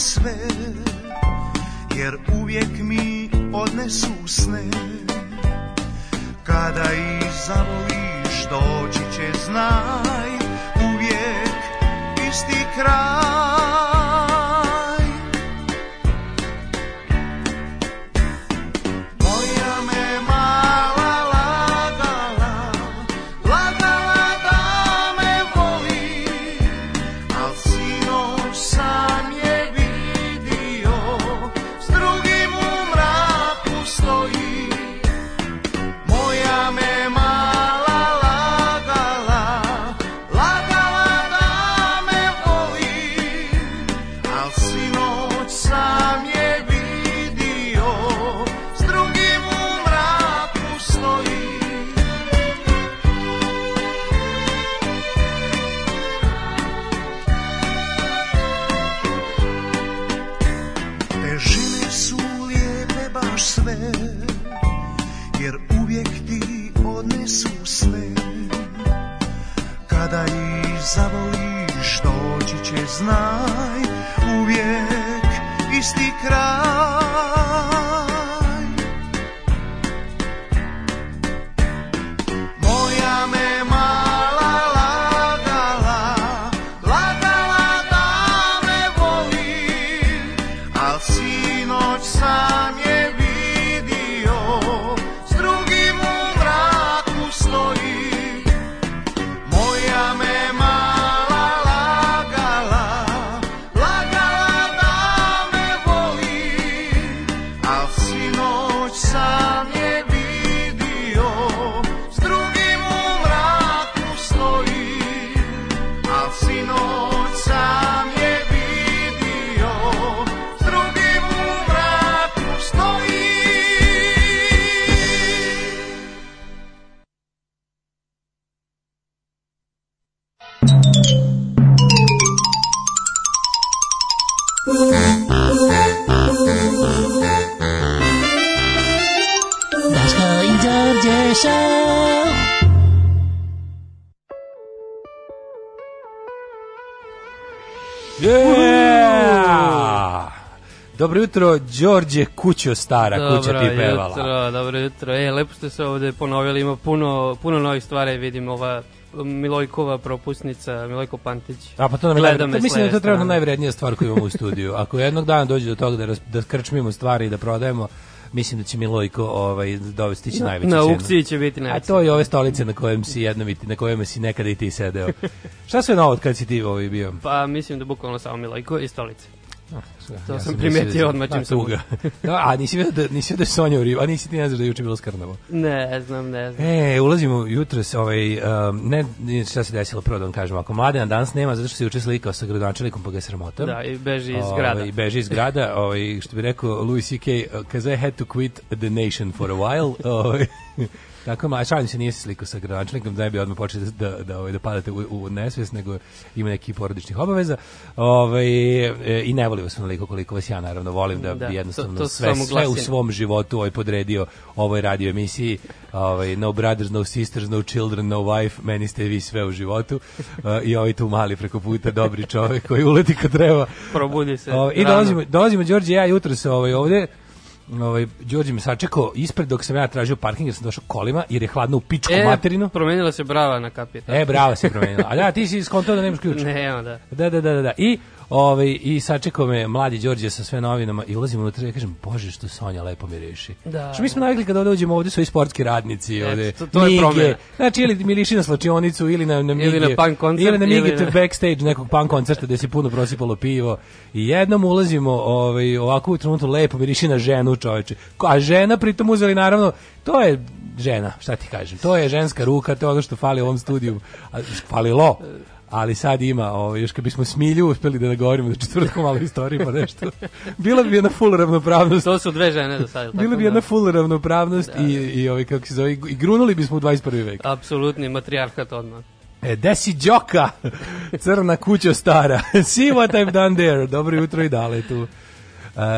sve Jer uvijek mi odnesu sne. Kada ih zavoliš doći će znaj Uvijek isti kraj jutro, Đorđe Kućo stara, kuća ti pevala. jutro, dobro jutro. E, lepo ste se ovde ponovili, ima puno, puno novih stvari, vidim ova Milojkova propusnica, Milojko Pantić. A pa to nam je Mislim da to strane. najvrednija stvar koju imamo u studiju. Ako jednog dana dođe do toga da, ras- da skrčmimo stvari i da prodajemo, mislim da će Milojko ovaj, dovesti će najveću Na cenu. aukciji će biti A najveća. to je ove stolice na kojem si jednom i na kojima si nekada i ti sedeo. Šta sve novo od kad si ti ovaj bio? Pa mislim da bukvalno samo Milojko i stolice. To Ja sam primetio da- odmah čim a, sam- tuga. Da, a nisi vidio da, nisi da je Sonja u ribu, a nisi ti ne znaš da je juče bilo skrnavo. Ne znam, ne znam. E, ulazimo jutros, ovaj, um, ne, šta se desilo, prvo da vam kažem, ako mladen danas nema, zato što se juče slikao sa gradonačelikom, pa ga sramota. Da, i beži iz Ovaj, grada. I beži iz grada, ovaj, što bi rekao Louis C.K. Because I had to quit the nation for a while. Ovaj, Tako ma, šalim se nije se slikao sa gradonačelnikom, da ne bi odmah počeli da, da, da, ovaj, da padate u, u nesvest, nego ima neki porodičnih obaveza. Ovaj, e, I ne volim vas onoliko koliko vas ja naravno volim da, Da, bi jednostavno to- to sve, sve u svom životu ovaj podredio ovoj radio emisiji. Ovaj, no brothers, no sisters, no children, no wife, meni ste vi sve u životu. Uh, I ovaj tu mali preko puta, dobri čovek koji uleti kad treba. Probudi se. Ovaj, I dolazimo, dolazimo Đorđe ja jutro se ovaj, ovde Ovaj Đorđe me sačekao ispred dok sam ja tražio parking jer sam došao kolima jer je hladno u pičku E, materinu. promenila se brava na kapital. E, bravo se promenila. A da, ti si skontao da nemaš ključ. Nema, da. Da, da, da, da, da. I ovaj i sačekao me mladi Đorđe sa sve novinama i ulazimo unutra i kažem bože što Sonja lepo mi reši. Da, Što mi smo navikli kada ovde uđemo ovde su i sportski radnici, ovde. to- to je Mige. promena. Znači ili mi liši na slačionicu ili na na Ili Mige, na punk koncert, ili na ili Mige na- backstage nekog punk koncerta gde se puno prosipalo pivo. I jednom ulazimo ovaj ovako u trenutku lepo miriši na ženu, čoveče. A žena pritom uzeli naravno to je žena, šta ti kažem. To je ženska ruka, to je ono što fali u ovom studiju. A, falilo. Ali sad ima, ovaj, još kad bismo smilju uspeli da nagovorimo da četvrtkom malo istorije pa nešto. Bila bi jedna full ravnopravnost. To su dve žene do sada. Bila bi jedna full ravnopravnost i, i ovaj, kako se zove, i grunuli bismo u 21. vek. Apsolutni matrijarhat odmah. E, desi Đoka, crna kuća stara. See what I've done there. Dobro jutro i dale tu.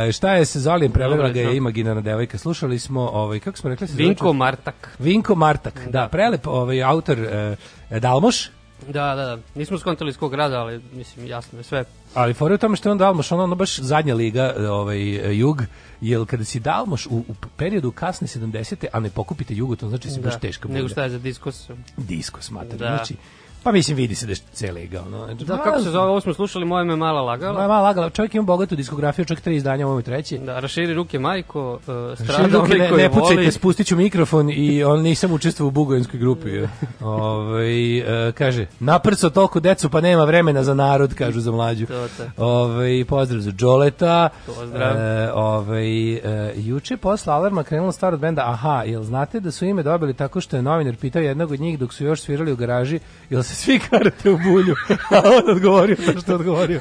E, šta je se Zolijem Dobro ga je imaginarna devojka. Slušali smo, ovaj, kako smo rekli? se zove Vinko čovjek? Martak. Vinko Martak, da, prelep ovaj, autor e, Dalmoš, Da, da, da. Nismo skontali iz kog grada, ali mislim, jasno je sve. Ali fora je u tome što je on Dalmoš, ono, ono baš zadnja liga, ovaj, jug, jer kada si Dalmoš u, u periodu kasne 70. a ne pokupite jugu, to znači da si baš teška Nego šta je za diskos? Disko smatram. Da. Znači, pa mislim, vidi se da je C liga. Ono. Da, kako se zove, ovo smo slušali, moje me mala Ma, lagala. ma, lagala, čovjek ima bogatu diskografiju, čovjek tri izdanja, ovo je treće. Da, raširi ruke majko, uh, strada ruke, ne, ne pucajte, voli. spustit ću mikrofon i on nisam učestvovao u bugovinskoj grupi. Ove, e, kaže, naprco toliko decu pa nema vremena za narod, kažu za mlađu. Ove, pozdrav za Đoleta. Pozdrav. E, ove, e, juče posle alarma krenulo stvar od benda Aha, jel znate da su ime dobili tako što je novinar pitao jednog od njih dok su još svirali u garaži, jel se svi karate u bulju? A on odgovorio to što odgovorio.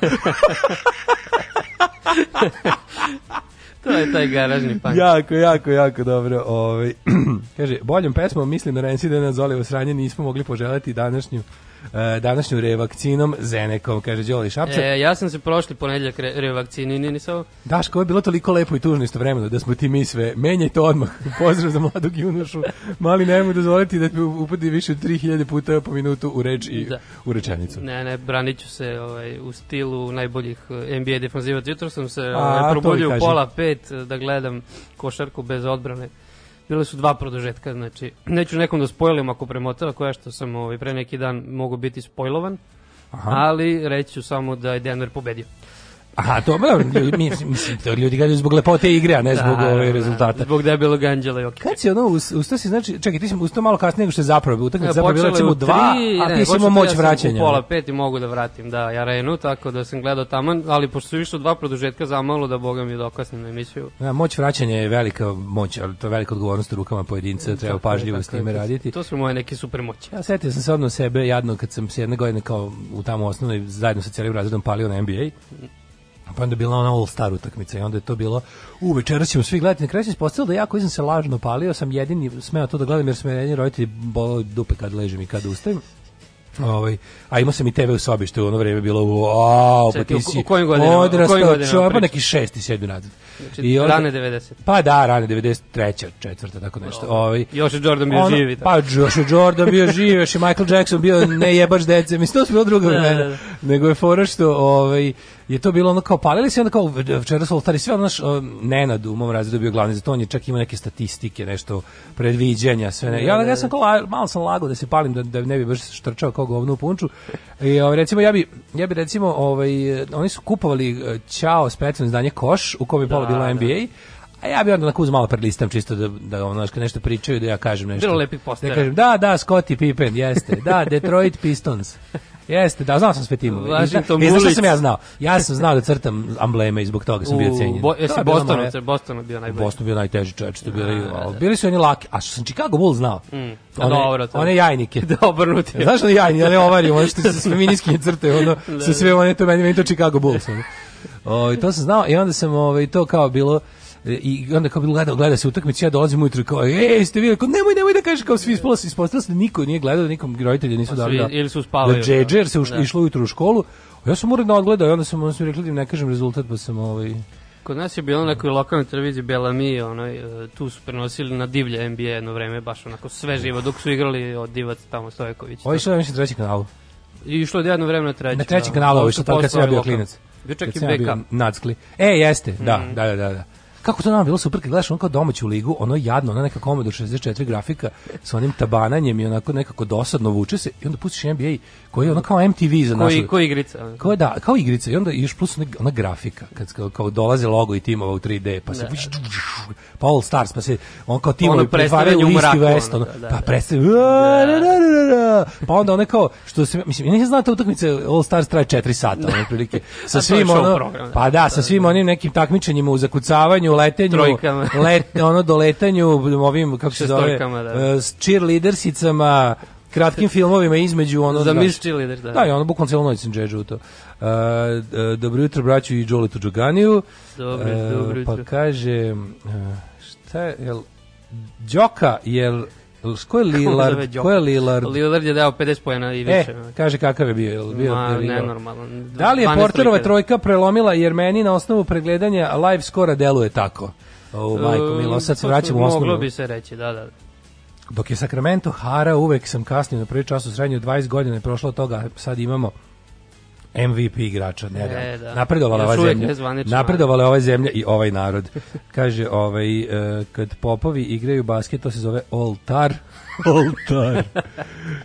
To je taj garažni punk. jako, jako, jako dobro. Ovaj kaže, boljom pesmom mislim na Rensi da nas Zolivo sranje nismo mogli poželiti današnju današnju revakcinom Zenekom, kaže Đoli Šapčak. E, ja sam se prošli ponedeljak re, revakcini, ni nisam... Daško, ovo je bilo toliko lepo i tužno istovremeno da smo ti mi sve. Menjaj to odmah. Pozdrav za mladog junošu. Mali nemoj dozvoliti da te upadi više od 3000 puta po minutu u reč i Da. u rečenicu. Ne, ne, branit ću se ovaj, u stilu najboljih eh, NBA defanzivaca. Jutro sam se ovaj, probudio u pola pet eh, da gledam košarku bez odbrane. Bile su dva produžetka, znači neću nekom da spojlim ako premotava koja što sam ovaj, pre neki dan mogu biti spojlovan, Aha. ali reći ću samo da je Denver pobedio. Aha, to dobro, ljudi, mislim, mislim, to ljudi gledaju zbog lepote igre, a ne zbog Da, ove da, rezultata. Zbog debelog anđela ok. Kad si ono, us- ustao si, znači, čekaj, ti si ustao malo kasnije nego što je zapravo, utakmica zapravo bila Počelo je recimo dva, a ne, ti si imao moć ja vraćanja. U pola pet i mogu da vratim, da, ja renu, tako da sam gledao taman, ali pošto su išlo dva produžetka zamalo da boga mi dokasnim na emisiju. Da, moć vraćanja je velika moć, ali to je velika odgovornost u rukama pojedinca, treba Tako je, pažljivo s time raditi. To su moje neke super moći. Ja setio sam se odmah sebe jadno kad sam se jedne godine kao u tamo osnovnoj zajedno sa cijelim razredom palio na NBA. Pa onda je bila ona All Star utakmica i onda je to bilo u večeras ćemo svi gledati. Na kraju se ispostavilo da ja koji sam se lažno palio sam jedini smeo to da gledam jer su me jedini roditelji boleli dupe kad ležem i kad ustajem. Ovaj, a imao sam i TV u sobi što je u ono vreme bilo wow, pa ti u- si u kojim godinama- u kojim odrastao godinama čovjek, pa neki šesti, sedmi razred. Znači, I onda- rane 90. Pa da, rane 93. četvrta, tako nešto. Ovaj, Još je Jordan bio tako. Pa još je Jordan bio živ, još je Michael Jackson bio ne jebaš dece. Mislim, to su bilo druga Da, vremena. da, da. Nego je fora što ovaj, je to bilo ono kao palili se, onda kao včera su oltari, sve ono naš Nenad u mom razredu bio glavni za to, on je čak imao neke statistike, nešto predviđanja, sve ne. Ja, ja sam kao, malo sam lagao da se palim, da, da ne bi baš štrčao kao govno u punču. I ovaj, recimo, ja bi, ja bi recimo, ovaj, oni su kupovali eh, Ćao specijalno izdanje Koš, u kojem je pola Da, bilo da. NBA, A ja bi onda na kuz malo prelistam čisto da da ono kad nešto pričaju da ja kažem nešto. Bilo lepih postera. Da kažem da, da, Scottie Pippen, jeste. Da, Detroit Pistons. Jeste, da, znao sam sve timove. Washington I znaš šta sam ja znao? Ja sam znao da crtam ambleme i zbog toga sam bio cenjen. Bo, jesi je Boston, moja- Boston bio najbolji. Boston bio najteži čovječ, to je bili, Da, ali da. bili su oni laki, a što sam Chicago Bulls znao. Mm. A One, dobro, to- one jajnike. Da, obrnuti. Znaš ono jajni, one ovari, ono što se sve miniski crte, ono, Da, sa sve one, to meni, meni to Chicago Bulls. Ono. O, i to sam znao i onda sam ovaj, to kao bilo, e, i onda kao bilo gleda, gleda se utakmica, ja dolazim ujutro i kao, ej, ste vidjeli, kao, nemoj, nemoj da kažeš, kao svi ispalo se, ispostavilo se da niko nije gledao, da nikom roditelji nisu dali Svi- da, ili su spavali. da džedže, jer se uš, Da. išlo ujutro u školu, ja sam uredno odgledao i onda sam, onda sam rekli da im ne kažem rezultat, pa sam ovaj, Kod nas je bilo na nekoj lokalnoj televiziji Bellamy, onaj, e, tu su prenosili na divlje NBA jedno vreme, baš onako sve živo, dok su igrali od Divac tamo Stojković. ovo je išlo, ja mislim, treći kanalu. I išlo je jedno vreme na treći. Na trećem da. kanalu, ovo je išlo tako kad sam ja bio klinac. Bio čak i backup. Nackli. E, jeste, da, Mhm. da, da, da, da. Kako to nam bilo super kad gledaš ono kao domaću ligu, ono jadno, ona neka Commodore 64 grafika sa onim tabananjem i onako nekako dosadno vuče se i onda pustiš NBA koji je ono kao MTV za Koji, našu... koji igrica? Kao da, kao igrica i onda još plus ona, ona grafika kad kao, kao dolaze logo i timova u 3D pa se Da. pa All Stars pa se on kao timovi Ono pretvaraju u isti vest ono, da, da, pa da. predstavljaju da, da, da, da, da. pa onda one kao što se mislim ja nisam znao ta utakmica All Stars traje 4 sata ono prilike sa svim ono program, da. pa da sa svim onim nekim takmičenjima u zakucavanju letenju Trojkama. let ono doletanju ovim kako se zove da. e, s cheerleadersicama kratkim filmovima između ono Za da- Cheerleader, da. da, i ono bukvalno celo noć sam džedžu to. Uh, uh, dobro jutro, braću i Đoletu Đoganiju. Dobro, Uh, dobro jutro. Pa kaže, uh, šta je, jel, Đoka, jel, ko je Lillard? Ko je Lillard? Lillard je dao 50 pojena i više. E, kaže kakav je bio, jel bio? Ma, nenormalan. Da li je 12 Porterova trojka. prelomila jer meni na osnovu pregledanja live skora deluje tako? O, majko, milo, sad se E, vraćamo u osnovu. Moglo bi se reći, da, da. Dok je Sacramento hara, uvek sam kasnio na prvi čas u srednju 20 godina je prošlo toga, sad imamo MVP igrača, ne da. E, da. Napredovala ova zemlja. Napredovala ova zemlja i ovaj narod. Kaže, ovaj, e, kad popovi igraju basket, to se zove oltar. oltar.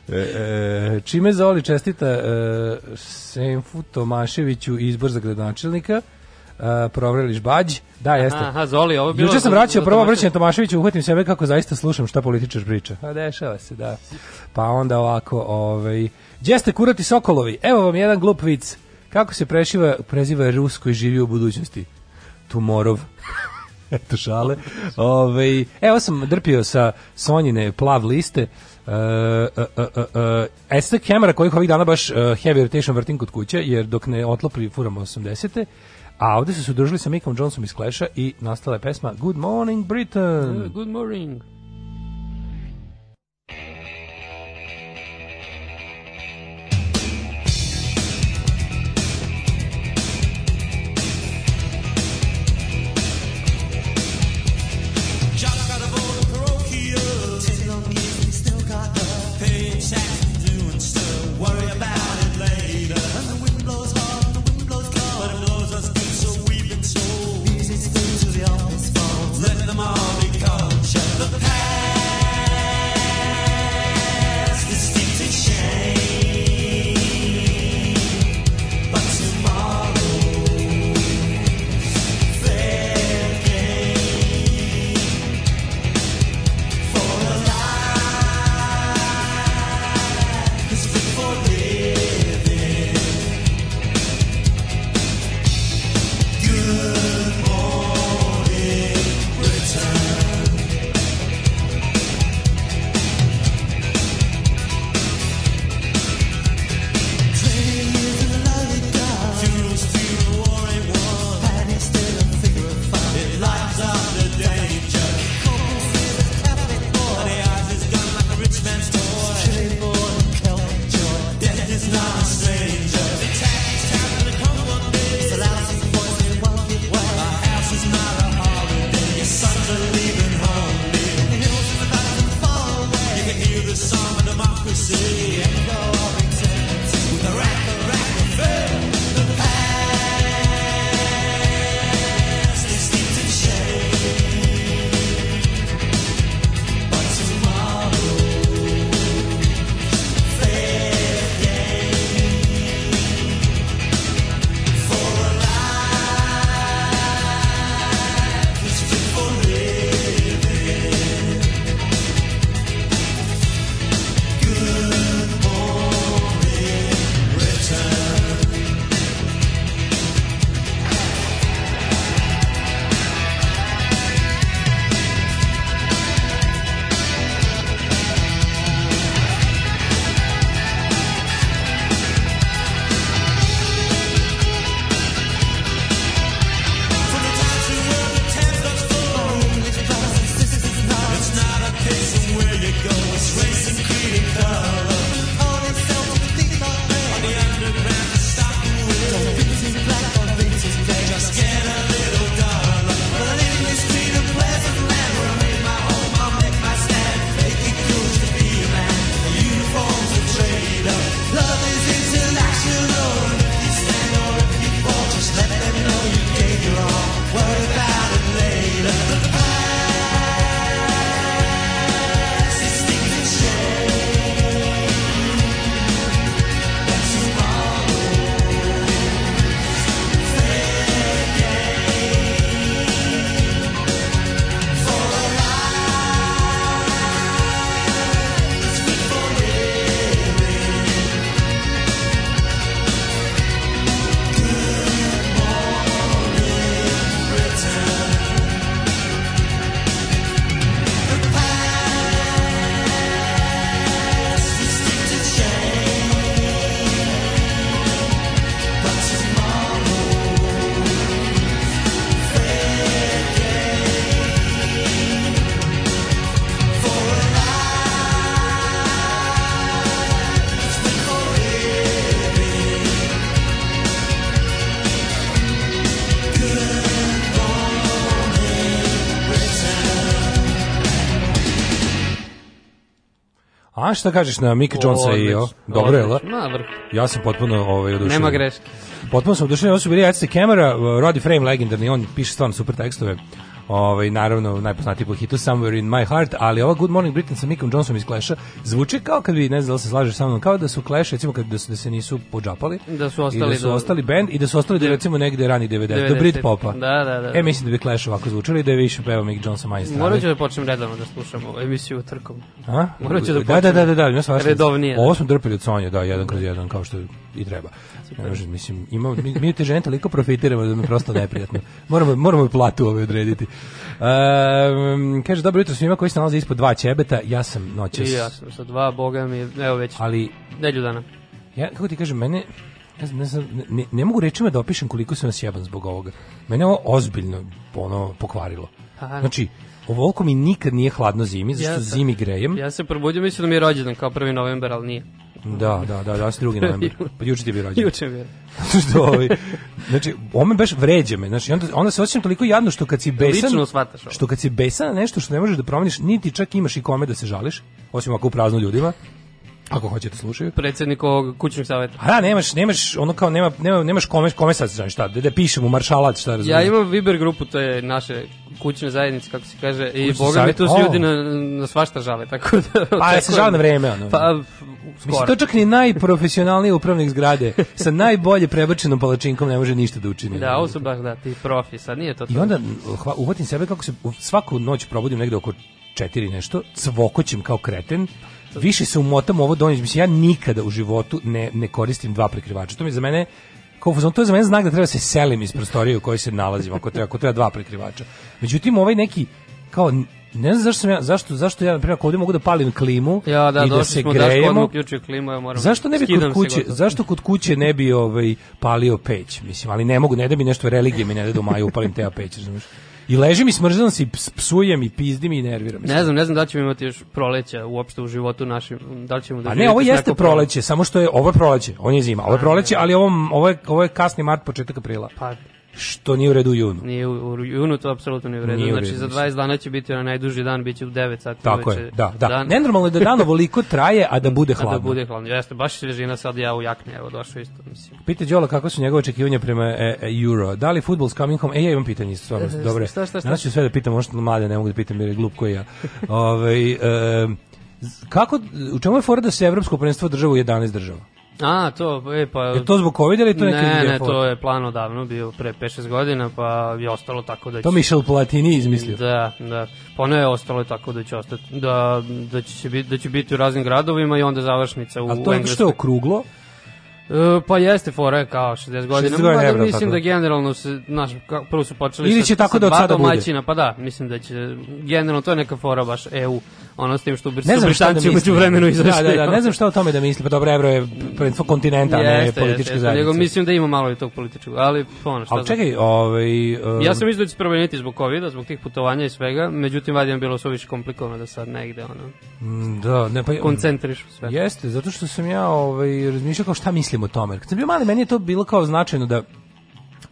E, e, čime Zoli čestita e, Senfu Tomaševiću izbor za gradonačelnika? Uh, Provreliš Bađ, da jeste. Aha, Zoli, ovo je bilo... Juče sam vraćao prvo obraćanje Tomaševiću, uhvatim sebe kako zaista slušam šta političar priča. A dešava se, da. Pa onda ovako, ovaj, gdje ste kurati sokolovi? Evo vam jedan glup vic. Kako se prešiva, preziva Rus koji živi u budućnosti? Tumorov. Eto šale. Ove, evo sam drpio sa Sonjine plav liste. Uh, uh, uh, uh, kamera kojih ovih dana baš uh, heavy rotation vrtim kod kuće, jer dok ne otlopli furamo 80. A ovde su se udružili sa Mickom Johnsonom iz Clash-a i nastala je pesma Good Morning Britain. Good morning. A šta kažeš na Mika Jonesa i o? Dobro je, la? Ja sam potpuno ovaj, oduševljen. Nema greške. Potpuno sam oduševljen, ovo su bili Edste Kemera, Roddy Frame legendarni, on piše stvarno super tekstove. Ovaj naravno najpoznatiji po hitu Somewhere in my heart, ali ova Good Morning Britain sa Mickom Johnsonom iz Clash-a zvuči kao kad bi ne znam da se slažeš sa mnom, kao da su Clash recimo kad da, su, da se nisu podžapali. Da su i ostali da su do- ostali band i da su ostali do recimo negde rani 90, do 90. Brit popa. Da, da, da. E mislim da bi Clash ovako zvučali i da je više pevao Mick Johnson manje strane. Morat ću da počnem redovno da slušam ovu emisiju utrkom. A? Morat ću da da, da, počnem da, da, da, ima svašta. redovnije. Ovo smo drpili od Sonje, da, jedan kroz jedan, kao što i treba. Ne može, mislim, ima, mi, mi te žene toliko profitiramo da mi je prosto neprijatno. Moramo, moramo platu ove odrediti. Um, kaže, dobro jutro svima koji se nalaze ispod dva ćebeta, ja sam noćas. I ja sam sa dva, boga mi, evo već Ali, nelju dana. ja, kako ti kažem, mene, ne, znam, ne, znam, ne, ne mogu rečima da opišem koliko sam sjeban zbog ovoga. Mene je ovo ozbiljno ono, pokvarilo. Pa, Znači, ovoliko mi nikad nije hladno zimi, zašto Ja sam- zimi grejem. Ja se probudio, mislim da mi je rođendan kao 1. novembar, ali nije. Da, da, da, da, drugi novembar. Pa juče ti je bio rođen. Juče je. što ovaj, znači, ovo me baš vređa me. Znači, onda, onda se osjećam toliko jadno što kad si besan... Lično shvataš. Što kad si besan nešto što ne možeš da promeniš, niti čak imaš i kome da se žališ, osim ako u prazno ljudima, ako hoćete slušaju. Predsjednik ovog kućnog saveta. A da, nemaš, nemaš, ono kao, nema, nema, nemaš kome, kome sad, znaš šta, da, da pišem u maršalac, šta razumiješ. Ja imam Viber grupu, to je naše kućne zajednice, kako se kaže, i Kućni boga mi tu se O. ljudi na, na svašta žale, tako da... Pa, ja se žale na vreme, ono. Pa, Mislim, skoro. to čak ni najprofesionalniji upravnik zgrade sa najbolje prebačenom palačinkom ne može ništa da učini. Da, ovo su baš, da, ti profi, sad nije to to. I onda hva, uvatim sebe kako se svaku noć probudim negde oko četiri nešto, cvokoćem kao kreten, više se umotam ovo donje, mislim, ja nikada u životu ne, ne koristim dva prekrivača. To mi za mene, kao to je za mene znak da treba se selim iz prostorije u kojoj se nalazim, ako treba, ako treba dva prekrivača. Međutim, ovaj neki, kao, ne znam zašto sam ja, zašto, zašto ja, na primjer, ako ovdje mogu da palim klimu Ja, da, i da se smo, grejemo, uključio klimu, ja moram... Zašto ne bi kod kuće, zašto kod kuće ne bi ovaj palio peć, mislim, ali ne mogu, ne da mi nešto religije mi ne da do maju upalim te peć, razumeš? I ležim i smrzam se i ps- psujem i pizdim i nerviram. se. Ne znam, ne znam da ćemo imati još proleća uopšte u životu našim, da li ćemo da A ne, ovo jeste proleće, samo što je ovo je proleće, on je zima. Ovo je proleće, ali ovo, ovo, je, ovo je kasni mart, početak aprila. Pa, Što nije u redu u junu. nije u, u junu, to apsolutno nije u redu. Nije u znači, redu, za mislim. 20 dana će biti onaj najduži dan, bit će u 9 sati. Tako je, da, da. Dan, Nenormalno je da dan ovoliko traje, a da bude a hladno. da bude hladno. Jeste, baš svežina sad ja u jakni, evo, došao isto, mislim. Pita Đola kako su njegove očekivanja prema e, e, Euro. Da li futbol's coming home? E, ja imam pitanje isto, stvarno. E, Dobro. šta, šta, šta? Ću sve da pitam, možda mlade ne mogu da pitam jer je glup koji ja. Ovaj e, kako, u čemu je fora da se evropsko prvenstvo država u 11 država? A, to, e, pa... Je to zbog COVID ili to neki ne, ne, to je plan odavno bio pre 5-6 godina, pa je ostalo tako da će... To Michel Platini izmislio. Da, da. Pa ostalo je tako da će ostati, da, da, će, biti, da će biti u raznim gradovima i onda završnica u, A to je što je okruglo? E, pa jeste fora kao 60 godina. 60 godina evra, mislim tako. da generalno se, znaš, ka- prvo su počeli Ili sa, će tako sa da od sada bude? pa da, mislim da će, generalno to je neka fora baš EU, ono s tim što Ne su znam šta da Britanci umeđu vremenu izašli. Da, da, da, ne znam šta o tome da misli. Pa dobro, Evro je kontinenta, ne Jeste, političke jeste, jeste, nego mislim da ima malo i tog političkog, ali ono šta Ali čekaj, ovaj... um, Ja sam mislio da će promeniti zbog covid zbog tih putovanja i svega, međutim, valjda bilo su više komplikovano da sad negde, ono, mm, Da, ne, pa... koncentriš sve. Jeste, zato što sam ja ovaj, razmišljao kao šta mislim o tome. Kad sam bio mali, meni je to bilo kao značajno da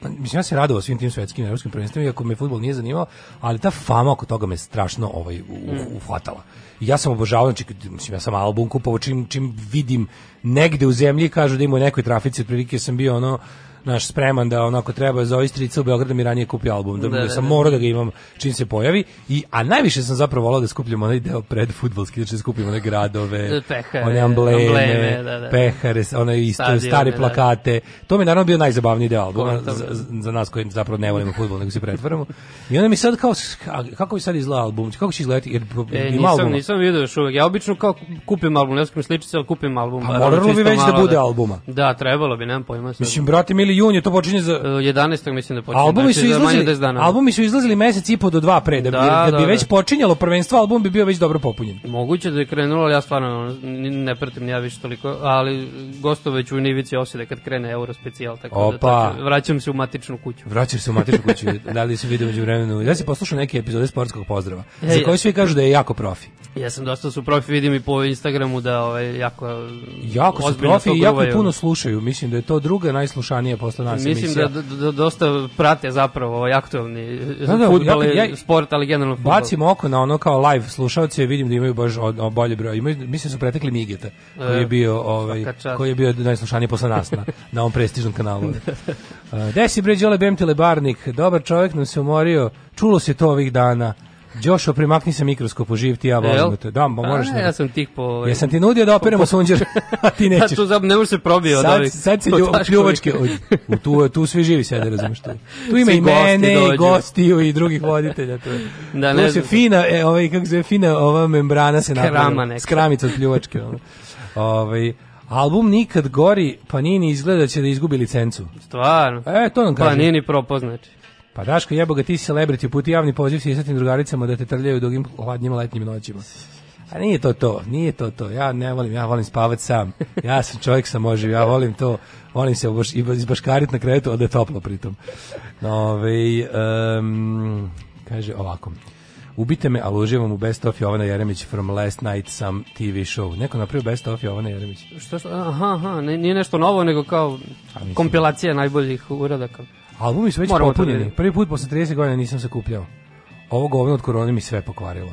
Mislim, ja se radovao svim tim svetskim evropskim prvenstvima, iako me fudbal nije zanimao, ali ta fama oko toga me strašno ovaj, u, uhvatala. I ja sam obožavao, znači, mislim, ja sam album kupovao čim, čim vidim negde u zemlji, kažu da ima u nekoj trafici, otprilike sam bio ono, naš spreman da onako treba za Oistrica u Beogradu mi ranije kupi album, da, Da, da, da, sam da. morao da ga imam čim se pojavi, I, a najviše sam zapravo volao da skupljam onaj deo pred futbolski, znači da skupim one gradove, Pehare, one ambleme, ambleme, da, da. pehare, one isto, Stadione, stare da. plakate. To mi je naravno bio najzabavniji deo albuma za, da. za nas koji zapravo ne volimo fudbal, nego se pretvaramo. I onda mi sad kao, kako bi sad izgleda album? Kako će izgledati? Jer E, nisam, albuma. nisam vidio još uvek. Ja obično kao kupim album, ne skupim sličice, ali kupim album. Pa moralo bi već da bude albuma. Da, trebalo bi, nemam pojma. Mislim, brate, mili jun je to počinje za... E, 11. mislim da počne. Albumi znači, su za izlazili, 10 dana. albumi su izlazili mesec i po do dva pre, da bi, Da, da, bi da, već da. počinjalo prvenstvo, album bi bio već dobro popunjen. Moguće da je krenulo, ali ja stvarno ne pratim ja više toliko, ali gosto već u Nivici osjede kad krene Euro specijal, tako da Opa. tako, vraćam se u matičnu kuću. Vraćaš se u matičnu kuću, da li si vidio među vremenu. Ja si poslušao neke epizode sportskog pozdrava, za Ej, koje svi kažu da je jako profi. Ja sam dosta su profi, vidim i po Instagramu da ovaj, jako Jako su profi i jako puno slušaju. Mislim da je to druga najslušanija posle nas Mislim emisija. da, da, da dosta prate zapravo ovaj aktualni Da, da, futbol, ja- i ja- sport, ali generalno futbol. Bacim oko na ono kao live slušaoce, vidim da imaju baš od, od bolje broj. Imaju, mislim su pretekli Migeta, koji je E, bio ovaj koji je bio najslušaniji posle nas na, na ovom prestižnom kanalu. Uh, Desi bre Đole Bemtile Barnik, dobar čovjek nam se umorio. Čulo se to ovih dana. Đošo, primakni se mikroskopu, živ ti ja Jel? volim te. Da, ma moraš A, da- ja sam tih po... Ovaj, Jesam ti nudio da operemo sunđer, a ti Ja, nećeš. tu zab, ne može se probije od Sad, ovih. sad se lju, pljuvačke, u, tu, tu svi živi sede, razumeš tu. Tu ima Svi i mene, i gostiju, i drugih voditelja. Tu. Da, tu ne se znam. fina, e, ovaj, kako se fina ova membrana se neka. Skramica od pljuvačke. Ovaj, album Nikad gori, pa nije ni izgleda da će da izgubi licencu. Stvarno. E, to nam Pa kaže. nije ni propao, znači. Pa Daško, jebo ga ti si celebrity, puti javni poziv sisatim drugaricama da te trljaju dugim hladnjim letnjim noćima. A nije to to, nije to to. Ja ne volim, ja volim spavati sam. Ja sam čovjek sam može, ja volim to. Volim se baš, izbaškarit na krevetu, a da je toplo pritom. Ove, um, kaže ovako. Ubite me, ali uživam u Best of Jovana Jeremić from last night some TV show. Neko napravio Best of Jovana Jeremić. Što, što, aha, aha, nije nešto novo, nego kao kompilacija najboljih uradaka. Albumi su već Moramo popunjeni. Prvi put posle 30 godina nisam se kupljao. Ovo govno od korone mi sve pokvarilo.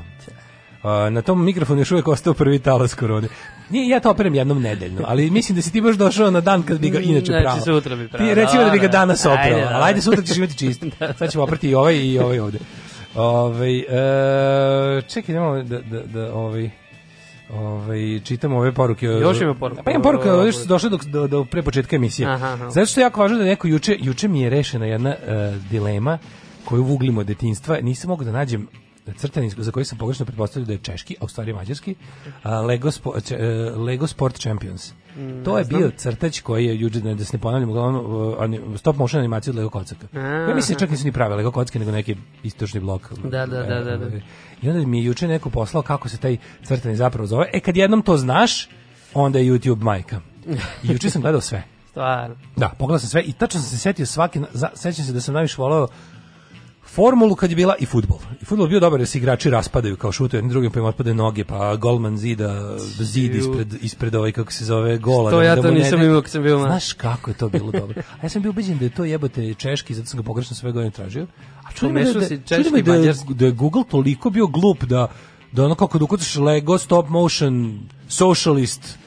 A, na tom mikrofonu još uvijek ostao prvi talas korone. Nije, ja to operem jednom nedeljno, ali mislim da si ti baš došao na dan kad bi ga inače Znači, pravo. sutra bi pravo. Ti recimo da bi ga danas oprao, Ajde, ali ajde sutra ćeš imati čist. Sad ćemo oprati i ovaj i ovaj ovde. Ove, e, čekaj, idemo da, da, da ovaj, ovaj, čitam ove poruke. Još ima poruka. Pa imam poruke, još su došle do, do, do pre početka emisije. Aha, aha. Zato što je jako važno da neko juče, juče mi je rešena jedna e, dilema koju vuglimo detinjstva. Nisam mogao da nađem crtani za koji sam pogrešno pretpostavio da je češki, a u stvari mađarski, a, Lego, Spo- če- e, Lego Sport Champions. Mm, to je bio crtač koji je juče, da se ne ponavljam, uglavnom ani- stop motion animacija od Lego kocaka. Ja mislim čak nisu ni prave Lego kocke, nego neki istočni blok. Da, da, da, da, da. E, I onda mi je juče neko poslao kako se taj crtani zapravo zove. E, kad jednom to znaš, onda je YouTube majka. I juče sam gledao sve. Stvarno. Da, pogledao sam sve i tačno sam se setio svaki, sećam se da sam najviše voleo formulu kad je bila i futbol. I futbol je bio dobar da se igrači raspadaju kao šutuju jedni drugim pa im otpadaju noge, pa golman zida, da zid ispred, ispred ovaj, kako se zove, gola. To da, ja da to ne nisam da- imao kad sam bio mlad. Znaš kako je to bilo dobro. A ja sam bio ubeđen da je to jebote češki, zato sam ga pogrešno sve godine tražio. A čudim da, da, češki da, mađarski. da je Google toliko bio glup da da ono kako da ukucaš Lego stop motion socialist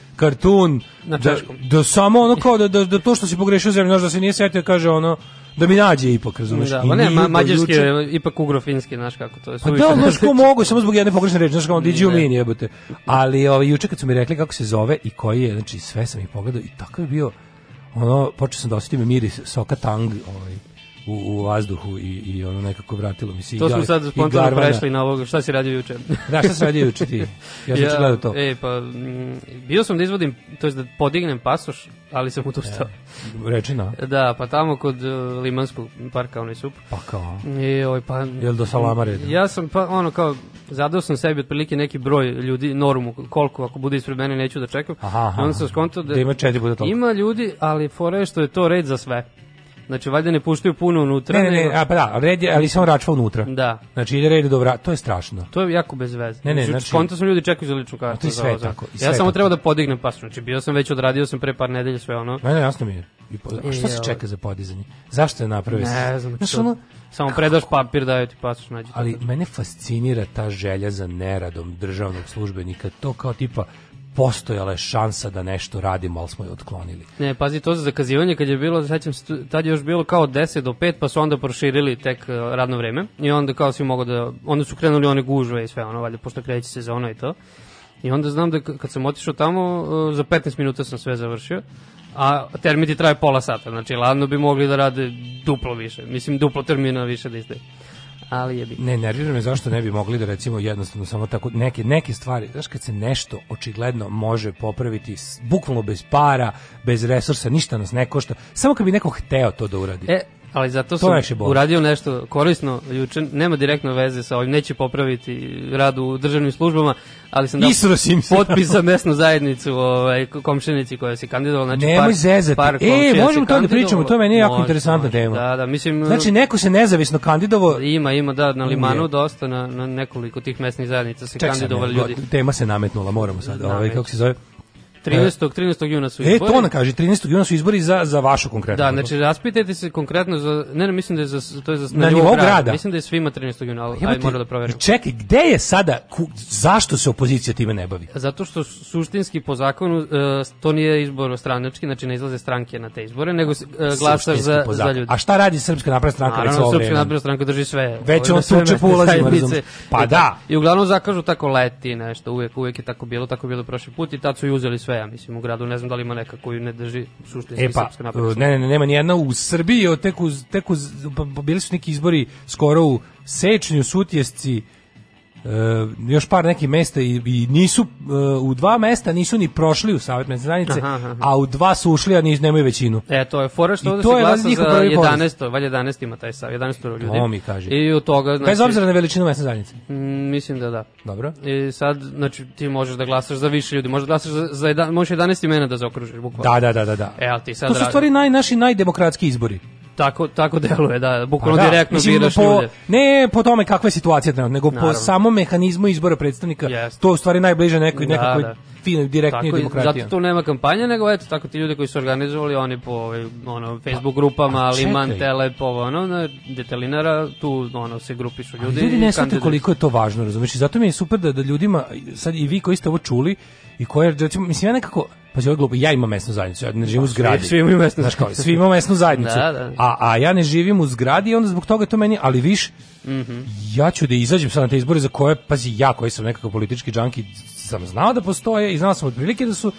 Na da, češkom. da samo ono kao da, da, da to što si pogrešio zemlju, znaš da se nije setio kaže ono da mi nađe ipak, razumeš? Da, I ma ne, ma, mađarski je ipak ugrofinski, znaš kako to je. Pa da, znaš ko mogu, samo zbog jedne pogrešne reči, znaš kao, did you Ne. mean, jebote. Ali ovaj, juče kad su mi rekli kako se zove i koji je, znači sve sam ih pogledao i tako je bio, ono, počeo sam da osjetim miris soka tang, ovaj, u, u vazduhu i, i ono nekako vratilo mi se. i To smo sad spontano prešli na ovo, šta si radio juče? Da, šta sam radio juče ti? Ja sam gledao to. E, pa, mm, bio sam da izvodim, to jest da podignem pasoš, ali sam odustao. Reči na, Da, pa tamo kod uh, Limanskog parka, onaj sup. pa kao, I, oj, pa, jel do salama reda? Ja sam, pa, ono, kao, zadao sam sebi otprilike neki broj ljudi, normu, koliko, ako bude ispred mene, neću da čekam. Aha, aha, onda sam skontao da, Da ima četiri toliko. ima ljudi, ali fora je što je to red za sve. Znači, valjda ne puštaju puno unutra. Ne, ne, ne, a, pa da, red je, ali samo račva unutra. Da, Znači ide red do vrata, to je strašno. To je jako bez veze. Ne, ne, znači, znači- skonto sam ljudi čekaju za ličnu kartu. to je za sve za- tako, i Ja sve samo tako. treba da podignem pas. Znači, bio sam već odradio sam pre par nedelja sve ono. Ne, ne, jasno mi je. I po, a šta se čeka za podizanje? Zašto je napravio? Ne znam, što- ono, Samo predaš papir, daju ti pasoš, nađi. ali mene fascinira ta želja za neradom državnog službenika. To kao tipa postojala je šansa da nešto radimo, ali smo je otklonili. Ne, pazi, to za zakazivanje kad je bilo, sećam se, tad je još bilo kao 10 do 5, pa su onda proširili tek uh, radno vreme i onda kao svi mogu da, onda su krenuli one gužve i sve ono, valjda, pošto kreće sezona i to. I onda znam da kad sam otišao tamo, uh, za 15 minuta sam sve završio, a termin ti traje pola sata, znači ladno bi mogli da rade duplo više, mislim duplo termina više da izdaju. Ali je bi. Ne, nervira me zašto ne bi mogli da recimo jednostavno samo tako neke, neke stvari, znaš kad se nešto očigledno može popraviti bukvalno bez para, bez resursa, ništa nas ne košta, samo kad bi neko hteo to da uradi. E, Ali zato To sam uradio nešto korisno juče, nema direktno veze sa ovim, neće popraviti rad u državnim službama, ali sam dao potpis za mesnu zajednicu ovaj, komšinici koja se kandidovala. Znači, Nemoj par- zezati. par E, možemo to da pričamo, to je meni jako Može, interesantna tema. Da, da, mislim... Znači, neko se nezavisno kandidovo... Ima, ima, da, na limanu Je. dosta, na, na nekoliko tih mesnih zajednica se Ček kandidovali ljudi. tema se nametnula, moramo sad, Da, ovaj, kako se zove? 13. 13. juna su E, izbori. to ona kaže, 13. juna su izbori za, za vašu konkretno. Da, znači raspitajte se konkretno za ne, ne mislim da je za to je za Na nivou grada. Mislim da je svima 13. juna, ali aj mora da proverim. Čekaj, gde je sada, ku, zašto se opozicija time ne bavi? Zato što suštinski po zakonu uh, to nije izbor stranački, znači ne izlaze stranke na te izbore, nego uh, glasaš Suštinski za, za ljudi. A šta radi Srpska napredna stranka Naravno, Srpska napredna stranka drži sve. Već on na tuče po ulazima. Pa da. I uglavnom zakažu tako leti nešto, uvek, uvek je tako bilo, tako bilo prošli put i tad su i uzeli sve, ja mislim, u gradu, ne znam da li ima neka koju ne drži suštinski E pa, Srpska napredna ne, ne, ne, nema ni jedna u Srbiji, tek uz, tek uz, bili su neki izbori skoro u Sečnju, Sutjesci, e, još par nekih mesta i, i nisu e, u dva mesta nisu ni prošli u savjet mesne zajednice, Aha, aha. a u dva su ušli, a nis, nemaju većinu. E, to je fora što I to se glasa za prvi poraz. 11. Valjda 11 ima taj sav, 11 ljudi. To mi kaže. I od toga, znači... Bez obzira na veličinu mesne zajednice. Mm, mislim da da. Dobro. I sad, znači, ti možeš da glasaš za više ljudi, možeš da glasaš za, za jedan, možeš 11 imena da zaokružiš, bukvalno. Da, da, da, da. da. E, ali ti sad to su stvari naj, naši najdemokratski izbori. Tako, tako deluje, da, Pa bukvalno da, direktno mislim, biraš po, ljude. Ne po tome kakva je situacija trenutno, nego po Naravno. samom mehanizmu izbora predstavnika. Jeste. To je u stvari najbliže nekoj, Da, nekakvoj da. finoj, direktnije Tako, i- demokratije. zato tu nema kampanja, nego eto, tako ti ljudi koji su organizovali, oni po ovaj, ono, Facebook grupama, a čekaj. Liman, Telep, ovo, ono, na detelinara, tu ono, se grupišu ljudi. Ljudi i ne kandiduju koliko je to važno, razumiješ? Zato mi je super da, da ljudima, sad i vi koji ste ovo čuli, i koje, recimo, mislim, ja nekako, pa ovo je glupo, ja imam mesnu zajednicu, ja ne živim u zgradi. svi imaju mesnu zajednicu. svi imamo mesnu zajednicu, Da, da. A, a ja ne živim u zgradi i onda zbog toga to meni, ali viš, Mhm. ja ću da izađem sad na te izbore za koje, pazi, ja koji sam nekakav politički džanki, sam znao da postoje i znao sam otprilike da su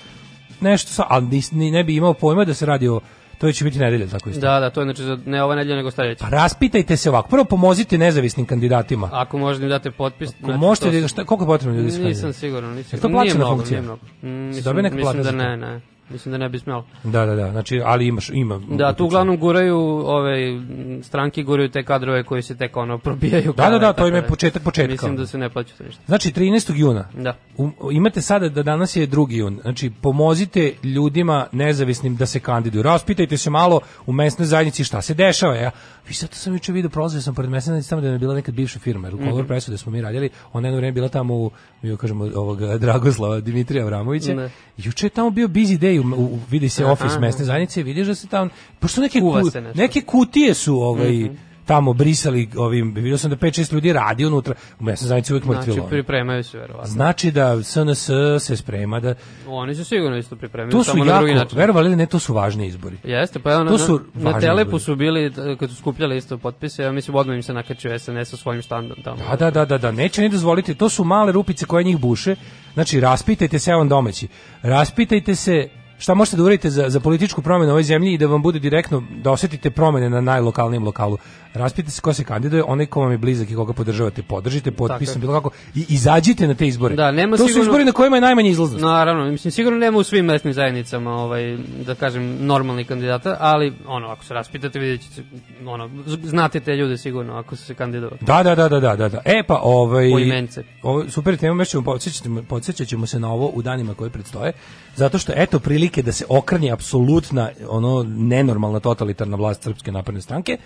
nešto sa, ali ni, ne bi imao pojma da se radi o, to će biti nedelja, tako isto. Da, da, to je znači za, ne ova nedelja, nego sledeća. Pa raspitajte se ovako, prvo pomozite nezavisnim kandidatima. Ako možete da im date potpis... Ako možete, to da, šta, koliko je potrebno ljudi Nisam siguran, nisam. Je to plaćena funkcija? Nije mnogo. Mm, mislim, mislim da ne, ne. Mislim da ne bi smelo. Da, da, da, znači, ali imaš, ima. Da, tu uglavnom guraju ove stranke guraju te kadrove koji se tek ono probijaju. Da, da, da, to tako im je početak početka. Mislim da se ne plaća to ništa. Znači, 13. juna. Da. Um, imate sada da danas je 2. jun. Znači, pomozite ljudima nezavisnim da se kandiduju. Raspitajte se malo u mesnoj zajednici šta se dešava. Ja, vi sad to sam juče vidio, prolazio sam pored mesne zajednice tamo da je bila nekad bivša firma, jer Color Pressu da smo mi radili, ona je jedno vreme bila tamo u, mi kažemo, ovoga Dragoslava Dimitrija Avramovića. Ne. Juče je tamo bio busy day, u, u, vidi se office mesne zajednice, vidiš da se tamo, pošto neke, ku- neke kutije su ovaj, tamo brisali ovim, vidio sam da 5-6 ljudi radi unutra, zajednici uvijek Znači, mrtvilo. pripremaju se, verovatno. Znači da SNS se sprema da Oni su sigurno isto pripremili, to su samo na drugi jako, način. verovali ili ne, to su važni izbori. Jeste, pa To su na, na Telepu su bili, t- kad su skupljali isto potpise, ja mislim odmah im se nakačio SNS sa svojim štandom tamo. Da, da, da, da, da, neće ni dozvoliti, to su male rupice koje njih buše. Znači, raspitajte se, vam domaći. Raspitajte se šta možete da uradite za, za političku promenu u ovoj zemlji i da vam bude direktno, da osetite promene na najlokalnijem lokalu. Raspitajte se ko se kandiduje, onaj ko vam je blizak i koga podržavate, podržite potpisom, bilo kako, i izađite na te izbore. Da, nema to su sigurno- izbori na kojima je najmanje izlaznost. Naravno, mislim sigurno nema u svim mesnim zajednicama ovaj da kažem normalni kandidata, ali ono ako se raspitate videćete ono z- znate te ljude sigurno ako su se kandidovali. Da, da, da, da, da, da, da. E pa, ovaj Poimence. Ovo super tema, već ćemo podsjećati, podsjećat ćemo se na ovo u danima koji predstoje, zato što eto prilike da se okrnje apsolutna ono nenormalna totalitarna vlast srpske napredne stranke.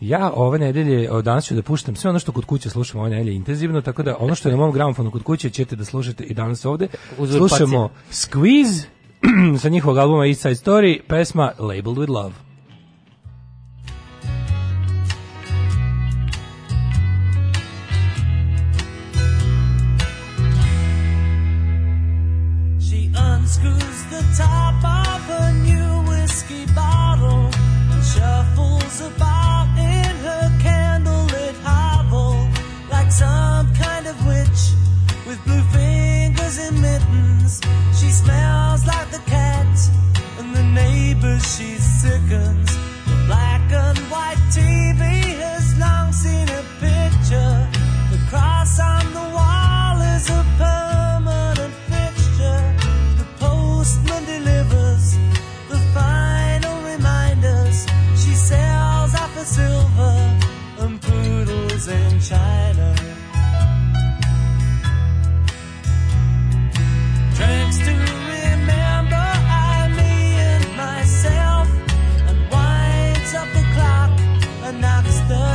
Ja ove nedelje, o, danas ću da puštam sve ono što kod kuće slušam ove nedelje intenzivno, tako da ono što je na mom gramofonu kod kuće ćete da slušate i danas ovde. Uzurpacija. Slušamo Squeeze sa njihovog albuma East Side Story, pesma Labeled with Love. She unscrews the top of her new whiskey bottle and shuffles about with blue fingers and mittens. She smells like the cat and the neighbors she sickens. The black and white TV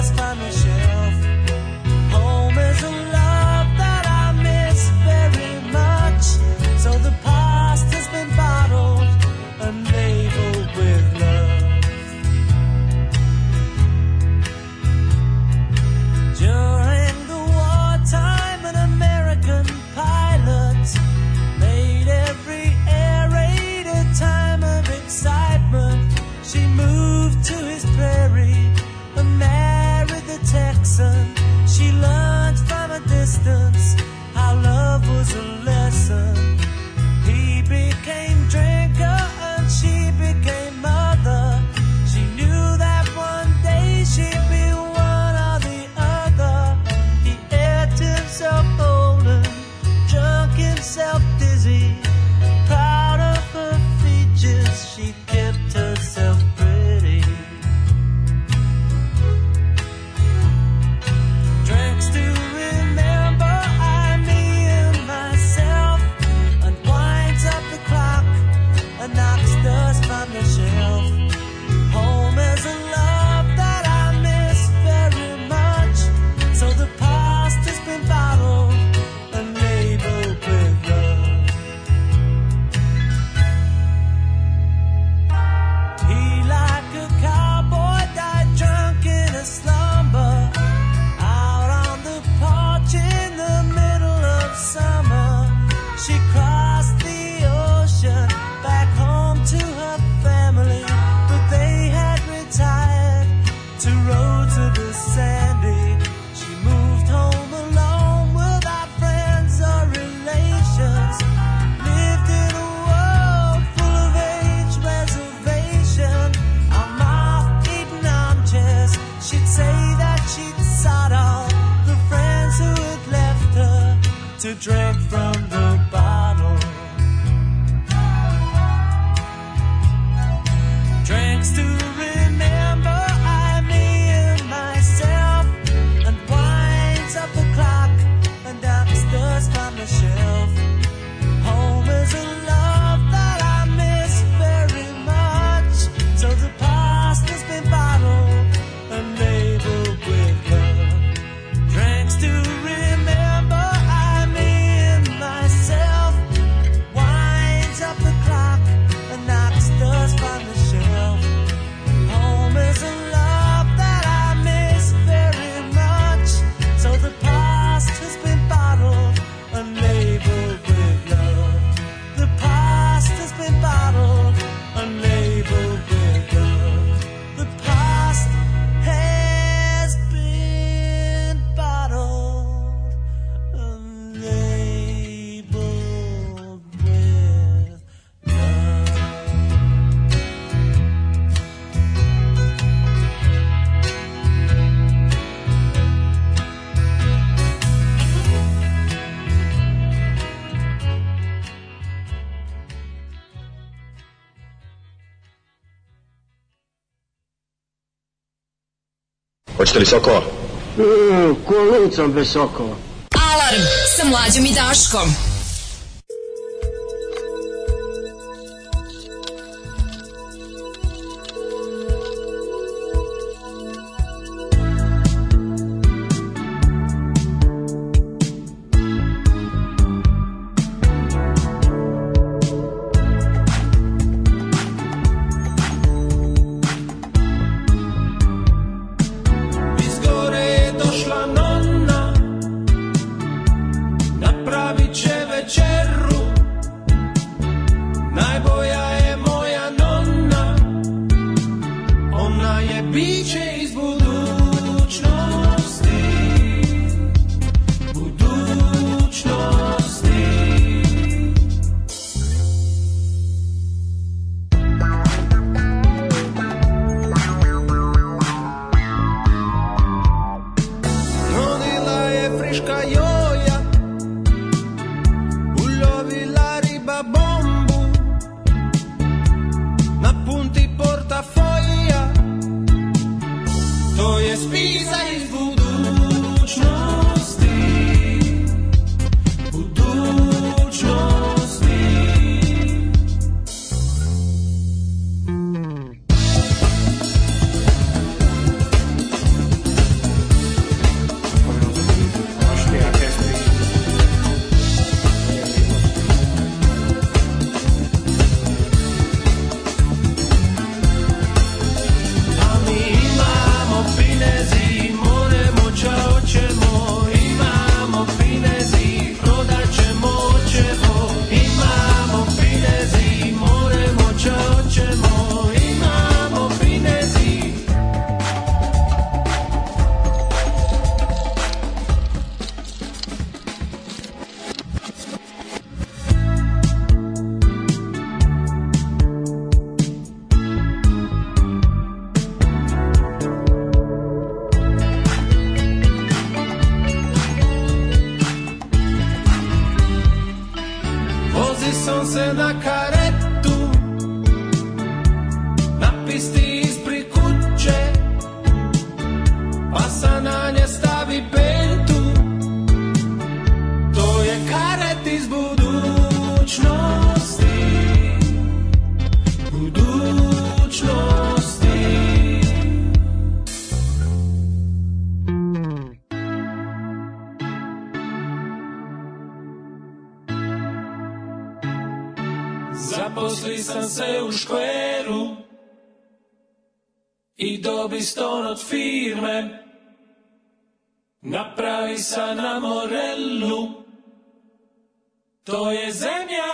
está no distance, our love was alone. drink. Hoćete li sokova? E, mm, kolicom bez sokova. Alarm sa mlađom i Daškom. To je zemlja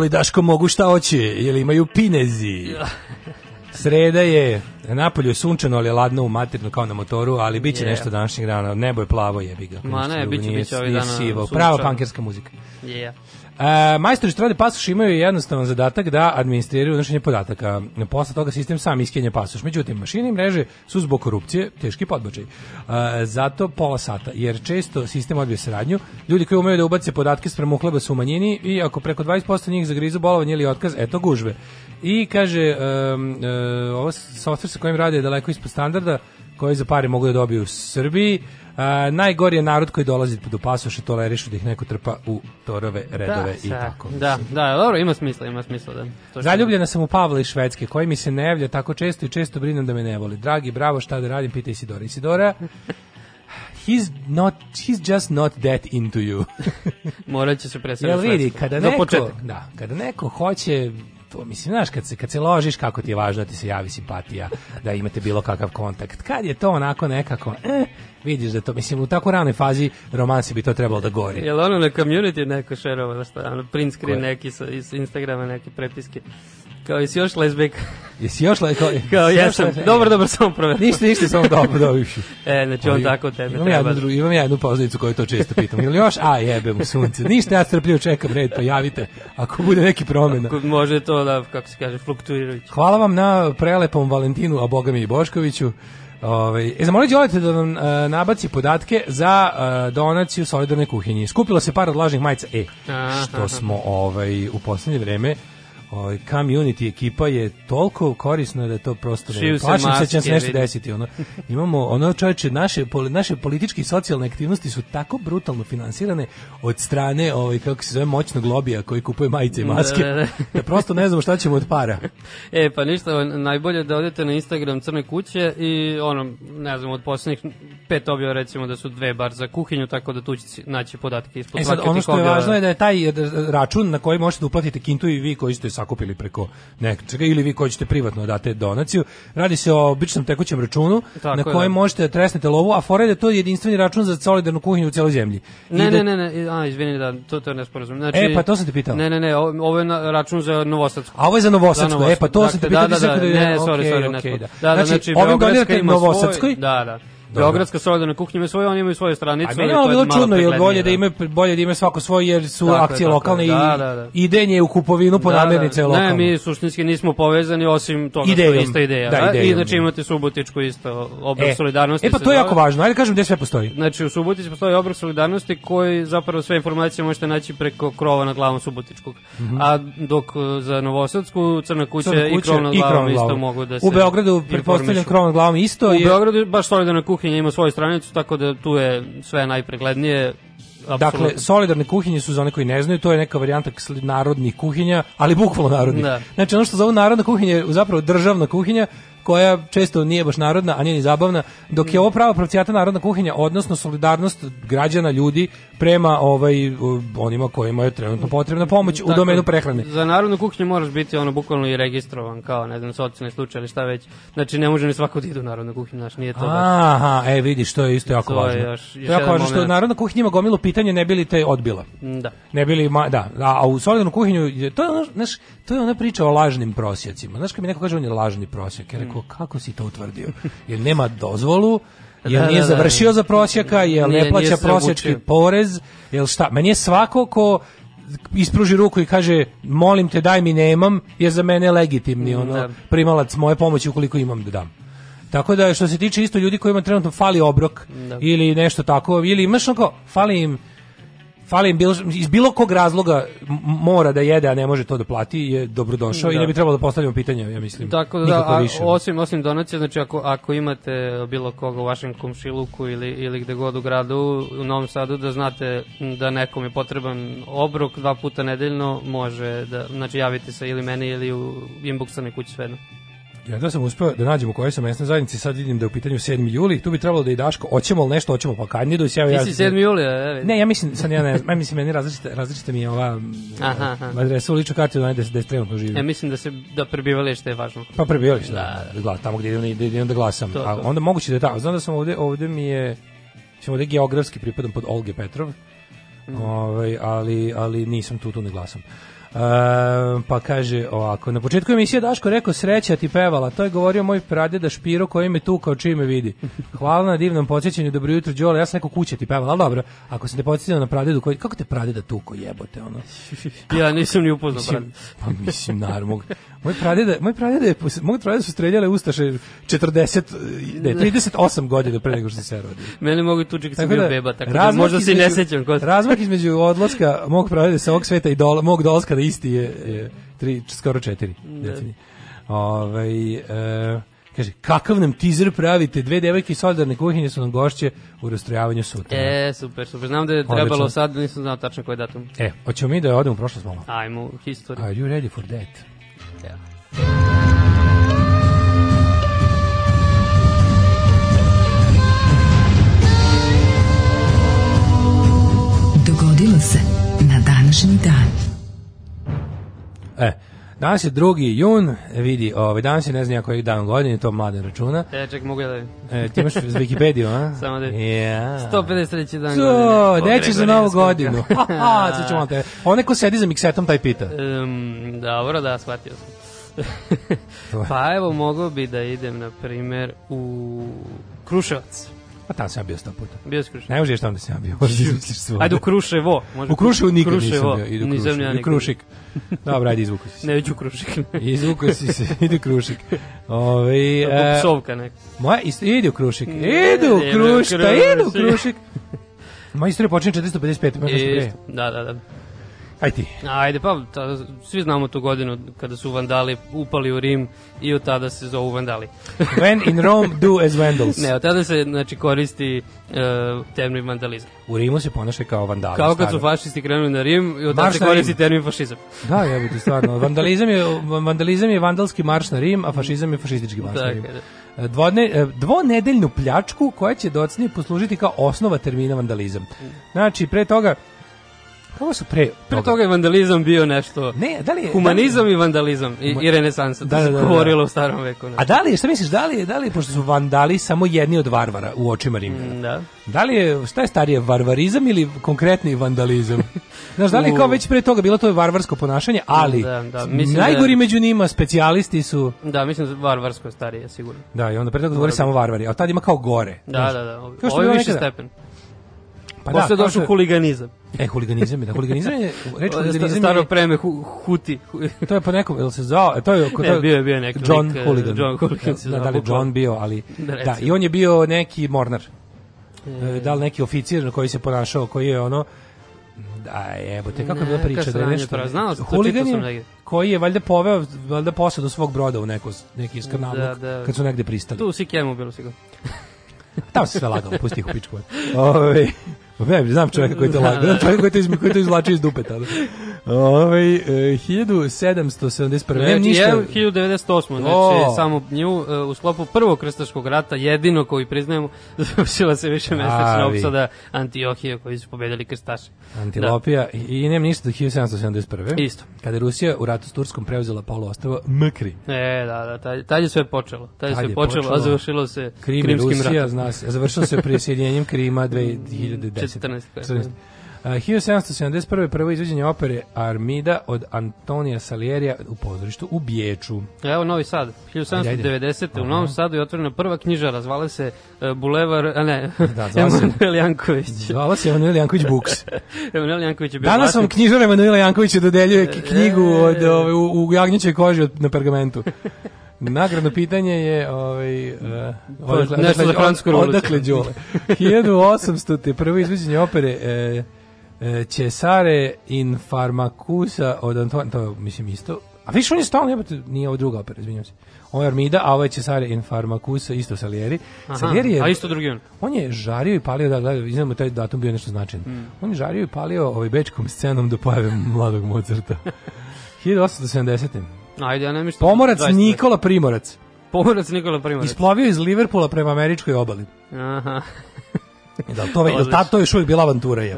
Đoli Daško mogu šta hoće, jer imaju pinezi. Sreda je, napolju je sunčano, ali je ladno u maternu kao na motoru, ali bit će Je. nešto današnjeg dana. Nebo je plavo, jebi ga. Ma ne, bit će- bit će ovih dana sivo. Prava pankerska muzika. Yeah. E, majstori strade pasoš imaju jednostavan zadatak da administriraju unošenje podataka. Posle toga sistem sam iskenja pasoš. Međutim, mašine i mreže su zbog korupcije teški podbačaj. E, zato pola sata, jer često sistem odbije saradnju. Ljudi koji umeju da ubace podatke sprem uhleba su u manjini i ako preko 20% njih zagrizu bolovanje ili otkaz, eto gužve. I kaže, um, uh, ovo software sa kojim rade je daleko ispod standarda, koji za pare mogu da dobiju u Srbiji. A, najgori je narod koji dolazi do pasoša, tolerišu da ih neko trpa u torove, redove i sa- tako. Da, da, dobro, ima smisla, ima smisla. Da. To Zaljubljena sam u Pavla iz Švedske, koji mi se ne javlja tako često i često brinem da me ne voli. Dragi, bravo, šta da radim, pita Isidora. Isidora, he's not, he's just not that into you. Morat će se Jel preseliti. vidi, kada neko, da, kada neko hoće to mislim, znaš, kad se, kad se ložiš kako ti je važno da ti se javi simpatija, da imate bilo kakav kontakt. Kad je to onako nekako, eh, vidiš da to, mislim, u tako ranoj fazi romansi bi to trebalo da gori. Jel ono na community neko šerovao, šta, ono print screen Koje? neki sa, iz Instagrama, neke prepiske. Kao, jesi još lesbijka? Jesi još le, kao, jesam. le- Dobro, dobro, samo proverim. Ništa, ništa, samo dobro, dobro. E, znači on tako tebe imam treba. Jednu, dru, imam jednu poznanicu koju to često pitam. Ili još, a jebem u sunce. Ništa, ja strpljivo čekam red, pa javite ako bude neki promjena. Ako Može to da, kako se kaže, fluktuirajući. Hvala vam na prelepom Valentinu, a boga mi i Boškoviću. Ovaj, e, zamolit Đolete da vam e, nabaci podatke za e, donaciju solidarne kuhinje. Skupilo se par od lažnih majica. E, Aha, što aha. smo ovaj, u poslednje vreme ovaj community ekipa je toliko korisna da je to prosto ne Šiju se plašim se da će se nešto desiti ono imamo ono čoveče naše naše političke i socijalne aktivnosti su tako brutalno finansirane od strane ovaj kako se zove moćnog lobija koji kupuje majice i maske Da, da, da. da prosto ne znamo šta ćemo od para E, pa ništa, najbolje da odete na Instagram Crne kuće i ono, ne znam, od posljednjih pet objava recimo da su dve bar za kuhinju, tako da tu si naći podatke ispod E sad, ono što je objava. važno je da je taj račun na koji možete da uplatite kintu i vi koji ste sakupili preko nečega ili vi koji ćete privatno da date donaciju. Radi se o običnom tekućem računu Tako na je, kojem da. možete da tresnete lovu, a fora je da je to jedinstveni račun za solidarnu kuhinju u celoj zemlji. I Ne, da- ne, ne, ne, a, izvini, da, to, to je nesporazum. Znači, E, pa to sam te pitao. Ne, ne, ne, ovo, je na, račun za Novosadsku. A ovo je za Novosadsku, e pa to sam te pitao. Da, ti da, si da, rekao ne, sorry, sorry, okej, ne, da. da, da, Znači, znači, ovim donirate ima Novosadskoj, Svoj, da, da. Beogradska solidarna kuhinja ima svoju, oni imaju svoju stranicu. A meni je malo bilo čudno, jer bolje preglednije, da imaju bolje da imaju svako svoj jer su Tako je, akcije tako je. lokalne Da, i da, da. idenje u kupovinu po Da, da, namirnice je lokalno. Ne, mi suštinski nismo povezani osim toga što Idejom. je ista ideja. Da, Da, idejom. I znači imate Subotičku isto obrok solidarnosti. E pa to je jako važno. Ajde kažem gde sve postoji. Znači u Subotici postoji obrok solidarnosti koji zapravo sve informacije možete naći preko krova na glavom Subotičkog. A dok e, za Novosadsku Crna kuća, Crna i kuća krov na i glavom krov na isto glavom. mogu da se U Beogradu pretpostavljam krov na glavom isto. U je- Beogradu baš solidarna kuhinja ima svoju stranicu, tako da tu je sve najpreglednije. Dakle, apsolutno. solidarne kuhinje su za one koji ne znaju, to je neka varijanta narodnih kuhinja, ali bukvalno narodnih. Da. Znači ono što zovu narodna kuhinja je zapravo državna kuhinja, koja često nije baš narodna, a nije ni zabavna, dok je ovo prava pravcijata narodna kuhinja, odnosno solidarnost građana, ljudi prema ovaj, u- onima kojima je trenutno potrebna pomoć u Tako, domenu prehrane. Za narodnu kuhinju moraš biti ono bukvalno i registrovan kao, ne znam, socijalni slučaj ili šta već. Znači ne može ni svako da ide u narodnu kuhinju, znaš, nije to baš. Aha, e vidiš, to je isto jako To je važno. još- to još je jako važno što narodna kuhinja ima gomilu pitanja, ne bi li te odbila. Da. Ne bili ma, da, a, a u solidarnu kuhinju to je znaš, to je ona priča o lažnim prosjecima. Znaš kad mi neko kaže on je lažni prosjek, rekao kako si to utvrdio? Jer nema dozvolu, jer Da, nije da, da. završio za prosjeka, jer Nije- ne plaća prosječki porez, jel šta? Meni je svako ko ispruži ruku i kaže molim te daj mi nemam je za mene legitimni ono Da. primalac moje pomoći ukoliko imam da dam. Tako da što se tiče isto ljudi kojima trenutno fali obrok Da. ili nešto tako, ili imaš onako, fali im fali im bilo, iz bilo kog razloga mora da jede, a ne može to da plati, je dobrodošao i Da. ne bi trebalo da postavljamo pitanja, ja mislim. Tako da, nikako a, osim, osim donacija, znači ako, ako imate bilo koga u vašem komšiluku ili, ili gde god u gradu, u Novom Sadu, da znate da nekom je potreban obrok dva puta nedeljno, može da, znači javite se ili meni ili u inbox crne kuće svejedno. Ja da sam uspeo da nađemo koje su mesne zajednice, sad vidim da je u pitanju 7. juli, tu bi trebalo da i Daško, hoćemo li nešto, hoćemo pa kandiduj se, evo Ti ja. si 7. julija, evo. Ne, ja mislim, sad ja ne ja mislim, meni različita, različita mi je ova Aha, aha. adresa u ličnu kartu da da, da trenutno živim. Ja mislim da se da prebivalište je važno. Pa prebivalište, da, da, glas, tamo gdje idem, da idem da glasam. To, A to. onda moguće da je tamo. Znam da sam ovde, ovde mi je, sam ovde geografski pripadam pod Olge Petrov, Mm. ovaj, ali, ali nisam tu, tu ne glasam. Pa kaže ovako, na početku emisije Daško rekao sreća ti pevala, to je govorio moj pradeda Špiro koji me tu kao čime vidi. Hvala na divnom podsjećanju, dobro jutro Đole, ja sam rekao kuća ti pevala, ali dobro, ako se te podsjetio na pradedu, koji, kako te pradeda tuko jebote, ono? Ja nisam ni upoznao Mislim, pa mislim, naravno. Moj pradeda, moj pradeda je, moj pradeda su streljale ustaše 40, ne, 38 godina pre nego što se se rodio. Mene mogu tući kad sam bio beba, tako da možda se ne sećam. Razmak između odlaska mog pradeda sa ovog sveta i dola, mog dolaska na isti je, je tri, skoro četiri decenije. Ovaj, e, kaže, kakav nam tizer pravite? Dve devojke iz solidarne kuhinje su nam gošće u rastrojavanju sutra. E, super, super. Znam da je trebalo sad, nisam znao tačno koji datum. E, hoćemo mi da odemo u prošlost malo? Ajmo, u historiju. Are you ready for that? Dogodilo se na današnji dan. E, danas je 2. jun, vidi, ovaj, danas je ne znam koji dan godine, to mladen računa. E, ček, mogu ja da... E, ti imaš z Wikipediju, a? Samo da- Ja. 153. dan To, godine. nećeš za novu godinu. Haha, sad te. Onaj ko sedi za miksetom, taj pita. Um, dobro, da, shvatio sam. pa evo, mogao bi da idem, na primer, u Kruševac. Pa tamo sam ja bio sto puta. Bio si Kruševac. Ne možeš tamo da sam ja bio, možeš izmisliš svoje. Ajde u Kruševo. Može U Kruševu nikad Kruševo. nisam bio, idu Nisam Krušik. ja. Krušik. Dobro, ajde izvuku si se. Neću Krušik. Izvuku si se, ide Krušik. Ove, e, Psovka neka. moja isto, ide u Krušik. Ide u Ide u Krušik, pa ide u Krušik. Moja istorija počinje 455. ima nešto pre. Isto, da, da, da. Aj ti. Ajde, pa ta, svi znamo tu godinu kada su vandali upali u Rim i od tada se zovu vandali. When in Rome, do as Vandals. Ne, od tada se znači, koristi uh, termin vandalizam. U Rimu se ponaša kao vandali. Kao kad su fašisti krenuli na Rim i od tada se koristi Rim. termin fašizam. Da, jebote, stvarno. Vandalizam je, vandalizam je vandalski marš na Rim, a fašizam je fašistički marš na Rim. da. Dvodne, e, dvonedeljnu pljačku koja će docnije poslužiti kao osnova termina vandalizam. Znači, pre toga, kako su pre, Pre toga je vandalizam bio nešto... Ne, da li je... Humanizam i vandalizam i, i renesansa, Da, da, da, da. govorilo u starom veku. A da li je, šta misliš, da li je, da li je, pošto su vandali samo jedni od varvara u očima Rimljana, Mm, Da. Da li je, šta je starije, varvarizam ili konkretni vandalizam? Znaš, da li je kao već pre toga bilo to varvarsko ponašanje, ali Da, da, da- najgori među njima specijalisti su, Da, mislim da varvarsko je starije, sigurno. da, i onda pre toga govori samo varvari, a tad ima kao gore. Da, da, da. Ovo ovo je je više stepen. Pa Posle kao došao huliganizam. E, huliganizam je, da, huliganizam je, reč Ovo je huliganizam Staro preme, hu, huti. Hu- to je po nekom, jel se zvao, e, to je, to Ne, bio je- bio neki John lik, e, Hooligan. John Hooligan se Da, zvao, da li. John bio, ali, Da, da, i on je bio neki mornar. E, da li neki oficir na koji se ponašao, koji je ono, da jebote, kako je bila priča da je nešto... pravo, znao Huligan je koji je valjda poveo valjda posadu svog broda u neko, neki iskrnavluk, Da, da. kad su negde pristali. Tu u Sikijemu bilo sigurno. Tamo se sve lagalo, pusti ih u pičku. Ove, ne, znam čovjeka koji to lagao, znam čovjeka koji to, izmi, koji to izvlači iz dupe tada. Ove, e, 1771. Nemam Znači, ništa. je 1098. Znači, O. samo nju e, u sklopu prvog krstaškog rata, jedino koji priznajemo, završila se više mesečna opsada Antiohije koji su pobedili krstaši. Antilopija i, i nemam ništa do 1771. Isto. Kada je Rusija u ratu s Turskom preuzela poluostrvo Mkri. E, da, da, tad, tad je sve počelo. Tad je sve počelo, počelo. a završilo se Krim Krimskim Rusija, ratom. zna se, završilo se prisjedinjenjem Krima 2010. 14. 14. Uh, 1771. prvo izvođenje opere Armida od Antonija Salierija u pozorištu u Biječu. Evo Novi Sad, 1790. u Novom Sadu je otvorena prva knjižara, zvala se uh, Bulevar, a ne, Da, Emanuel Janković. Zvala se Emanuel Janković Books. Emanuel Janković je bio Danas vam knjižar Emanuela Jankovića dodeljuje knjigu od, ove, u, u jagnjećoj koži od, na pergamentu. Nagradno pitanje je ovaj uh, odakle, nešto za Francusku revoluciju. Odakle Đole? 1800. te prvo izvođenje opere e, e, Cesare in Pharmacusa od Anton, to mislim isto. A više on je stalno, jebote, nije ovo druga opera, izvinjam se. Ovo je Armida, a ovo je Cesare in Pharmacusa, isto Salieri. Aha, Salieri je, A isto drugi on. on je žario i palio, da gledaj, iznamo taj datum bio nešto značajan. Mm. On je žario i palio ovaj bečkom scenom do pojave mladog Mozarta. 1870. Ajde, ja ne mislim... Pomorac 20. Nikola Primorac Pomorac Nikola Primorac. isplovio iz Liverpoola prema američkoj obali. Aha, Da, to, je, ta, to je još uvijek bila avantura. Je.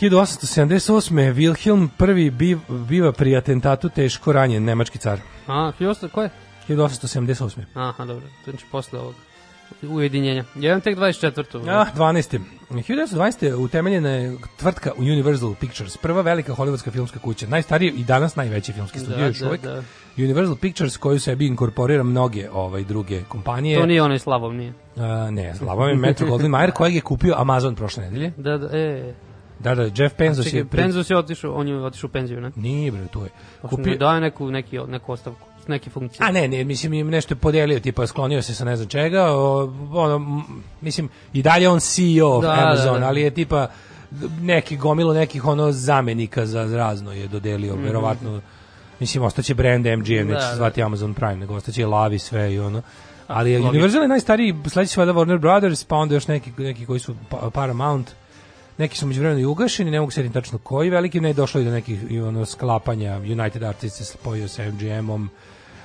1878. Wilhelm I biv, biva pri atentatu teško ranjen nemački car. A, 1800, ko je? 1878. Aha, dobro, znači posle ovog. ujedinjenja. Jedan tek 24. Ah, 12. 1920. utemeljena je tvrtka Universal Pictures, prva velika hollywoodska filmska kuća, najstariji i danas najveći filmski studio Da, još da, uvek. da. Universal Pictures koju sebi inkorporira mnoge ovaj druge kompanije. To nije onaj Slavom, nije. A, ne, Slavo je Metro Goldwyn Mayer kojeg je kupio Amazon prošle nedelje. Da, da, e. Da, da, Jeff Bezos Čekaj, je... pred- Penzos je otišao, on je otišao u penziju, ne? Nije, bre, tu je. Kupio... Kupio... Daje neku, neki, neku ostavku, neke funkcije. A ne, ne, mislim im nešto je podelio, tipa sklonio se sa ne znam čega, o, ono, mislim, i dalje on CEO Da, da, Amazon, da. ali je tipa neki gomilo nekih ono zamenika za razno je dodelio, Mhm. verovatno, mislim, ostaće brand MGM, neće Da, se da. zvati Amazon Prime, nego ostaće Lavi sve i ono. Ali. Universal je najstariji, sledeći su valjda Warner Brothers, pa onda još neki, neki koji su pa- Paramount, neki su međuvremeno i ugašeni, ne mogu se tačno koji veliki, ne došlo i do nekih i ono sklapanja, United Artists se spojio sa MGM-om,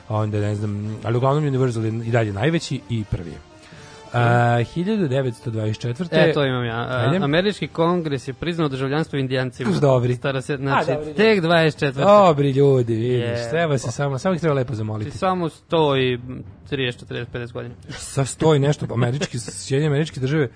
onda ne znam, ali uglavnom Universal je i dalje najveći i prvi je. Uh, 1924. E, to imam ja. Ajde. Američki kongres je priznao državljanstvo indijancima. Dobri. Stara se, znači, A, dobri, tek 24. Dobri ljudi, vidiš, Je. treba se samo, samo ih treba lepo Ti zamoliti. samo 100 i 30, 40, 50 godina. Sa stoji nešto, američki, Sjedinjene američke države,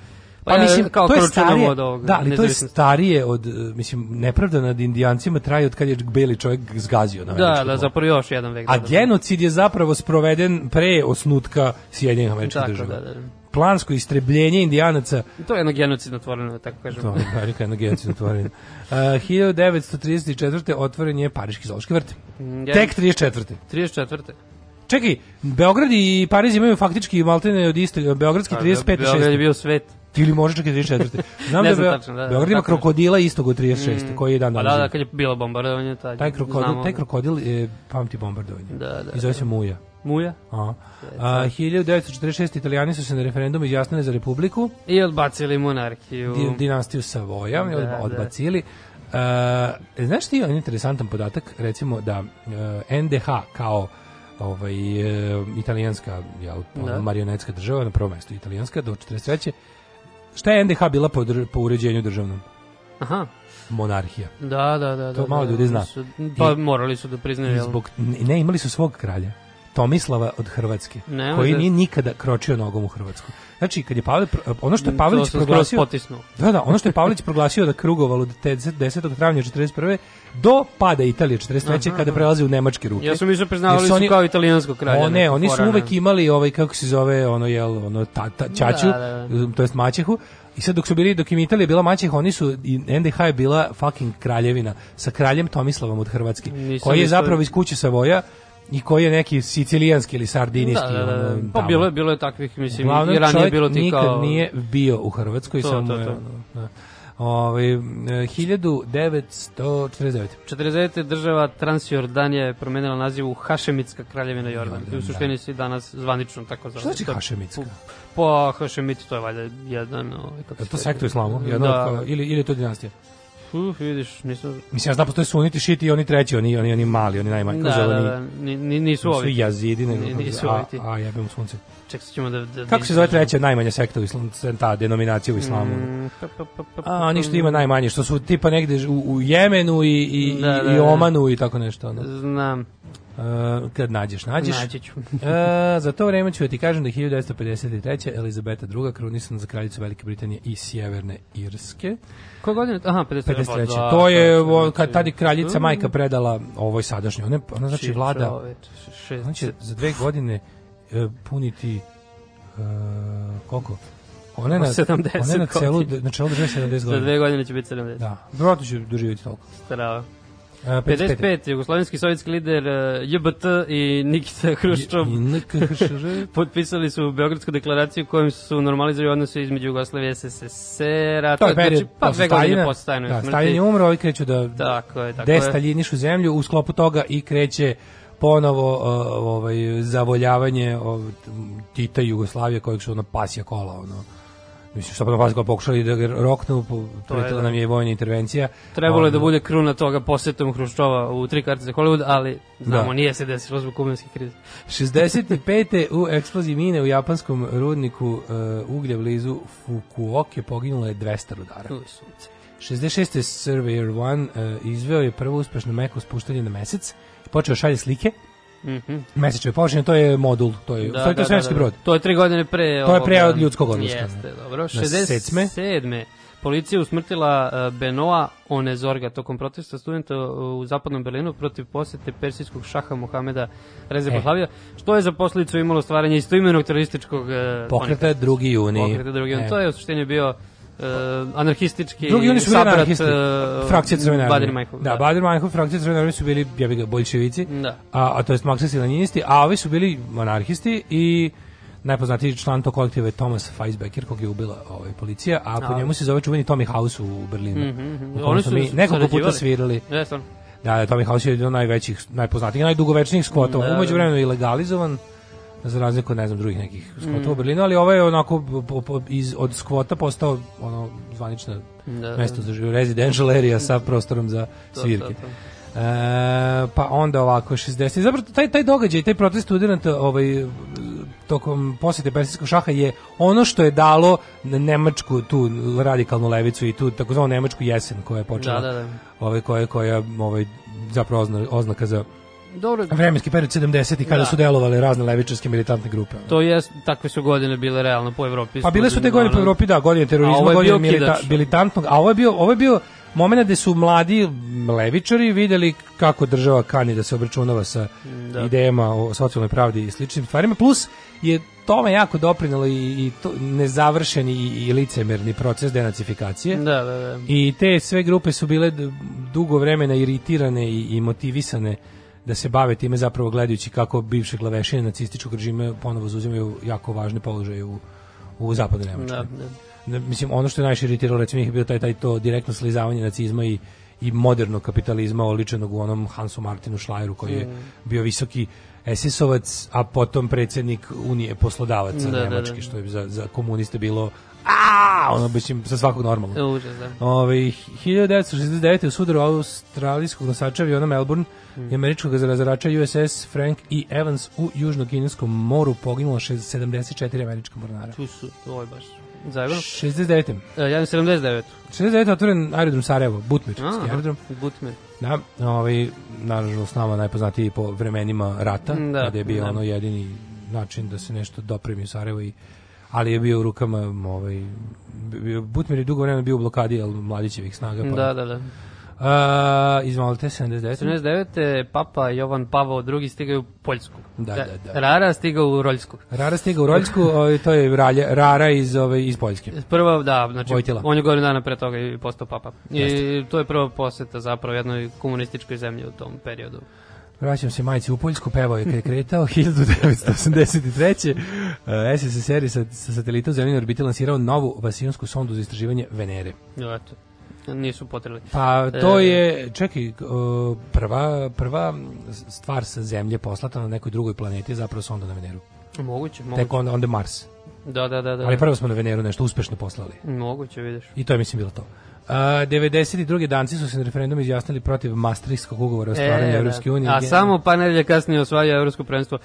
Pa Pa mislim, kao to je starije, od ovog da, ali to je starije od, eh, mislim, nepravda nad indijancima traje od kad je beli čovjek zgazio na Da, da, zapravo još jedan vek. A da, da. genocid je zapravo sproveden pre osnutka Sjedinjenih američkih država. da, da. Plansko istrebljenje indijanaca, To je jedno genocidno tvoreno, da tako kažem. to je Amerika jedno genocid otvoren. Uh, 1934. otvoren je Pariški zoološki vrt. Mm, Tek 34. 34. Čekaj, Beograd i Pariz imaju faktički maltene od iste, Beogradski 35. Beograd je 6. bio svet. Ili može čak i 34. Znam Ne da, znam tačno, da, da, Beograd ima je. krokodila istog od 36. koji je dan Pa danas. da, da, živ. kad je bilo bombardovanje, taj, taj krokodil, taj krokodil je pamti bombardovanje. Da, da, I zove se Muja. Muja. A, a, 1946. italijani su se na referendumu izjasnili za republiku, I odbacili monarhiju. di, dinastiju Savoja, Da, da, da. odbacili. Uh, znaš ti on interesantan podatak, recimo da uh, NDH kao ovaj, uh, italijanska jel, Da. marionetska država, na prvom mestu italijanska, do 43. Šta je NDH bila po, po uređenju državnom? Aha. Monarhija. Da, da, da. To da, malo da, ljudi zna. oni Su, pa I- morali su da priznaju. Zbog, ne, imali su svog kralja. Tomislava od Hrvatske, Ne, koji da- nije nikada kročio nogom u Hrvatsku. Znači, kad je Pavle, ono što je sam skroz proglasio... Da, da, ono što je Pavlić proglasio da krugovalo od 10. 10. travnja 41. do pada Italije 43. kada prelazi u nemačke ruke. Ja sam mislio priznavali su, oni- kao italijansko kralje. O ne, oni su uvek imali ovaj kako se zove ono jel ono tata ćaću, Da, da, to jest maćehu. I sad dok su bili dok im Italija bila maćeha, oni su i NDH je bila fucking kraljevina sa kraljem Tomislavom od Hrvatske, Nisam koji je zapravo iz kuće Savoja i koji je neki sicilijanski ili sardinijski. Da, da, da. ono, Pa bilo je, bilo je takvih, mislim, Uglavnom, i ranije je bilo ti nikad kao... nije bio u Hrvatskoj, To, samo to, je, to. ono, da. Ovaj, e, 1949. 49. država Transjordanija je promenila naziv u Hašemitska kraljevina Jordan. I u suštini si danas zvanično tako zove. Šta znači Hašemitska? Pa Hašemit to je valjda jedan... Ovaj, kako Je se to sektor islamu? Jedna Da. ili, ili je to dinastija? Uf, vidiš, nisam... Mislim, ja znam, postoje suniti, šiti i oni treći, oni, oni, oni mali, oni najmanji. Da, da, da, ni, ni, nisu Nisu ovi. jazidi, nego nisu ti. a, a jebem u sunce. Ček, ćemo da... da Kako se zove treća najmanja sekta u islamu, ta denominacija u islamu? Mm, pa, pa, pa, pa, A, oni što ima najmanje, što su tipa negde u, u Jemenu i, i, Da, da, i da. Omanu i tako nešto. Ono. Znam, Uh, kad nađeš, nađeš. naći ću. E, za to vreme ću da ti kažem da je 1953. Elizabeta II. krunisana za kraljicu Velike Britanije i Sjeverne Irske. Koje godine? Aha, 53. 53. Pa, da, to je, o, kad tad je kraljica Mm. majka predala ovoj sadašnjoj. Ona, ona znači vlada, ona će za dve godine e, puniti e, koliko? Ona je na, 70 ona je na celu, na čelu države 70 Za godina. dve godine će biti 70. Da, vjerojatno će doživjeti toliko. Strava. E, 55. 55. Jugoslovenski sovjetski lider eh, JBT i Nikita Hruščov potpisali su Beogradsku deklaraciju kojom su normalizovali odnose između Jugoslavije i SSSR-a. To je period znači, pa dve godine Staljina. posle Staljinove Da. Stalin je umro, ovi kreću da Tako je, tako destaljinišu zemlju u sklopu toga i kreće ponovo uh, ovaj zavoljavanje ov, Tita i Jugoslavije kojeg su ono pasja kola ono mislim što pa pasja kola pokušali da ga roknu pretila da. nam je vojna intervencija Trebalo je da Ono, bude kruna toga posetom Hruščova u tri karte za Hollywood, ali znamo, Da. nije se desilo zbog kumenske krize. 65. u eksploziji mine u japanskom rudniku uh, uglja blizu Fukuoke poginulo je 200 rudara U, sunce. 66. Surveyor 1 uh, izveo je prvo uspešno meko spuštanje na mesec počeo šalje slike Mhm. Mesečeve površine, to je modul, to je, da, to je svemirski brod. To je tri godine pre To je pre od ljudskog odlaska. Jeste, dobro. Na sedme. 67. Policija usmrtila uh, Benoa Onezorga tokom protesta studenta u zapadnom Berlinu protiv posete persijskog šaha Mohameda Reze E. Što je za posledicu imalo stvaranje istoimenog terorističkog uh, Pokreta 2. juni. Pokreta drugi. E. To je u suštini bio anarhistički Drugi oni su bili anarhisti. uh, Frakcija Crvene armije. Baden-Meinhof. Da, Baden-Meinhof, frakcija Crvene armije su bili, ja bih ga, boljševici, Da. a, a to jest marksisti i leninisti, a ovi su bili anarhisti i najpoznatiji član tog kolektiva je Thomas Feisbecker, kog je ubila ovaj, policija, a po A. njemu se zove čuveni Tommy House u Berlinu. U kome Oni su mi nekoliko puta svirali. Jeste, Da, da, Tommy House je jedan najvećih, najpoznatijih, najdugovečnijih skvotova. Da, Umeđu da. vremenu je legalizovan, za razliku od, ne znam, drugih nekih skvotova Mm. u Berlinu, ali ovo je onako po- po- iz, od skvota postao ono zvanična Da, mesto za život, residential area sa prostorom za To, svirke. to, to. E, pa onda ovako 60. Zapravo taj taj događaj, taj protest studenata ovaj tokom posete persijskog šaha je ono što je dalo nemačku tu radikalnu levicu i tu takozvanu nemačku jesen koja je počela Da, da, da. ovaj koja koja ovaj zapravo ozna, oznaka za Dobro, vremenski period 70 i kada Da. su delovale razne levičarske militantne grupe. to je, takve su godine bile realno po Evropi. Pa bile su te godine po Evropi, da, godine terorizma, godine milita- militantnog, a ovo je bio, ovo je bio moment gde su mladi levičari videli kako država kani da se obračunava sa Da. idejama o socijalnoj pravdi i sličnim stvarima, plus je tome jako doprinalo i, i to nezavršeni i, i licemerni proces denacifikacije. Da, da, da. I te sve grupe su bile dugo vremena iritirane i, i motivisane da se bave time zapravo gledajući kako bivše glavešine nacističkog režima ponovo zauzimaju jako važne položaje u, u zapadnoj Nemačkoj. Da, da. Mislim ono što je najviše iritiralo recimo je bilo taj taj to direktno slizavanje nacizma i i modernog kapitalizma oličenog u onom Hansu Martinu Schleieru koji je Mm. bio visoki SS-ovac, a potom predsjednik Unije poslodavaca Da, da, Nemačke, da. što je za, za komuniste bilo a ono mislim sa svakog normalnog. E, Užas, da. Ove, 1969. u sudaru australijskog nosača aviona Melbourne Mm. i američkog razarača USS Frank E. Evans u Južno-Kineskom moru poginulo šest- 74 američka mornara. Tu su, je baš zajebano. 69. E, ja 79. 69. otvoren aerodrom Sarajevo, Butmirski aerodrom. Butmer. Da, ovaj, naravno s nama najpoznatiji po vremenima rata, Da, kada je bio da. ono jedini način da se nešto dopremi u Sarajevo i ali je bio u rukama ovaj bio, Butmir je dugo vremena bio u blokadi al mladićevih snaga pa. Da, da, da. A, izvolite 79. 79. Papa Jovan Pavao II stigao u Poljsku. Da, da, da. Rara stigao u Roljsku. Rara stiga u Roljsku, ovaj, to je Ralja, Rara iz ove iz Poljske. Prva, da, znači, Vojtila. on je godinu dana pre toga i postao papa. I Jeste. to je prva poseta zapravo jednoj komunističkoj zemlji u tom periodu. Vraćam se majici u Poljsku, pevao je kad je kretao 1983. Uh, SSSR je sa, sa satelita u zemljeni orbiti lansirao novu vasionsku sondu za istraživanje Venere. Eto. Nisu potrebili. Pa to E, je, čekaj, uh, prva, prva stvar sa zemlje poslata na nekoj drugoj planeti je zapravo sonda na Veneru. Moguće, moguće. Tek onda, onda Mars. Da, da, da. da. Ali prvo smo na Veneru nešto uspešno poslali. Moguće, vidiš. I to je mislim bilo to. Uh, 92. danci su se na referendumu izjasnili protiv Maastrichtskog ugovora o stvaranju da. Evropske unije. A samo pa nedelje kasnije osvaja evropsko prvenstvo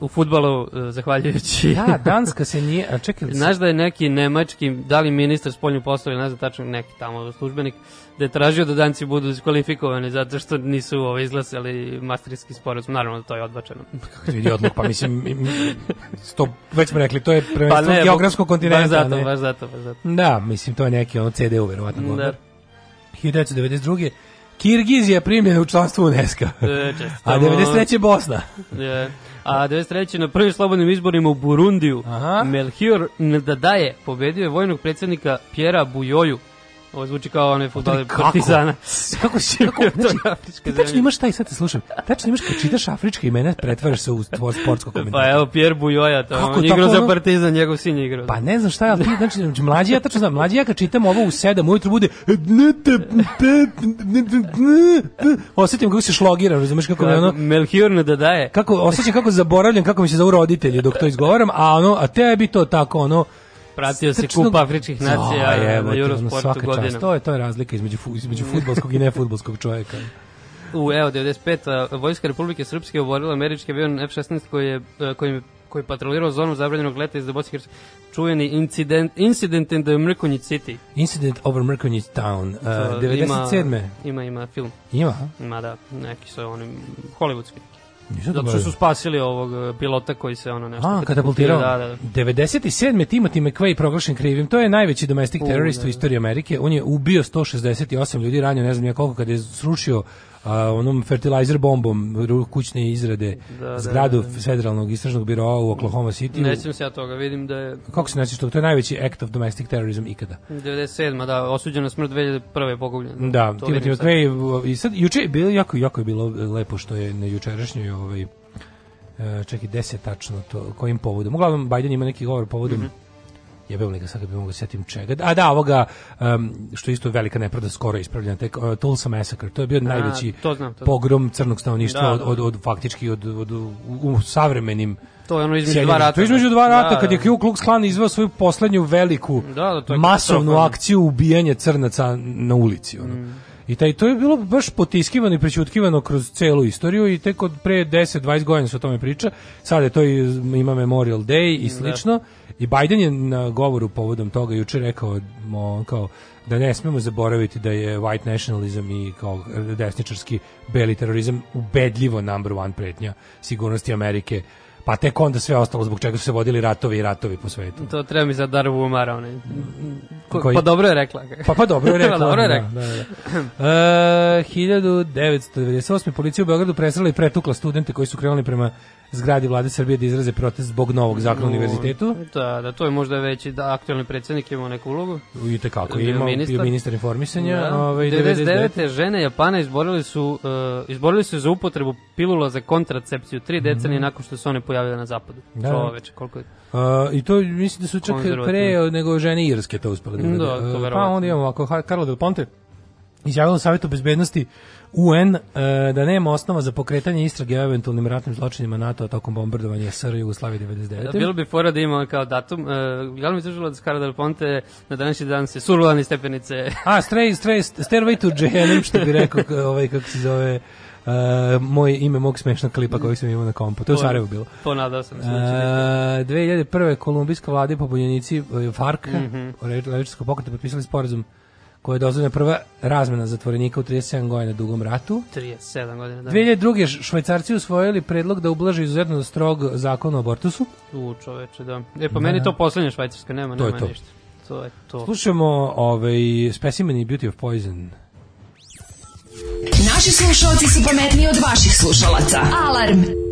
u futbalu, e, zahvaljujući... Da, Danska se nije... A čekaj, Znaš da je neki nemački, da li ministar spoljnih poslova, ne znam tačno, neki tamo službenik, da je tražio da danci budu diskvalifikovani zato što nisu ovo, izglasali mastrijski sporazum. Naravno da to je odbačeno. Kako vidi odmah, pa mislim, im- sto, već smo rekli, to je prvenstvo ne, geografskog kontinenta. Baš zato, ne? baš zato, baš zato. Da, mislim, to je neki ono CDU, verovatno. Da. govor. 1992. Kirgizija primljena u članstvo UNESCO. E. A 93. Bosna. Je. A 93. na prvim slobodnim izborima u Burundiju Aha. Melchior Ndadaye pobedio je vojnog predsjednika Pjera Bujoju. Ovo zvuči kao onaj futbaler Kako? Partizana. Kako si, kako, To je znači, ti tačno imaš taj, sad te slušam, tačno imaš kad čitaš afrička imena, pretvaraš se u tvoj sportsko komentar. Pa evo, Pjer Bujoja, to Kako on igrao za ono? Partizan, njegov sin je igrao. Pa ne znam šta je, ali ti, znači, znači, mlađi ja tačno znam, mlađi ja kad čitam ovo u sedam ujutru bude osjetim kako se šlogiram, razumeš kako me ono, Melchior Ndadaye. kako osjećam kako zaboravljam kako mi se zovu roditelji dok to izgovaram, a ono, a tebi to tako ono, Pratio se kup afričkih nacija Aj, evo na Eurosportu godina. To je, to je razlika između, između futbolskog i nefutbolskog čovjeka. U evo 95. a, Vojska Republike Srpske oborila američki avion F-16 koji je e, koji je koji je patrolirao zonu zabranjenog leta iz Bosne i Hercegovine. Čuveni incident, incident in the Mrkonjić City. Incident over Mrkonjić Town, uh, To 97. Ima, ima, ima film. Ima? Ima da, neki su oni hollywoodski. Nisam to Zato što su spasili ovog e, pilota koji se ono nešto... A, katapultirao. Da, da, da. 97. Timothy McVeigh proglašen krivim. To je najveći domestic U, terorist da, u istoriji Amerike. On je ubio 168 ljudi, ranio ne znam ja koliko, kada je srušio a, onom fertilizer bombom kućne izrade Da, da, zgradu da, da. federalnog istražnog biroa u Oklahoma City. Nećem se ja toga, vidim da je Kako se nećeš toga? To je najveći act of domestic terrorism ikada. 97. da, osuđena smrt 2001. pogubljen. Da, To Timothy. McVeigh i sad juče je bilo jako jako je bilo lepo što je na jučerašnjoj ovaj e, čekaj 10 tačno to kojim povodom. Uglavnom Biden ima neki govor povodom Mhm. Jebem li ga sad kad bi mogu da setim čega. A da, ovoga, um, što je isto velika nepravda skoro ispravljena, tek uh, Tulsa Massacre, to je bio najveći to znam, to pogrom crnog stanovništva Da, od, da. od, od, faktički od, od, u, u savremenim To je ono između dva rata. To je između dva rata, Da, kad je da. Ku Klux Klan izveo svoju poslednju veliku Da, da, masovnu akciju ubijanja crnaca na ulici. Ono. Mm. I taj, to je bilo baš potiskivano i prećutkivano kroz celu istoriju i tek od pre 10-20 godina se o tome priča. Sada je to i, ima Memorial Day i slično. I Biden je na govoru povodom toga juče rekao mo, kao da ne smemo zaboraviti da je white nationalism i kao desničarski beli terorizam ubedljivo number one pretnja sigurnosti Amerike pa tek onda sve ostalo zbog čega su se vodili ratovi i ratovi po svetu. To treba mi za Darvu Umara, onaj. Ko, Koji? Pa dobro je rekla. Pa pa dobro je rekla. Pa dobro je da, rekla. Da, da. E, 1998. policija u Beogradu presrela i pretukla studente koji su krenuli prema zgradi vlade Srbije da izraze protest zbog novog zakona o univerzitetu. Da, da, to je možda veći da aktualni predsjednik ima neku ulogu. I tekako Bio ima ministar. ministar informisanja. Da. Ovaj, 99. žene Japana izborili su, uh, izborili su za upotrebu pilula za kontracepciju tri decenije nakon što su one pojavile na zapadu. Mhm. Da. Čoveče, koliko je... A, I to mislim da su čak pre nego žene Irske to uspele da Da, urade. to E, Pa verovatno. onda imamo Ha- Carlo Del Ponte izjavilo Savjetu bezbednosti UN e, da nema osnova za pokretanje istrage o eventualnim ratnim zločinima NATO tokom bombardovanja SR Jugoslavije 99. Da, bilo bi fora da ima kao datum. Uh, glavni tužilac Carlo Del Ponte na današnji dan se surulani stepenice. A, stray, stray, Stairway to Jehennem, što bi rekao, ovaj, kako se zove, uh, moj ime mog smešnog klipa koji sam imao na kompu. To je u Sarajevu bilo. Ponadao sam se. Uh, da biti. 2001. kolumbijska vlada i pobunjenici uh, FARC, mm. -hmm. levičarskog pokreta, potpisali sporazum koja je dozvoljena prva razmena zatvorenika u 37 godina dugom ratu. 37 godina. Da. 2002. Š- švajcarci usvojili predlog da ublaže izuzetno strog zakon o abortusu. U čoveče, da. E, pa meni to poslednja švajcarska, nema, To je nema to. ništa. To je to. Slušamo ovaj, Specimen i Beauty of Poison. Naši slušalci su pametniji od vaših slušalaca. Alarm!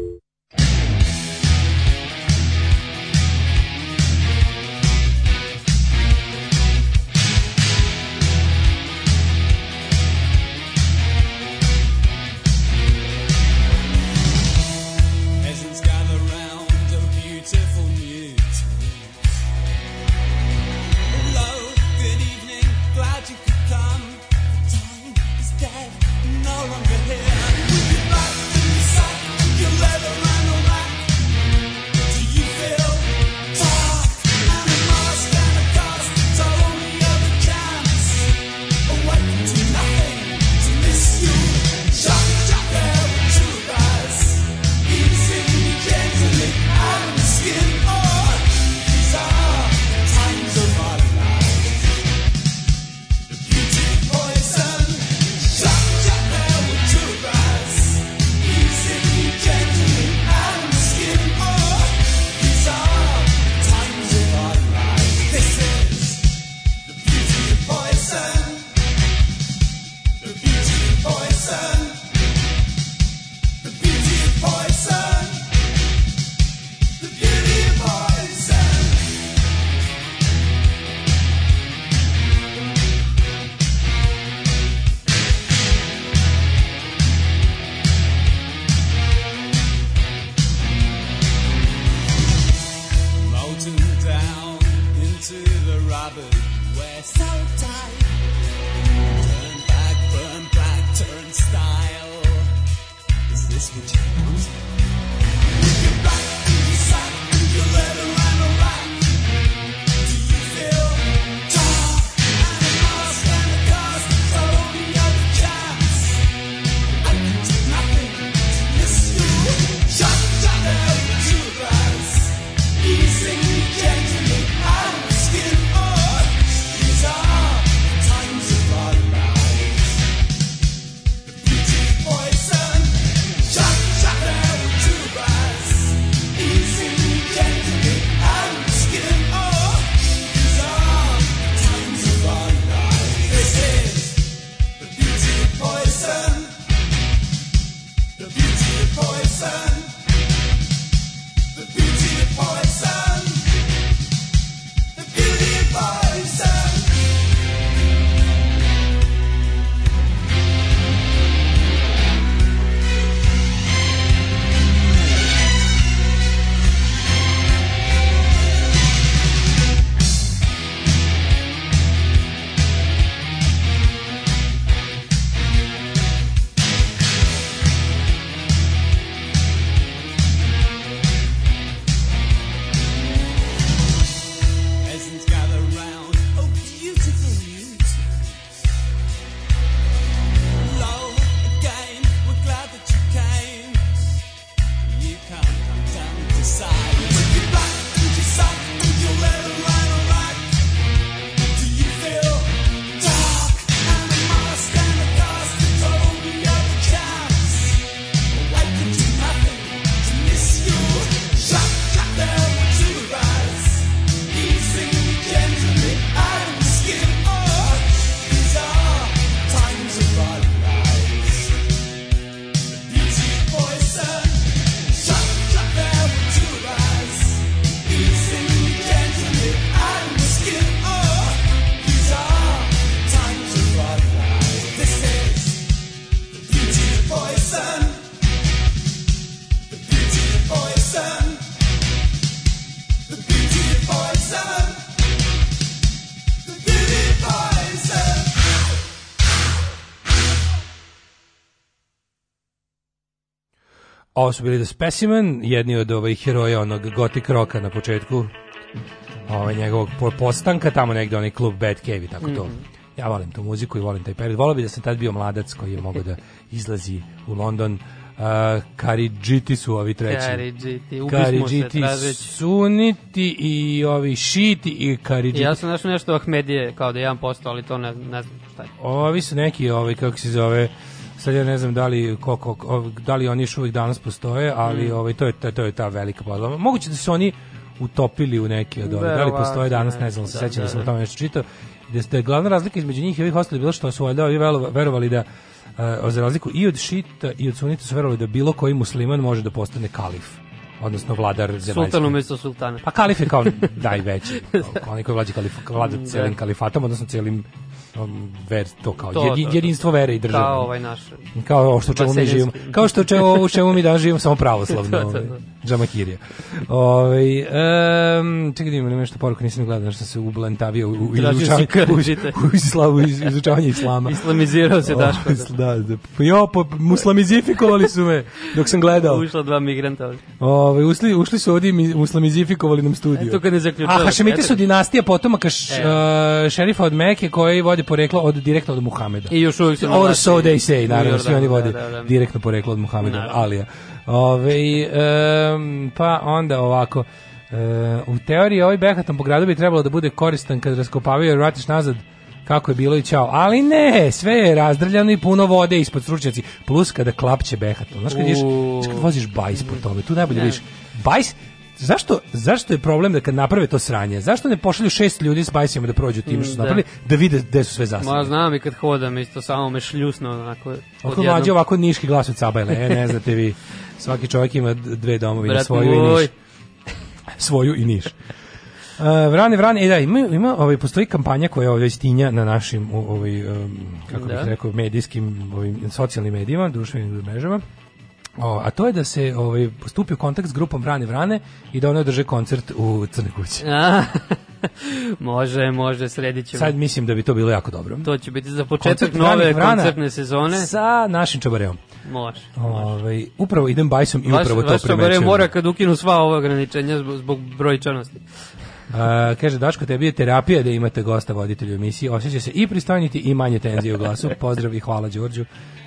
Ovo su bili The Specimen, jedni od ovih heroja onog gotik roka na početku ovaj, njegovog po- postanka, tamo negde onaj klub Bad Cave i tako to. Mhm. Ja volim tu muziku i volim taj period. Volio bi da sam tad bio mladac koji je mogao da izlazi u London. Uh, Karidžiti su ovi treći. Karidžiti, ubismo se Karidžiti, suniti i ovi šiti i karidžiti. Ja sam našao nešto Ahmedije, kao da je 1%, ali to ne, ne znam šta je. Ovi su neki, ovaj, kako se zove, sad ja ne znam da li, koliko, ov- da li oni još uvijek danas postoje, ali Mm. ovaj, to, je, to, je ta velika podlama. Moguće da su oni utopili u neki od ovih. Da li postoje danas, ne znam, se znam, sećam da da, sam o da. tome nešto čitao. Da ste glavna razlika između njih i ovih ostalih bilo što su valjda ovi verovali da uh, za razliku i od šita i od sunita su verovali da bilo koji musliman može da postane kalif odnosno vladar zemaljski. Sultan umjesto sultana. Pa kalif je kao najveći, kao onaj koji vlada, kalif, vlada Da. celim kalifatom, odnosno celim ver, to kao To, jedi- to, to. jedinstvo vere i države. Kao ovaj naš. Kao ovo što čemu mi živimo. Kao što čemu, u čemu mi danas živimo, samo pravoslavno. To, to, to. ovaj, Džamakirija. Ovaj um, čekaj da imam nešto poruku, nisam gledao, nešto sam se ublentavio u, u, izučavanje, u, u, islamu, iz- izučavanje islama. Islamizirao se Daško. O, da, da, pa jo, po, muslamizifikovali su me dok sam gledao. Ušla dva migranta. ovdje. Ovaj ušli, ušli su ovdje i mi- muslamizifikovali nam studiju. Eto kad ne zaključava. A Hašemiti su dinastija potomaka š, E. uh, šerifa od Mekke koji vodi poreklo od direktno od Muhameda. I još uvijek na Or so they say, naravno, svi oni vode da, da, da. direktno poreklo od Muhameda, Naravno. Alija. Ove, em, pa onda ovako, e, u teoriji ovaj behatan po gradu bi trebalo da bude koristan kad raskopavaju i vratiš nazad kako je bilo i čao. Ali ne, sve je razdrljano i puno vode ispod stručnjaci. Plus kada klapće behatom. Znaš kad, znaš kad voziš bajs po tome, tu najbolje Ne. vidiš. Bajs, Zašto, zašto je problem da kad naprave to sranje? Zašto ne pošalju šest ljudi s bajsima da prođu tim što su Da. napravili, da vide gde su sve zasade? Ma znam i kad hodam isto samo me šljusno onako. Ako mlađe ovako niški glas od Cabajle, e, ne znate vi. Svaki čovjek ima dve domovine, Brat svoju i niš. Svoju i niš. Uh, vrane, vrane, e da, ima, ima ovaj, postoji kampanja koja ovdje stinja na našim, ovaj, um, kako bih Da. rekao, medijskim, ovim, socijalnim medijima, društvenim mrežama. O, a to je da se ovaj, stupi u kontakt s grupom Vrane Vrane i da one održe koncert u Crnoj kući. Može, može, sredit ćemo. Sad mislim da bi to bilo jako dobro. To će biti za početak Koncert nove Vrana koncertne sezone. Sa našim čabareom. Može. Ovaj, upravo idem bajsom i Vaš, upravo to vaš čabar primećujem. mora kad ukinu sva ova ograničenja zbog brojčanosti. A, kaže Daško, tebi je terapija da imate gosta voditelju emisiji. Osjeća se i pristojniti i manje tenzije u glasu. Pozdrav i hvala Đorđu.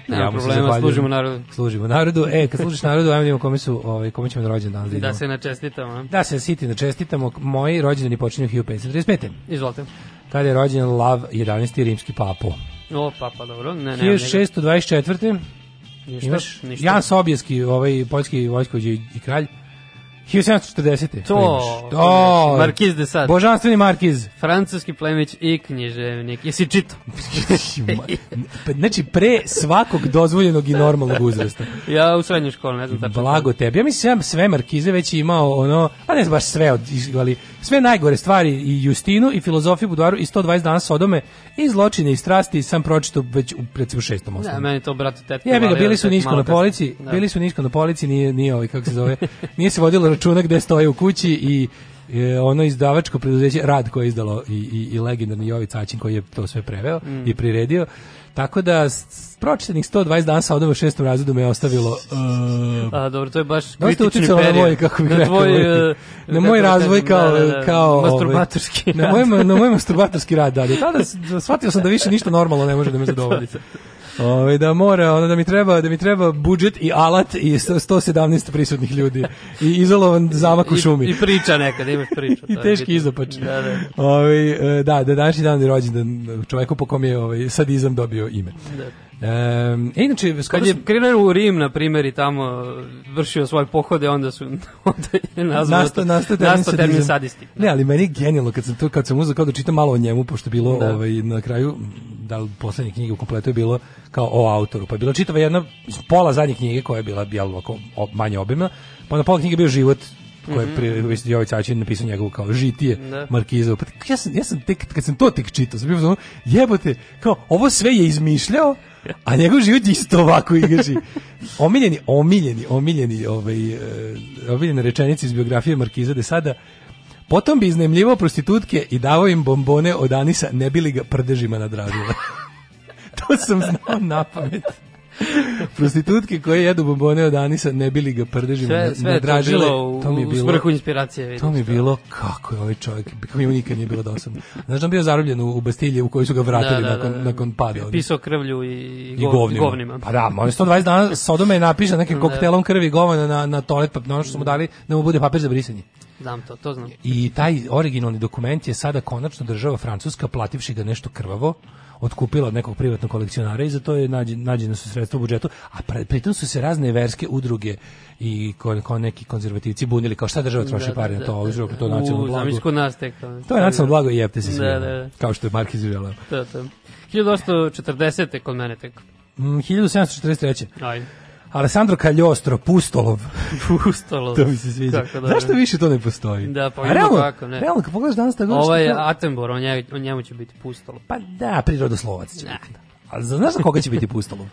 Nema mu se problema, služimo narodu. Služimo narodu. E, kad služiš narodu, ajmo da vidimo kome su, ovaj, kome ćemo na rođendan da Da se načestitamo. Da se siti da čestitamo. Moji rođendani počinju 1535. Izvolite. Kada je rođen Lav 11. rimski papo. O, pa, pa dobro. Ne, ne, 1624. Ništa, Imaš ništa. Jan Sobieski, ovaj poljski vojskovođi i, i kralj. 1740. To, imaš. to, Markiz de Sade. Božanstveni Markiz. Francuski plemić i književnik. Jesi čito? Znači, pre svakog dozvoljenog i normalnog uzrasta. Ja u srednjoj školi, ne znam tačno. Blago tebi. Ja mislim, ja sve Markize već imao ono, pa ne znam baš sve, od, ali sve najgore stvari i Justinu i filozofiju Budvaru i 120 dana Sodome i zločine i strasti sam pročitao već u recimo šestom Ne, osnovu. meni to bratu tetke. Jebi ga, bili su nisko na polici, Da. bili su nisko na polici, nije, nije ovaj, kako se zove, nije se vodilo računa gde stoje u kući i e, ono izdavačko preduzeće Rad koje je izdalo i, i, i legendarni Jović Aćin koji je to sve preveo Mm. i priredio. Tako da, pročitanih 120 dana sa odom u šestom razredu me je ostavilo uh, A, dobro, to je baš kritični uticalo na period. moj, kako bih na rekao, tvoj, ovaj, e, na moj da razvoj kao, da, da, da, kao ovaj, masturbatorski. na moj, na moj masturbatorski rad, da, da, tada shvatio sam da više ništa normalno ne može da me zadovolji. Ovaj da mora, ono da mi treba, da mi treba budžet i alat i sto- 117 prisutnih ljudi i izolovan zamak u šumi. I, I priča nekad, imaš priču. I teški izopač. Da, da. Ovaj, e, da, da današnji dan je rođendan čoveku po kom je ovaj, sadizam dobio ime. Um, e, inače, skoro Kad je sam- krenuo u Rim, na primjer, i tamo vršio svoje pohode, onda su onda je nazvao Nastao, to- nastao termin, nastao termin sadisti. Ne, ali meni je genijalno kad sam to kad sam uzeo kao da čitam malo o njemu pošto je bilo Da. ovaj na kraju da poslednje knjige u kompletu je bilo kao o autoru. Pa je bila čitava jedna pola zadnje knjige koja je bila jel, ovako, o- manje obimna, pa na pola knjige je bio život koji je pri mm Jović Savić napisao njegovu kao žitije Da. Markiza. Pa ja sam, ja sam tek, kad sam to tek čitao, sam bio jebote, kao, ovo sve je izmišljao, a njegov život je isto ovako igrači. Omiljeni, omiljeni, omiljeni, ovaj, e, omiljene rečenice iz biografije Markiza de sada, Potom bi iznajmljivao prostitutke i davao im bombone od anisa, ne bi li ga prdežima nadradila. to sam znao na pamet. Prostitutke koje jedu bombone od Anisa, ne bili ga prdežimo, Sve, nadražile. u, to mi je u bilo, svrhu inspiracije. vidiš, to mi je bilo, kako je ovaj čovjek, kako mi nikad nije bilo dosadno. Znaš da bio zarobljen u, u Bastilje u koju su ga vratili Da, da, nakon, da, da. nakon pada. ovdje. Pisao krvlju i, I gov- govnima. govnima. Pa da, on je 120 dana Sodome je napiše nekim Da. koktelom krvi i govana na, na toalet, pa ono što su mu dali da mu bude papir za brisanje. Znam to, to znam. I taj originalni dokument je sada konačno država Francuska, plativši ga nešto krvavo, otkupila od nekog privatnog kolekcionara i za to je nađen, nađeno su sredstva u budžetu, a pre, pritom su se razne verske udruge i ko, ko neki konzervativci bunili, kao šta država troši pare na to, ovo je to je nacionalno U, blago. kod nas tek. To je nacionalno blago i jebte se svi. Da, da, da. Kao što je Markiz želeo. To, to. 1840. kod mene tek. Mm, 1743. Ajde. Alessandro Cagliostro, Pustolov. Pustolo. to mi se sviđa. Kako dobro. Zašto više to ne postoji? Da, pa A ima realno, kako, ne. Realno, kad pogledaš danas tako... Ovo je to- Attenborough, on, nje, on njemu će biti pustolo. Pa da, prirodoslovac će Ne. biti. Za- znaš za koga će biti Pustolov?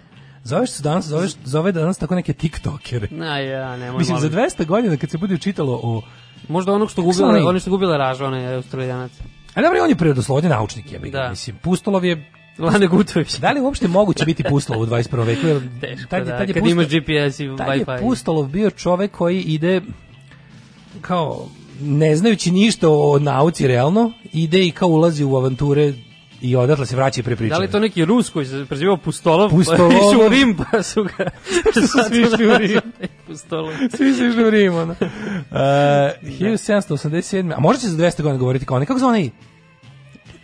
Zoveš su danas, zoveš, zove danas tako neke tiktokere. Na, ja, nemoj Mislim, za molim. 200 godina kad se bude čitalo o... Možda onog što gubila, oni što gubila raža, onaj australijanac. A dobro, on je prirodoslovni naučnik, je Da. Mislim, Pustolov je... Lane Gutović. Da li uopšte moguće biti Pustolov u 21. veku? Jer Teško, tad da, tad je kad imaš GPS i Tad je Wi-Fi. Pustolov bio čovek koji ide kao ne znajući ništa o nauci realno, ide i kao ulazi u avanture i odatle se vraća i prepričava. Da li to neki Rus koji se prezivao Pustolov? Pustolov. Pa išao u Rim, pa su ga... Što su svi išli u Rim. Pustolov. Svi su išli u Rim, ono. Uh, 1787. A možda će za 200 godina govoriti kao oni. Kako zove onaj?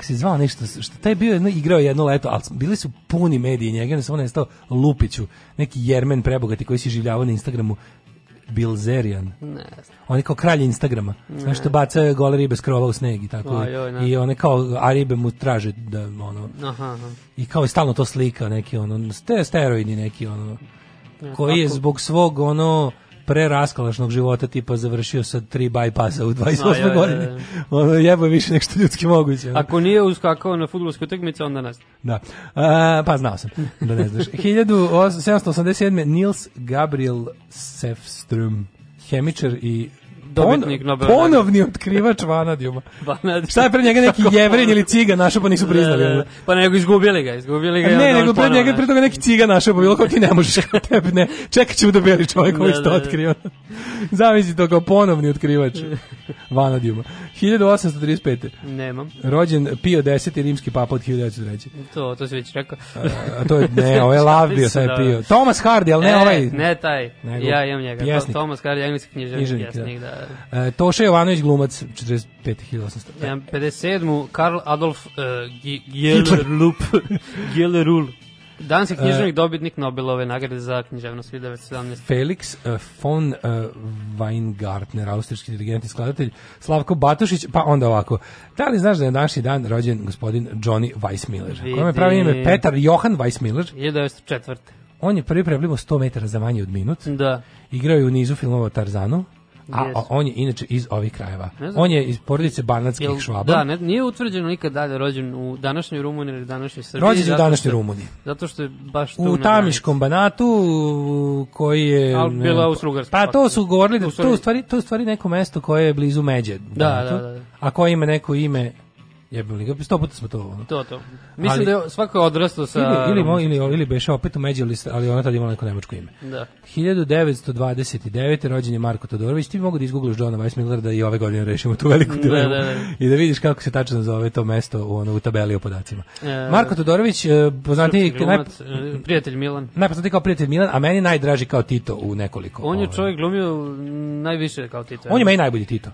Kako se zvao nešto, što taj je bio jedno, igrao jedno leto, ali bili su puni mediji njega, ne samo nestao Lupiću, neki jermen prebogati koji se življavao na Instagramu, Bilzerian. Ne znam. On je kao kralj Instagrama. Znaš što baca gole ribe skrova u sneg i tako. Aj, joj, ne. I one kao, a ribe mu traže da, ono, Aha, aha. i kao je stalno to slika neki ono ste steroidni neki ono koji je kako? zbog svog ono preraskalašnog života tipa završio sa tri bypassa u 28. A, joj, joj, godini. joj. Ono jebo je više nek što ljudski moguće. Ako nije uskakao na futbolsku utakmicu, onda nas. Da. A, pa znao sam da ne znaš. 1787. Nils Gabriel Sefström, hemičar i Dobitnik pon- Nobelove ponovni otkrivač vanadijuma. Vanadijum. Šta je pre njega neki jevrin ili ciga našao pa nisu priznali? Da, da, da. Pa nego izgubili ga, izgubili ga. Ne, nego ponovo njega pre toga neki ciga našao, pa bilo kao ti ne možeš, tebi ne. Čekat ćemo da beli čovjek koji Da, što da, da. otkrio. Zamisli to kao ponovni otkrivač vanadijuma. 1835. Nemam. Rođen Pio X. rimski papa od 1903. To, to si već rekao. A to je, ne, ovo je Lav bio, sad je Da. Pio. Thomas Hardy, ali ne, E, ovaj. Ne taj. Nego ja imam njega. pjesnik. To, Thomas Hardy, engleski književnik, Književnik, pjesnik, da. E, Toša Jovanović, glumac, 45. 1800. Imam 57. Karl Adolf uh, Gjellerup. Gjellerul. Danski književnik, E. dobitnik Nobelove nagrade za književnost 1917. Felix uh, von uh, Weingartner, austrijski dirigent i skladatelj, Slavko Batušić, pa onda ovako. Da li znaš da je današnji dan rođen gospodin Johnny Weissmiller? Vidi. Kojem je pravi ime Petar Johan Weissmiller. 1904. On je prvi preblimo 100 metara za manje od minut. Da. Igrao je u nizu filmova Tarzanu. A, a on je inače iz ovih krajeva. On je iz porodice banatskih Jel, švaba. da, ne, nije utvrđeno nikad dalje rođen u današnjoj Rumuniji ili današnjoj Srbiji. Rođen je u današnjoj Rumuniji. Zato što je baš tu U Tamiškom banatu koji je Ali bila Austro-Ugarska Pa to su govorili da to u stvari to je u stvari neko mesto koje je blizu Međe. Da, Banatu, da, da. A koje ima neko ime jebali ga, sto puta smo to. ono. To, to. Mislim Ali- da je svako odrastao sa... Ili, ili, mo- ili, ili beše opet u Međi, ali, ona tad imala neko nemačko ime. Da. 1929. rođen je Marko Todorović. Ti mogu da izgooglaš Johna Weissmillera da i ove godine rešimo tu veliku Da, dilemu. da, da. I da vidiš kako se tačno zove to mesto u, ono, u tabeli o podacima. E, Marko Todorović, e, poznatiji, Srpski naj, glumac, e, prijatelj Milan. najpoznatiji kao prijatelj Milan, a meni najdraži kao Tito u nekoliko. On je ovaj. čovjek glumio najviše kao Tito. On je meni najbolji Tito.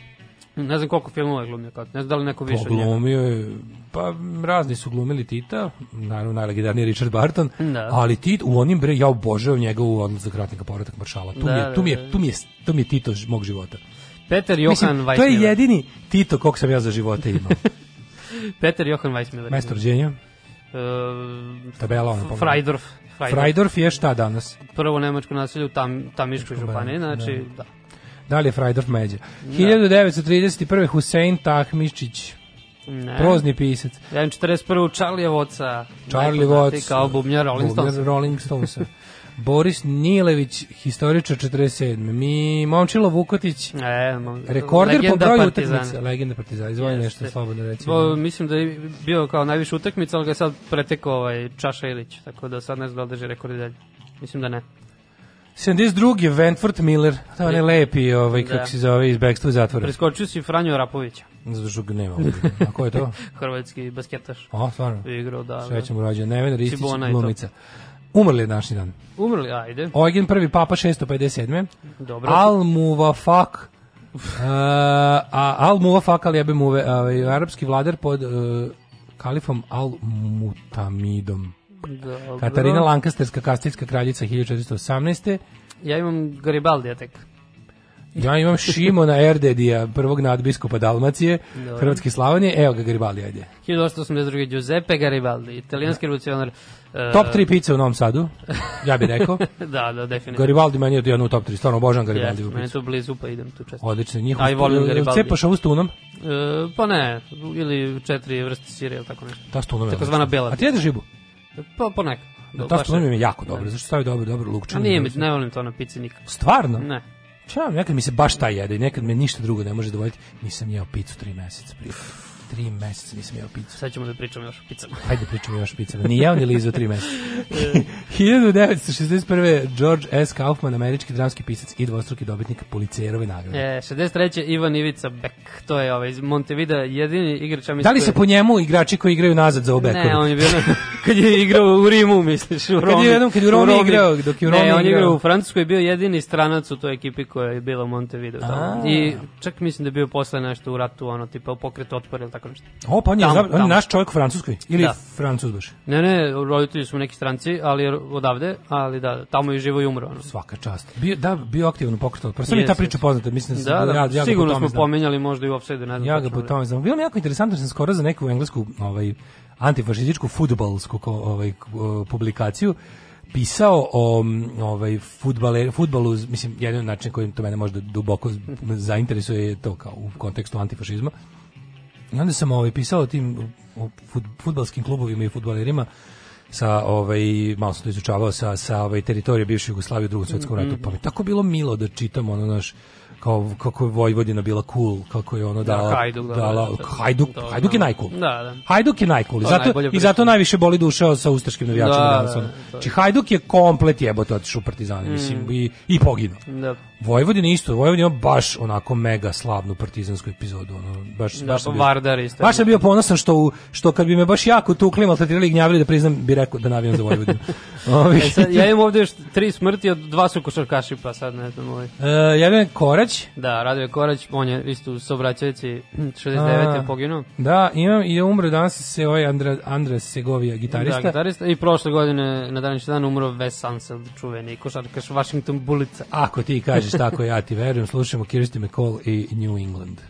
Ne znam koliko filmova je glumio kao Ne znam da li neko više od njega. Glumio je, pa razni su glumili Tita, naravno najlegendarniji Richard Barton, Da. ali Tit u onim bre, ja obožavam njega u odlazak ratnika povratak maršala. Tu, Da, mi je, tu, mi da, je, da. tu, mi je, tu mi je Tito mog života. Peter Johan Mislim, Weissmiller. to je jedini Tito kog sam ja za života imao. Peter Johan Weissmiller. Mesto rođenja, E, tabela ona. pomalo. Freidorf. Freidorf. Freidorf je šta danas? Prvo nemačko naselje u Tam, Tamiškoj županiji, znači, da. Da li je Freidorf međe? 1931. Husein Tahmiščić, Ne. prozni pisac. Ja imam 41. Charlie Voca. Charlie Watts. Kao bubnjar Rolling Stones. Rolling Stonesa. Boris Nilević, historičar 47. Mi, Momčilo Vukotić, E, mo- rekorder po broju utakmica. Legenda Partizana, izvoli nešto slobodno reći. Bo, mislim da je bio kao najviše utakmica, ali ga je sad pretekao ovaj Čaša Ilić, tako da sad ne znam da drži rekord i dalje. Mislim da ne. 72. Ventford Miller, to je onaj lepi, ovaj, Da. kako se zove, iz Bekstva zatvora. Preskočio si Franjo Rapovića, Zato što ga nema ovdje. A ko je to? hrvatski basketaš. O, stvarno. Igrao, da. da. Srećem urađen. Nevena Ristić, glumica. Umrli je današnji dan. Umrli, ajde. Eugen prvi papa 657. Dobro. Al Muvafak uh, a Al Muvafak ali jebe muve, ovaj, arapski vladar pod uh, kalifom Al Mutamidom. Dobro. Katarina Lankasterska kastilska kraljica 1418. Ja imam Garibaldija tek. Ja imam Šimona Erdedija, prvog nadbiskupa Dalmacije, Dobro. Hrvatske Slavonije, evo ga Garibaldi, ajde. 1882. Giuseppe Garibaldi, italijanski revolucionar. e, Top 3 pice u Novom Sadu, ja bih rekao. da, da, definitivno. Garibaldi meni je jedan u top 3, stvarno obožavam Garibaldi u meni to blizu, pa idem tu često. Odlično, njihov A i volim Garibaldi. Cepaš ovu s tunom? E, pa ne, ili četiri vrste sire ili tako nešto. Ta s tunom je Takozvana bela A ti jedeš ribu? Pa ponekad. Da, ta ne. mi je jako dobro, zašto stavi dobro, dobro A lukčanu. nije mi, ne volim to na pici nikako. Stvarno? Ne. Ča, nekad mi se baš taj jede i nekad me ništa drugo ne može dovoljiti. Nisam jeo picu tri meseca prije. Tri meseca nisam jeo picu. Sad ćemo da pričamo još o picama. Hajde pričamo još o picama. Ni jeo ni lizo tri meseca. 1961. George S. Kaufman, američki dramski pisac i dvostruki dobitnik Pulicerove nagrade. E, 63. Ivan Ivica Bek, to je ovaj iz Montevidea, jedini igrač, ja. Da li se po njemu igrači koji igraju nazad za obekovi? Ne, on je bio kad je igrao u Rimu, misliš, u Romi. jednom- kad je u Romi igrao, dok je u Romi Ne, on je igrao. u Francuskoj, bio jedini stranac u toj ekipi koja je bila u Montevideo. I čak mislim da je bio posle nešto u ratu, ono, tipa u pokret otpora ili tako nešto. O, pa on je, Tamo, on je naš čovjek u Francuskoj. Ili Da. Francuz baš. Ne, ne, roditelji su neki stranci, ali odavde, ali da, tamo je živo i umro. Ono. Svaka čast. Bio, da, bio aktivan u pokretu. otpora. Sad mi je ta priča poznata. Mislim da, sam- Da, da, ja, ja sigurno smo pomenjali možda i u offside, ne znam. Ja ga po ali- tome znam. Bilo mi jako interesantno, sam skoro za neku englesku ovaj, antifašističku futbalsku ovaj, publikaciju pisao o ovaj fudbaler futbalu mislim jedan način kojim to mene možda duboko zainteresuje je to kao u kontekstu antifašizma i onda sam ovaj pisao o tim o fut, fudbalskim klubovima i fudbalerima sa ovaj malo sam to izučavao sa sa ovaj teritorije bivše Jugoslavije u Drugom svetskom ratu pa mi je tako bilo milo da čitam ono naš kao kako je Vojvodina bila cool, kako je ono dala, Hajduk, da, dala, da, da. Hajduk, To Hajduk je znam. najcool. Da, da. Hajduk je najcool. I To zato, I zato najviše boli duša sa ustaškim navijačima Da, danas. da, ono. to je. Znači Hajduk je komplet jebote otišao u Partizane, mislim, i, i poginuo. Da. Vojvodina isto, Vojvodina ima baš onako mega slavnu partizansku epizodu, ono, baš, Da, baš sam bio, Vardar isto. baš sam bio ponosan što, u- što kad bi me baš jako tukli, maltretirali i gnjavili da priznam, bi rekao da navijam za Vojvodinu. Ovi, E, sad, ja imam ovde još tri smrti, od dva su košarkaši, pa sad ne znam ovaj. e, jedan je Korać, Da, Radio Korać, on je isto u Sobraćevici, 69. A. je poginuo. da, imam i umre danas se ovaj Andra, Andres Segovija, gitarista. Da, gitarista. I prošle godine, na današnji dan, umro Wes Anseld, čuveni košarkaš Washington Bullets. Ako ti kažeš tako, ja ti verujem. Slušamo Kirsty McCall i New England.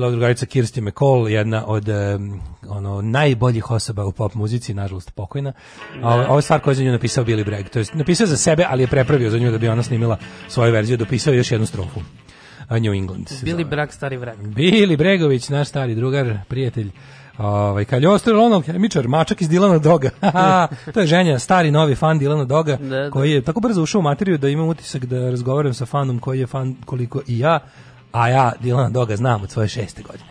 Bila drugarica Kirsti McCall, jedna od em, ono najboljih osoba u pop muzici, nažalost pokojna. A ovo, je stvar koju je za nju napisao Billy Bragg. To jest napisao za sebe, ali je prepravio za nju da bi ona snimila svoju verziju, dopisao još jednu strofu. A New England. zove. brak, stari vrak. Bili Bregović, naš stari drugar, prijatelj. Ovaj Kaljostro Ronald Hemičar, mačak iz Dilana Doga. To je ženja, stari novi fan Dilana Doga, Da, da. koji je tako brzo ušao u materiju da imam utisak da razgovaram sa fanom koji je fan koliko i ja, a ja Dilana Doga znam od svoje šeste godine.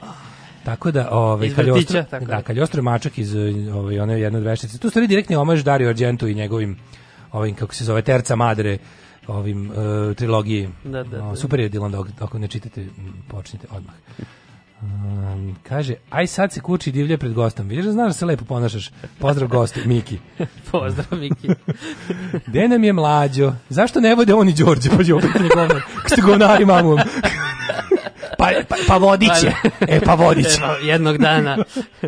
Tako da, ovaj Kaljostro, tako da. Kaljostro je mačak iz ovaj one jedne od veštice. Tu stvari direktni omaž Dario Argentu i njegovim ovim kako se zove Terca Madre ovim uh, trilogiji. Da, da, O, da. super je Dylan Dog, ako ne čitate, počnite odmah. Um, kaže, aj sad se kući divlje pred gostom. Vidiš da znaš da se lepo ponašaš. Pozdrav gostu, Miki. Pozdrav, Miki. Gde nam je mlađo? Zašto ne vode oni Đorđe? Pa je opet govnar. Kako govnari mamom? Pa, pa, pa vodiće. E, pa vodiće. Jednog dana,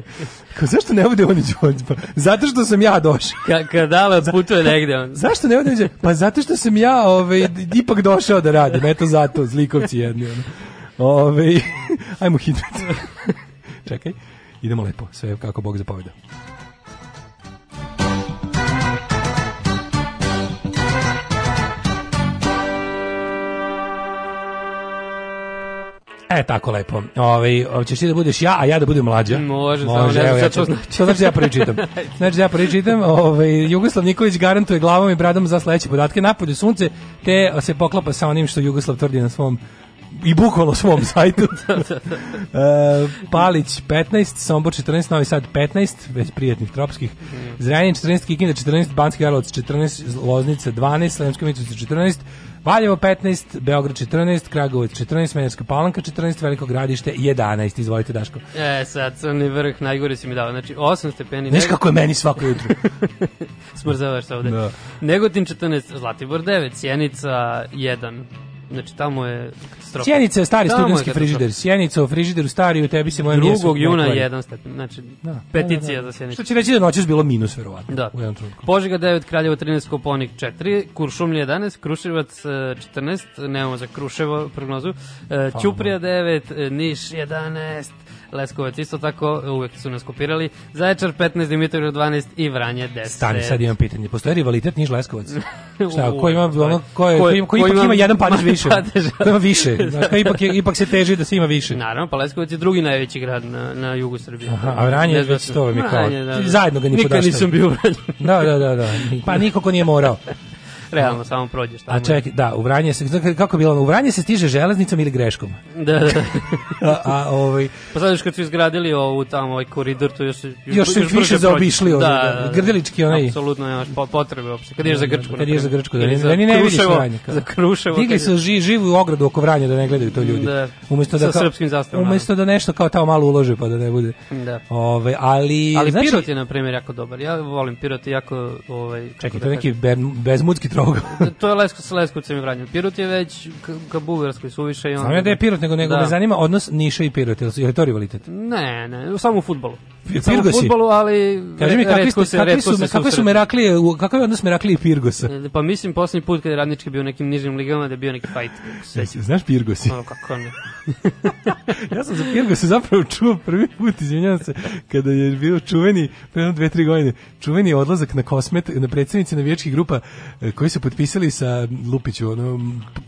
Kao, zašto ne vode oni Đorđe? Pa, zato što sam ja došao. ka, kad Dale putuje negde, on, Zašto ne vode Đorđe? Pa zato što sam ja ovaj, ipak došao da radim. Eto zato, zlikovci jedni. Ono. Ove, ajmo hitno. Čekaj, idemo lepo, sve kako Bog zapoveda. E, tako lepo. Ove, ćeš ti da budeš ja, a ja da budem mlađa? Može, samo ne znam ja to ću- znači. To znači da ja prvi čitam. Znači da ja prvi čitam. Ovaj, Jugoslav Nikolić garantuje glavom i bradom za sledeće podatke. Napolju sunce, te se poklapa sa onim što Jugoslav tvrdi na svom i bukvalno svom sajtu. E, Palić 15, Sombor 14, Novi Sad 15, već prijatnih tropskih. Zrenjanin 14, Kikinda 14, Banski Karlovac 14, Loznica 12, Sremska Mitrovica 14, Valjevo 15, Beograd 14, Kragovac 14, Smederska Palanka 14, Veliko gradište 11. Izvolite Daško. E, sad, crni vrh, najgore si mi dao. Znači, 8 stepeni. Znaš kako je meni svako jutro? Smrzavaš se ovde. Da. Negotin 14, Zlatibor 9, Sjenica 1. Znači, tamo je katastrofa. Sjenica je stari Tamo je studentski frižider. Sjenica u frižideru stari, u tebi se moja nije 2. juna pokvari. 1 stepen. Znači, Da, peticija da, da. za Sjenicu. Što će reći da noćas bilo minus, verovatno. Da. U jednom trenutku. Požega 9, Kraljevo 13, Koponik 4, Kuršumlija 11, Kruševac e, 14, nemamo za Kruševo prognozu, e, Ćuprija 9, e, Niš 11, Leskovac isto tako, uvek su nas kopirali, Zaječar 15, Dimitrov 12 i Vranje 10. Stani, sad imam pitanje. Postoji rivalitet Niš Leskovac? Šta, ko ima ono ko je Ko ko, ko ko ipak ima jedan padež više. padeža. Ko ima više. Znaš, ko ipak je, ipak se teži da se ima više. Naravno, pa Leskovac je drugi najveći grad na, na jugu Srbije. Aha, a Vranje je već to kao. Vranje, da, da. Zajedno ga ni Nikad podaštaju. nisam bio u Vranju. Da, da, da, da. Pa niko ko nije morao. Realno, samo prođeš tamo. A čekaj, da, u Vranje se, kako bilo, ono, u Vranje se stiže železnicom ili greškom. Da, da. A, a ovaj, Pa sad još kad su izgradili ovu tamo ovaj koridor, to još Još su brže više zaobišli ovdje, da, Grdelički onaj. Apsolutno nemaš po- potrebe uopšte. Kad ideš za Grčku. Kad ideš za. Grčku, da ne, da ni ne vidiš Vranje. Za Kruševo. Digli su ži, živu ogradu oko Vranja da ne gledaju to ljudi. Da. Umesto da Sa srpskim zastavama. Umesto da nešto kao tamo malo ulože pa da ne bude. Da. Ove, ali, Ali znači, Pirot je, na primjer, jako dobar. Ja volim Pirot jako... Ovaj, Čekaj, da to je neki bezmudski trougao. to je Lesko sa Leskovcem i Vranjem. Pirot je već ka Bugarskoj suviše i on... Znam ja da je Pirot, nego, nego Da. me zanima odnos Niša i Pirot, je li- to rivalitet? Ne, ne, samo u futbolu. Pirgosi. Samo u futbolu, ali Kaži mi, kakvi, ste, se, kakvi, su, se kakve su. Meraklije, kakav je odnos Meraklije i Pirgosa? Pa mislim, posljednji put kad je Radnički bio u nekim nižim ligama, da je bio neki sećam. Znaš Pirgosi? Ono, kako ne. Ja sam za Pirgosa zapravo čuo prvi put, izvinjavam se, kada je bio čuveni, pre jedno dve, tri godine, čuveni odlazak na kosmet, na predstavnici navijačkih grupa e, koji su potpisali sa Lupiću, ono,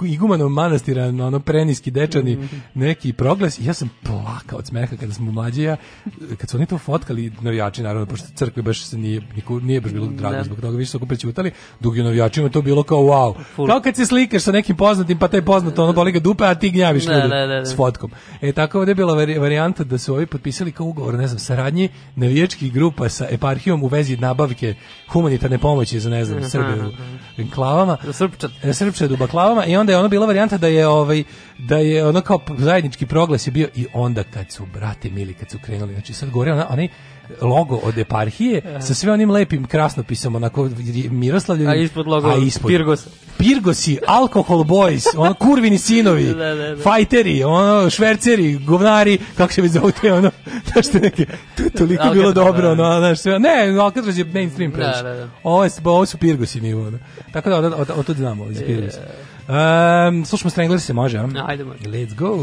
igumanom manastira, na ono preniski dečani, neki proglas i ja sam plakao od smeha kada smo mlađi ja, kad su oni to fotkali, navijači naravno, pošto crkve baš se nije, niko, nije baš bilo drago Da. zbog toga, više su oko prećutali, dok je navijačima to bilo kao wow. Full. Kao kad se slikaš sa nekim poznatim, pa taj poznato, ono boli ga dupe, a ti gnjaviš Da, ljude da, s fotkom. E tako je bila vari- varijanta da su ovi potpisali kao ugovor, ne znam, saradnji navijačkih grupa sa eparhijom u vezi nabavke humanitarne pomoći za ne znam, Srbe u enklavama. Za Srpčat. E, Srpčad u baklavama i onda je ono bila varijanta da je ovaj da je ono kao zajednički proglas je bio i onda kad su brate mili kad su krenuli znači sad gore ona onaj logo od eparhije sa sve onim lepim krasnopisom onako Miroslavljevim A ispod logo a ispod Pirgos. Pirgosi, Alcohol Boys, ono kurvini sinovi, Da, da, da. fajteri, ono šverceri, govnari, kako se već zove te ono, znaš te neke, to je toliko bilo dobro, da. ono, znaš, sve, ne, Alcatraz je mainstream previše. Da, da, da. Ovo, je, ovo su Pirgosi nivo, ono. Tako da, od, od, od, od znamo, iz Pirgosi. Um, slušamo Stranglers se može, a? Ajde, može. Let's go.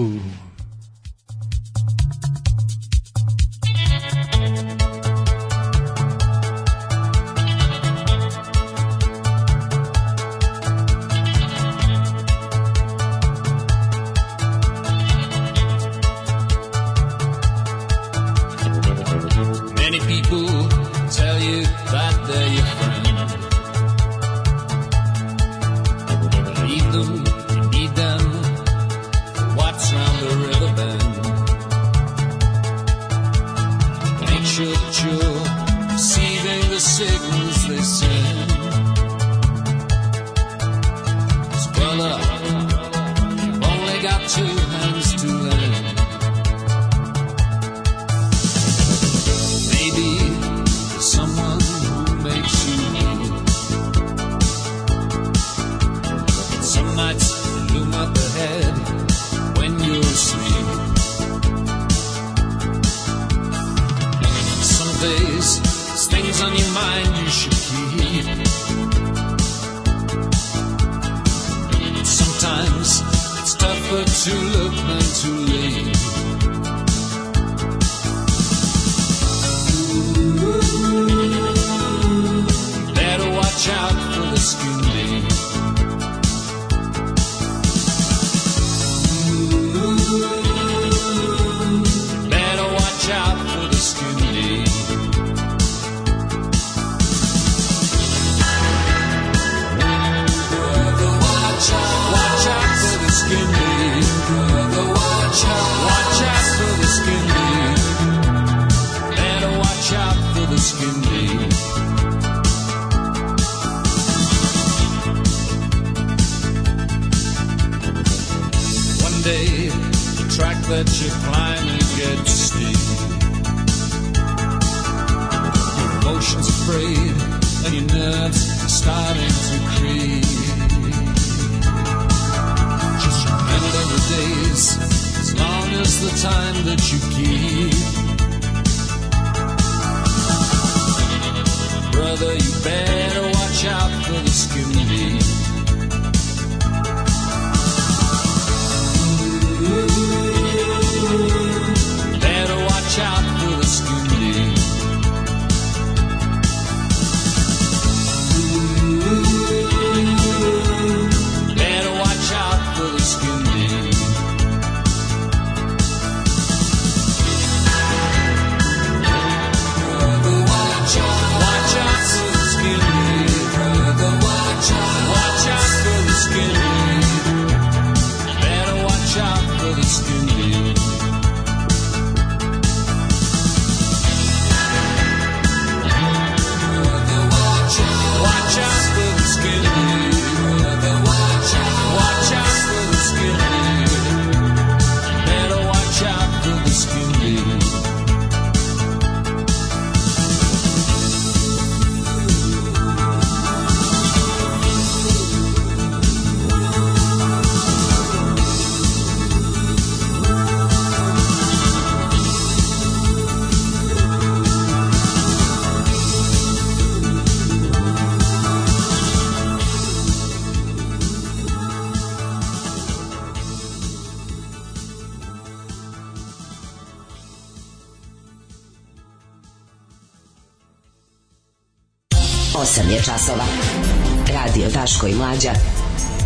Daško i Mlađa.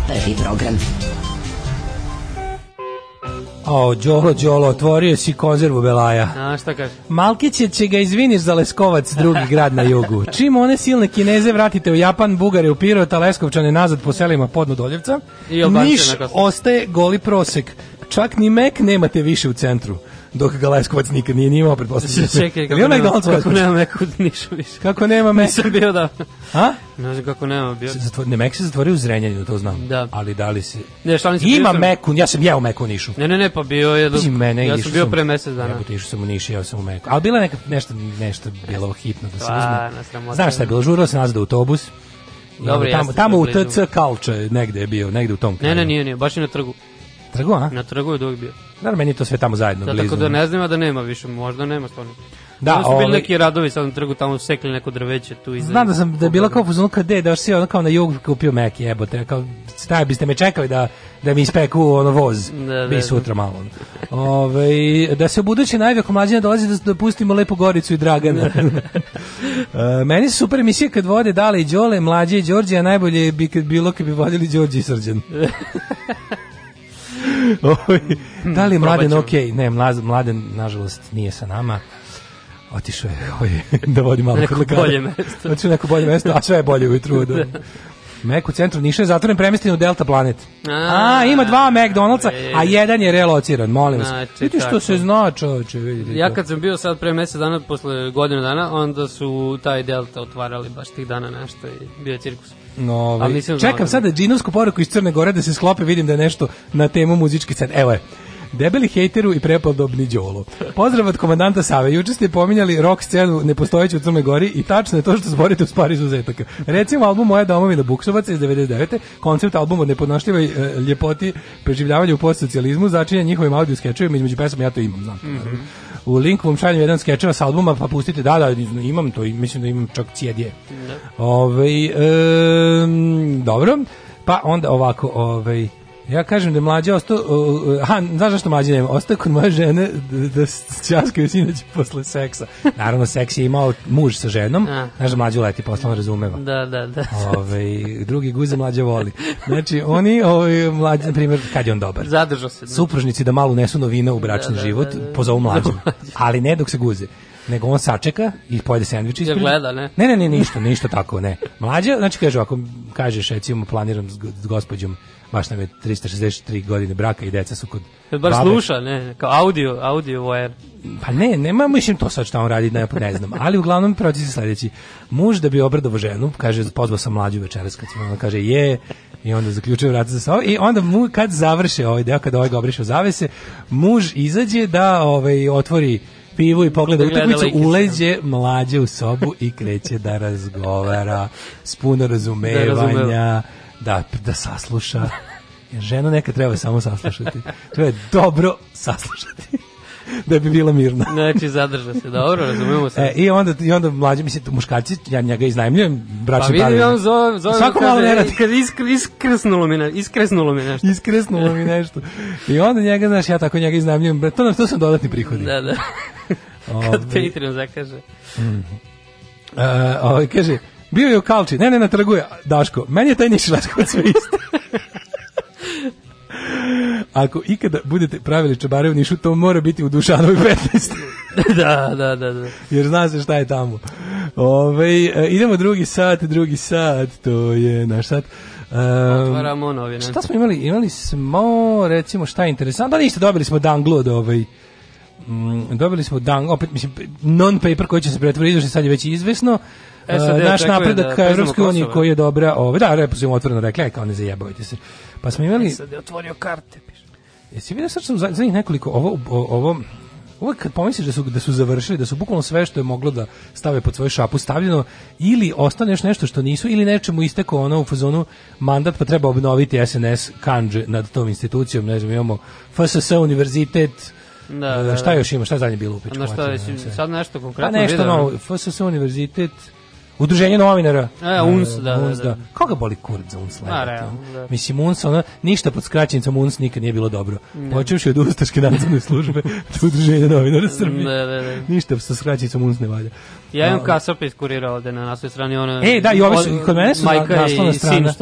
Prvi program. O, Đolo, Đolo, otvorio si konzervu Belaja. A, šta kaže? Malkiće će ga izviniš za Leskovac, drugi grad na jugu. Čim one silne kineze vratite u Japan, Bugare u Pirot, a Leskovčane nazad po selima podno Doljevca, Niš ostaje goli prosek. Čak ni Mek nemate više u centru. Dok ga Leskovac nikad nije ni imao, pretpostavljam. Čekaj, Jel kako nema, kako kuće? nema Meku Nišu više. Kako nema Mek? Nisam bio da... A? Ne znam kako nema bio. Se zatvor- Ne, Mek se zatvorio u Zrenjaninu, to znam. Da. Ali da li si... Ne, šta nisam bio Ima sam- Meku, ja sam jeo Meku u Nišu. Ne, ne, ne, pa bio je... Pazi mene, ja sam bio pre mesec dana. Jebote, išao sam u Niš, jeo sam u Meku. Ali bila je neka, nešto, nešto bilo hitno da se Stvarno, uzme. Znaš šta je bilo, žurilo se nazad autobus. Dobro, tamo, tamo u je. TC Kalče negde je bio, negde u tom kraju. Ne, ne, nije, nije, baš i na trgu. Trgu, a? Na trgu je dok bio. Naravno, meni je to sve tamo zajedno, Da, blizu. tako da ne znam da nema više, možda nema stvarno. Da, su bili ovaj- neki radovi sad na trgu, tamo sekli neko drveće tu iza. Znam da sam da je bila kao fuzon kad da si ono kao na jug kupio Mek jebote kao staj biste me čekali da da mi ispeku ono voz Da, da, bi da. sutra malo. Ovaj da se budući najve ako mlađina dolazi da, da pustimo lepu Goricu i Dragana. E, meni su super emisije kad vode Dale i Đole, mlađe i Đorđe, a najbolje bi kad bilo kad bi vodili Đorđe i Srđan. Da li je mladen ok? Ne, mladen nažalost nije sa nama. Otišao je ovaj, da vodi malo Neko kod lekara. bolje mesto. Otišao neko bolje mesto, a sve je bolje ujutru. Da. Mek u centru Niša je zatvoren premestin u Delta Planet. A, ima dva McDonald'sa, a jedan je relociran, molim vas. Znači, Vidite što tako. se zna, čoveče, vidite. Ja kad sam bio sad pre mesec dana, posle godinu dana, onda su taj Delta otvarali baš tih dana nešto i bio je cirkus. No, ovaj, čekam da- sada džinovsku poruku iz Crne Gore da se sklope, vidim da je nešto na temu muzički scen. Evo je. Debeli hejteru i prepodobni đolo. Pozdrav od komandanta Save. Juče ste pominjali rock scenu nepostojeću u Crnoj Gori i tačno je to što zborite uz par izuzetaka. Recimo album Moja domovina Buksovaca iz 99. Koncept albuma o nepodnošljivoj e, ljepoti preživljavanja u postsocijalizmu začinje njihovim audio skečevima između pesama ja to imam, znam. to, naravno. U linku vam šaljem jedan skečeva sa albuma, pa pustite, da, da, imam to, mislim da imam čak cijedije. Ovaj em, dobro, pa onda ovako, ovaj, ja kažem da je mlađa ostao, uh, aha, znaš zašto mlađa nema? Ostao kod moje žene da, da časkaju sinoć posle seksa. Naravno, seks je imao muž sa ženom, A. znaš da mlađa leti, posle on razumeva. Da, da, da. Ovaj, drugi guze mlađa voli. Znači, oni, ovaj, mlađa, na primjer, kad je on dobar? Zadržao se. supružnici da malo unesu novina u bračni Da, da, život, da, da. pozovu mlađu. Ali ne dok se guze. Nego on sačeka i pojede sendvič ispred. gleda, ne? Ne, ne, ne, ništa, ništa tako, ne. Mlađa, znači kaže, ako kažeš, recimo, planiram s gospođom, baš nam je 363 godine braka i deca su kod Kad bar babe. sluša, ne, kao audio, audio wire. Pa ne, nema, mislim to sad šta on radi, ne, ne znam. Ali uglavnom proces je sledeći. Muž da bi obradovo ženu, kaže, pozvao sam mlađu večeras, kad ona kaže, je, i onda zaključuje vrata za sobom i onda mu, kad završe ovaj deo, kada ovaj ga obriše u zavese, muž izađe da ovaj, otvori pivu i pogleda Da gleda utakmicu, uleđe mlađe u sobu i kreće da razgovara s puno razumevanja, razumeva. Da, da sasluša. Jer ženu nekad treba samo saslušati. Treba je dobro saslušati da bi bila mirna. Znači, zadrža se, dobro, razumemo se. E, I onda i onda mlađi mislim muškarci ja njega iznajmljujem pa bračni vidim, parovi. on zove, zove Svako kaže, malo ne radi. Iskr, iskrsnulo mi, ne, iskresnulo mi nešto. Iskresnulo mi nešto. I onda njega, znaš, ja tako njega iznajmljujem. bre, To, nam- to su dodatni prihodi. Da, da. Kad Patreon zakaže. e, ovaj, kaže, bio je u Kalči, ne, ne, na trgu je, Daško, meni je taj Niš Leskovac sve isto. Ako ikada budete pravili čabare u Nišu, to mora biti u Dušanovoj 15. da, da, da, da. jer zna se šta je tamo. Ove, idemo drugi sat, drugi sat, to je naš sat. Um, Otvaramo novine. Šta smo imali? Imali smo, recimo, šta je interesantno? Da ništa, dobili smo danglu od ovaj, mm, dobili smo dang, opet, mislim, non-paper koji će se pretvoriti, sad je već izvesno. SAD Uh, naš napredak da ka priznamo Evropskoj uniji koji je dobra, ovaj, da, repo smo otvoreno rekli, aj kao ne zajebavajte se. Pa smo imali, Sad je otvorio karte, piše. Jesi vidio sad što u zadnjih nekoliko ovo ovo Uvijek kad pomisliš da su, da su završili, da su bukvalno sve što je moglo da stave pod svoju šapu stavljeno, ili ostane još nešto što nisu, ili nečemu istekao ono u fazonu mandat pa treba obnoviti SNS kanđe nad tom institucijom, ne znam, imamo FSS univerzitet, Da, e, da, šta da. još ima, šta je zadnje bilo u A pičku? na šta sad nešto Pa konkretno nešto video? novo, FSS univerzitet, Udruženje novinara. E, UNS, da, da, UNS, da. Koga boli kurac za UNS? Ono? da. Mislim, UNS, ona, ništa pod skraćenicom UNS nikad nije bilo dobro. Počevši od Ustaške nadzorne službe do Udruženja novinara Srbije. Da, da, da. Ništa sa skraćenicom UNS ne valja. Ja imam A, kasapis kurira ovde na naslovnoj strani. Ono, E, da, i ovi su, od- kod mene su na- majka naslovna i strana. sin što,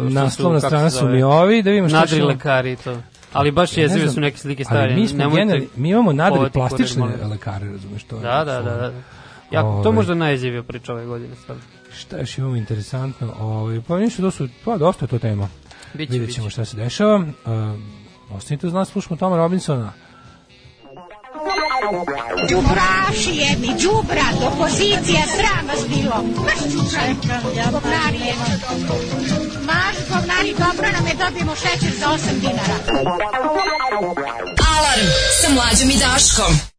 što Naslovna su, strana su mi ovi, da vidimo šta Nadri lekari i to. Ali baš Ne jezive znam, su neke slike stare. mi smo generalni- mi imamo nadri plastične lekare, razumeš to? je Da, da, da. da. Ja, to Ovaj. možda najjezivija priča ove godine. Stvarno. Šta još imamo interesantno? Ovaj pa ništa, to su, pa dosta je to tema. Biće, Vidjet biće. ćemo šta se dešava. Uh, ostanite uz nas, slušamo Toma Robinsona. Đubraši jedni, đubrat, opozicija, sram vas bilo. Maš čučaj, govnari. Maš govnari, dobro nam je, dobijemo šećer za 8 dinara. Alarm sa mlađom i Daškom.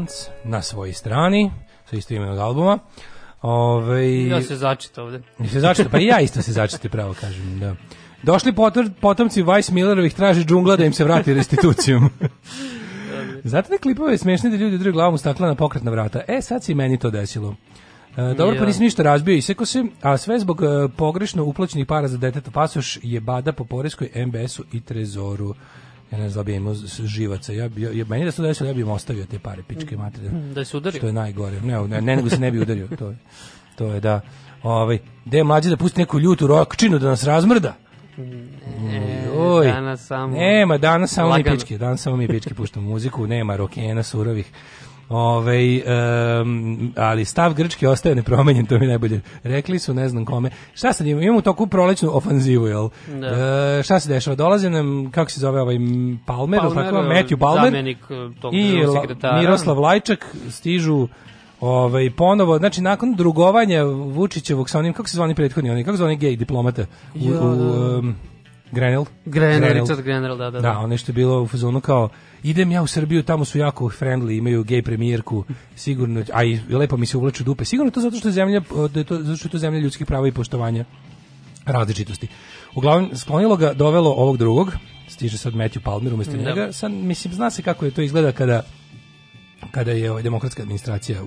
Franc na svojoj strani sa isto imenog albuma. Ove, Ja se začita ovde. I se začeta, pa i ja isto se začeti pravo kažem, da. Došli potor, potomci Vice Millerovih traži džungla da im se vrati restitucijom. Znate da klipove je da ljudi drugim glavom u staklena pokretna vrata? E, sad se i meni to desilo. E, dobro, pa Ja. nisi ništa razbio i seko se, a sve zbog e, pogrešno uplaćenih para za deteta pasoš je bada po poreskoj MBS-u i trezoru. Ja ne znam da bi imao živaca. Ja, bi- ja, meni da se desilo, ja bi im ostavio te pare, pičke materije. Da se udari. Što je najgore. Ne, ne, ne, nego se ne bi udario. To je, to je da, ovaj, gde je mlađe da pusti neku ljutu rokčinu da nas razmrda? Oj, E, danas samo- Nema, danas samo Lagano. mi pički, danas samo mi pički puštamo muziku, nema rokena surovih. Ove, em, ali stav Grčke ostaje nepromenjen, to mi je najbolje. Rekli su, ne znam kome. Šta sad imamo? Imamo toku prolećnu ofanzivu, jel? Da. E, šta se dešava? Dolaze nam, kako se zove ovaj Palmer, Palmer tako, Matthew Palmer zamenik, e, tog i sekretara. Miroslav Lajčak stižu ovaj ponovo znači nakon drugovanja Vučićevog sa onim kako se zvani prethodni oni kako se zvani gej diplomata u, u um, Grenell Grenell, Richard Grenell, da, da, da da. ono što je bilo u fazonu kao idem ja u Srbiju tamo su jako friendly imaju gej premijerku sigurno a i lepo mi se uvlaču dupe sigurno je to zato što je zemlja da je to zato što je to zemlja ljudskih prava i poštovanja različitosti. Uglavnom, sklonilo ga, dovelo ovog drugog, stiže sad Matthew Palmer umjesto Da. njega, sad, mislim, zna se kako je to izgleda kada kada je ovaj, demokratska administracija u,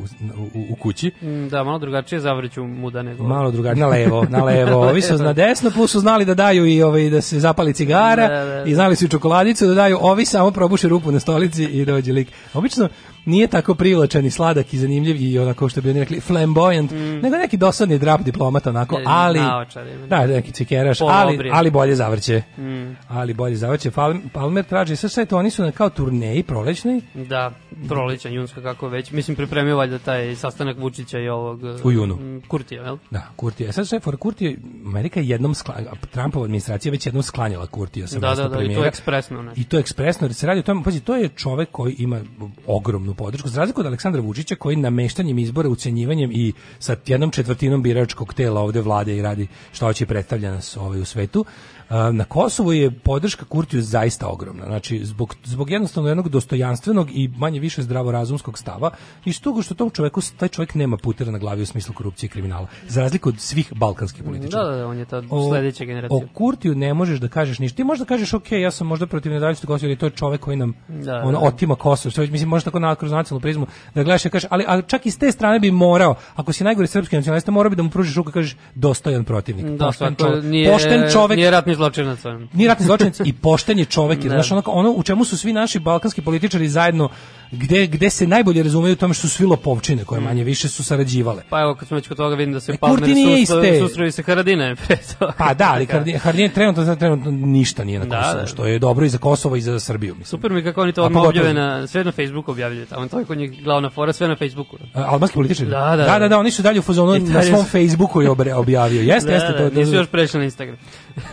u, u kući. Mm, Da, malo drugačije zavrću muda nego... Malo drugačije, na levo, na levo. Ovi su na desno, plus su znali da daju i ovaj, da se zapali cigara Da, da, da. i znali su i čokoladicu da daju, ovi samo probuše rupu na stolici i dođe lik. Obično nije tako privlačan i sladak i zanimljiv i onako što bi oni rekli flamboyant, nego neki dosadni drap diplomata onako, Ne, ali naočar da, neki cikeraš, ali, ali bolje zavrće. Mm. Ali bolje zavrće. Palmer traži sve sve to, oni su na kao turneji prolećnoj Da, proleća, junska, kako već. Mislim, pripremio valjda taj sastanak Vučića i ovog... U junu. mm, Kurtija, jel? Da, Kurtija. Sad sve for Kurtija, Amerika je jednom skla, Trumpova administracija već jednom sklanjala Kurtija sa Da, mesta da, da, i to premijera. ekspresno, ne. I to ekspresno, jer se radi o tome, pazi, to je čovek koji ima ogromnu podršku, za razliku od Aleksandra Vučića koji nameštanjem izbora, ucenjivanjem i sa jednom četvrtinom biračkog tela ovde vlade i radi šta hoće predstavlja nas ovaj u svetu. Na Kosovu je podrška Kurtiju zaista ogromna. Znači, zbog, zbog jednostavno jednog dostojanstvenog i manje više zdravorazumskog stava i stoga što tom čoveku taj čovjek nema putera na glavi u smislu korupcije i kriminala za razliku od svih balkanskih političara Da, da, da, on je ta sledeća generacija. O Kurtiju ne možeš da kažeš ništa. Ti možeš da kažeš, ok, ja sam možda protiv nezavisnosti Kosova, ali to je čovek koji nam Da, ono, da. otima Kosovo. Što, mislim, možeš tako na, kroz nacionalnu prizmu da gledaš i kažeš, ali, ali čak i s te strane bi morao, ako si najgori srpski nacionalista, morao bi da mu pružiš ruku i kažeš dostojan protivnik. Da, pošten, svako, čovek, nije, pošten čovek, Nije ratni zločinac. on. nije ratni zločinac i pošten je čovek. Da. Znaš, ono, ono u čemu su svi naši balkanski političari zajedno, gde, gde se najbolje razumeju u tome što su svi lopovčine koje manje više su sarađivale. Pa evo, kad smo već kod toga, vidim da se E, Palmer Kurti nije susro- iste. susreo i sa Haradine. Pa da, ali Hardin trenutno, trenutno ništa nije na Da, Kosovu, da. što je dobro i za Kosovo i za Srbiju. Mislim. Super mi kako oni to odmah objave na, sve na Facebooku objavljuju tamo, to je kod njih glavna fora, sve na Facebooku. Albanski političari? Da, da, da, da. da, da, oni su dalje u fazonu na svom Facebooku je objavio. Jeste, da, jeste da, to. to- nisu još prešli na Instagram.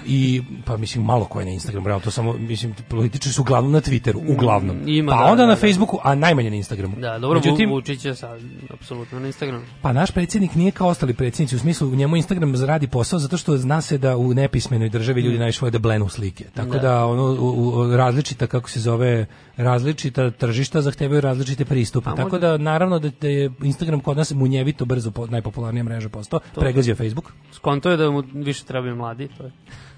I pa mislim malo ko je na Instagramu, realno to samo mislim političari su uglavnom na Twitteru, uglavnom. Mm, ima, pa da, onda da, na da. Facebooku, a najmanje na Instagramu. Da, dobro, Međutim, Vu- Vučić je sad apsolutno na Instagramu. Pa naš predsjednik nije kao ostali predsjednici, u smislu njemu Instagram radi posao zato što zna se da u nepismenoj državi ljudi najviše vole da blenu slike. Tako Mm. Da. da, ono u, u- različita kako se zove različita tržišta zahtevaju različite pristupe. A Tako možda- da naravno da, da je Instagram kod nas munjevito brzo po, najpopularnija mreža postao, pregazio Facebook. Skonto je da mu više trebaju mladi, to je.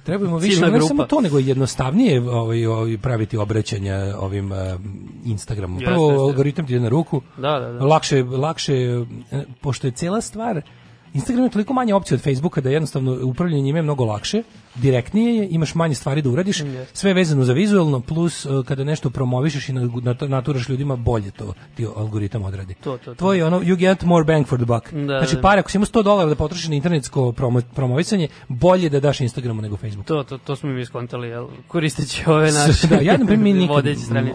Trebamo više, ne grupa. samo to, nego je jednostavnije ovaj, ovaj, praviti obraćanja ovim eh, Instagramom. Prvo, jeste. algoritam ti ide na ruku, Da, da, da. lakše, lakše, eh, pošto je cela stvar, Instagram je toliko manje opcija od Facebooka da jednostavno upravljanje njime je mnogo lakše, direktnije je, imaš manje stvari da uradiš, sve je vezano za vizualno, plus eh, kada nešto promovišeš i nat- nat- naturaš ljudima, bolje to ti algoritam odradi. To, to, to. Tvoj ono, you get more bang for the buck. Da, znači, da. pare, ako si imao 100 dolara da potrošiš na internetsko promo, promovisanje, bolje da daš Instagramu nego Facebooku. To, to, to smo mi skontali, jel? Koristeći ove naše da, ja na primjer nikad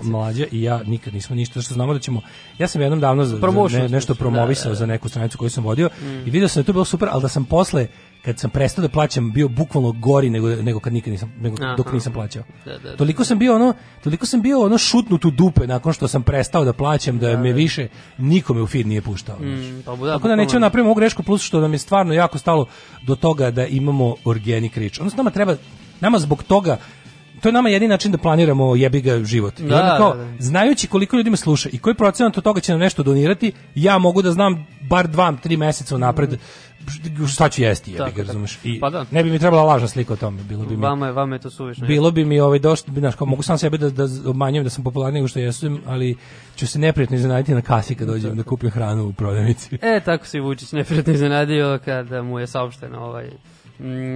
mlađa i ja nikad nismo ništa što znamo da ćemo ja sam jednom davno za, za ne- nešto smo, promovisao da, da, da. za neku stranicu koju sam vodio Mm. i video sam da to bilo super, ali da sam posle kad sam prestao da plaćam bio bukvalno gori nego nego kad nikad nisam nego Aha. dok nisam plaćao. Da, da, da. Toliko sam bio ono, toliko sam bio ono šutnut u dupe nakon što sam prestao da plaćam da, me više nikome u feed nije puštao. Mm, pa da, Tako da nećemo napravimo ovu grešku plus što nam je stvarno jako stalo do toga da imamo organic reach. Odnosno nama treba, nama zbog toga to je nama jedini način da planiramo jebi ga život. I Da, onda kao, da, da. znajući koliko ljudi me sluša i koji procenat od toga će nam nešto donirati, ja mogu da znam bar dva, tri meseca unapred šta ću jesti, jebi ga, razumeš? I Pa da. ne bi mi trebala lažna slika o tome, bilo bi mi Vama je, vama je to suvišno. bilo bi mi ovaj došlo bi znaš, kao mogu sam sebe da da obmanjujem da sam popularniji nego što jesam, ali ću se neprijatno iznenaditi na kasi kad dođem da kupim hranu u prodavnici. E, tako se Vučić neprijatno iznenadio kada mu je saopšteno ovaj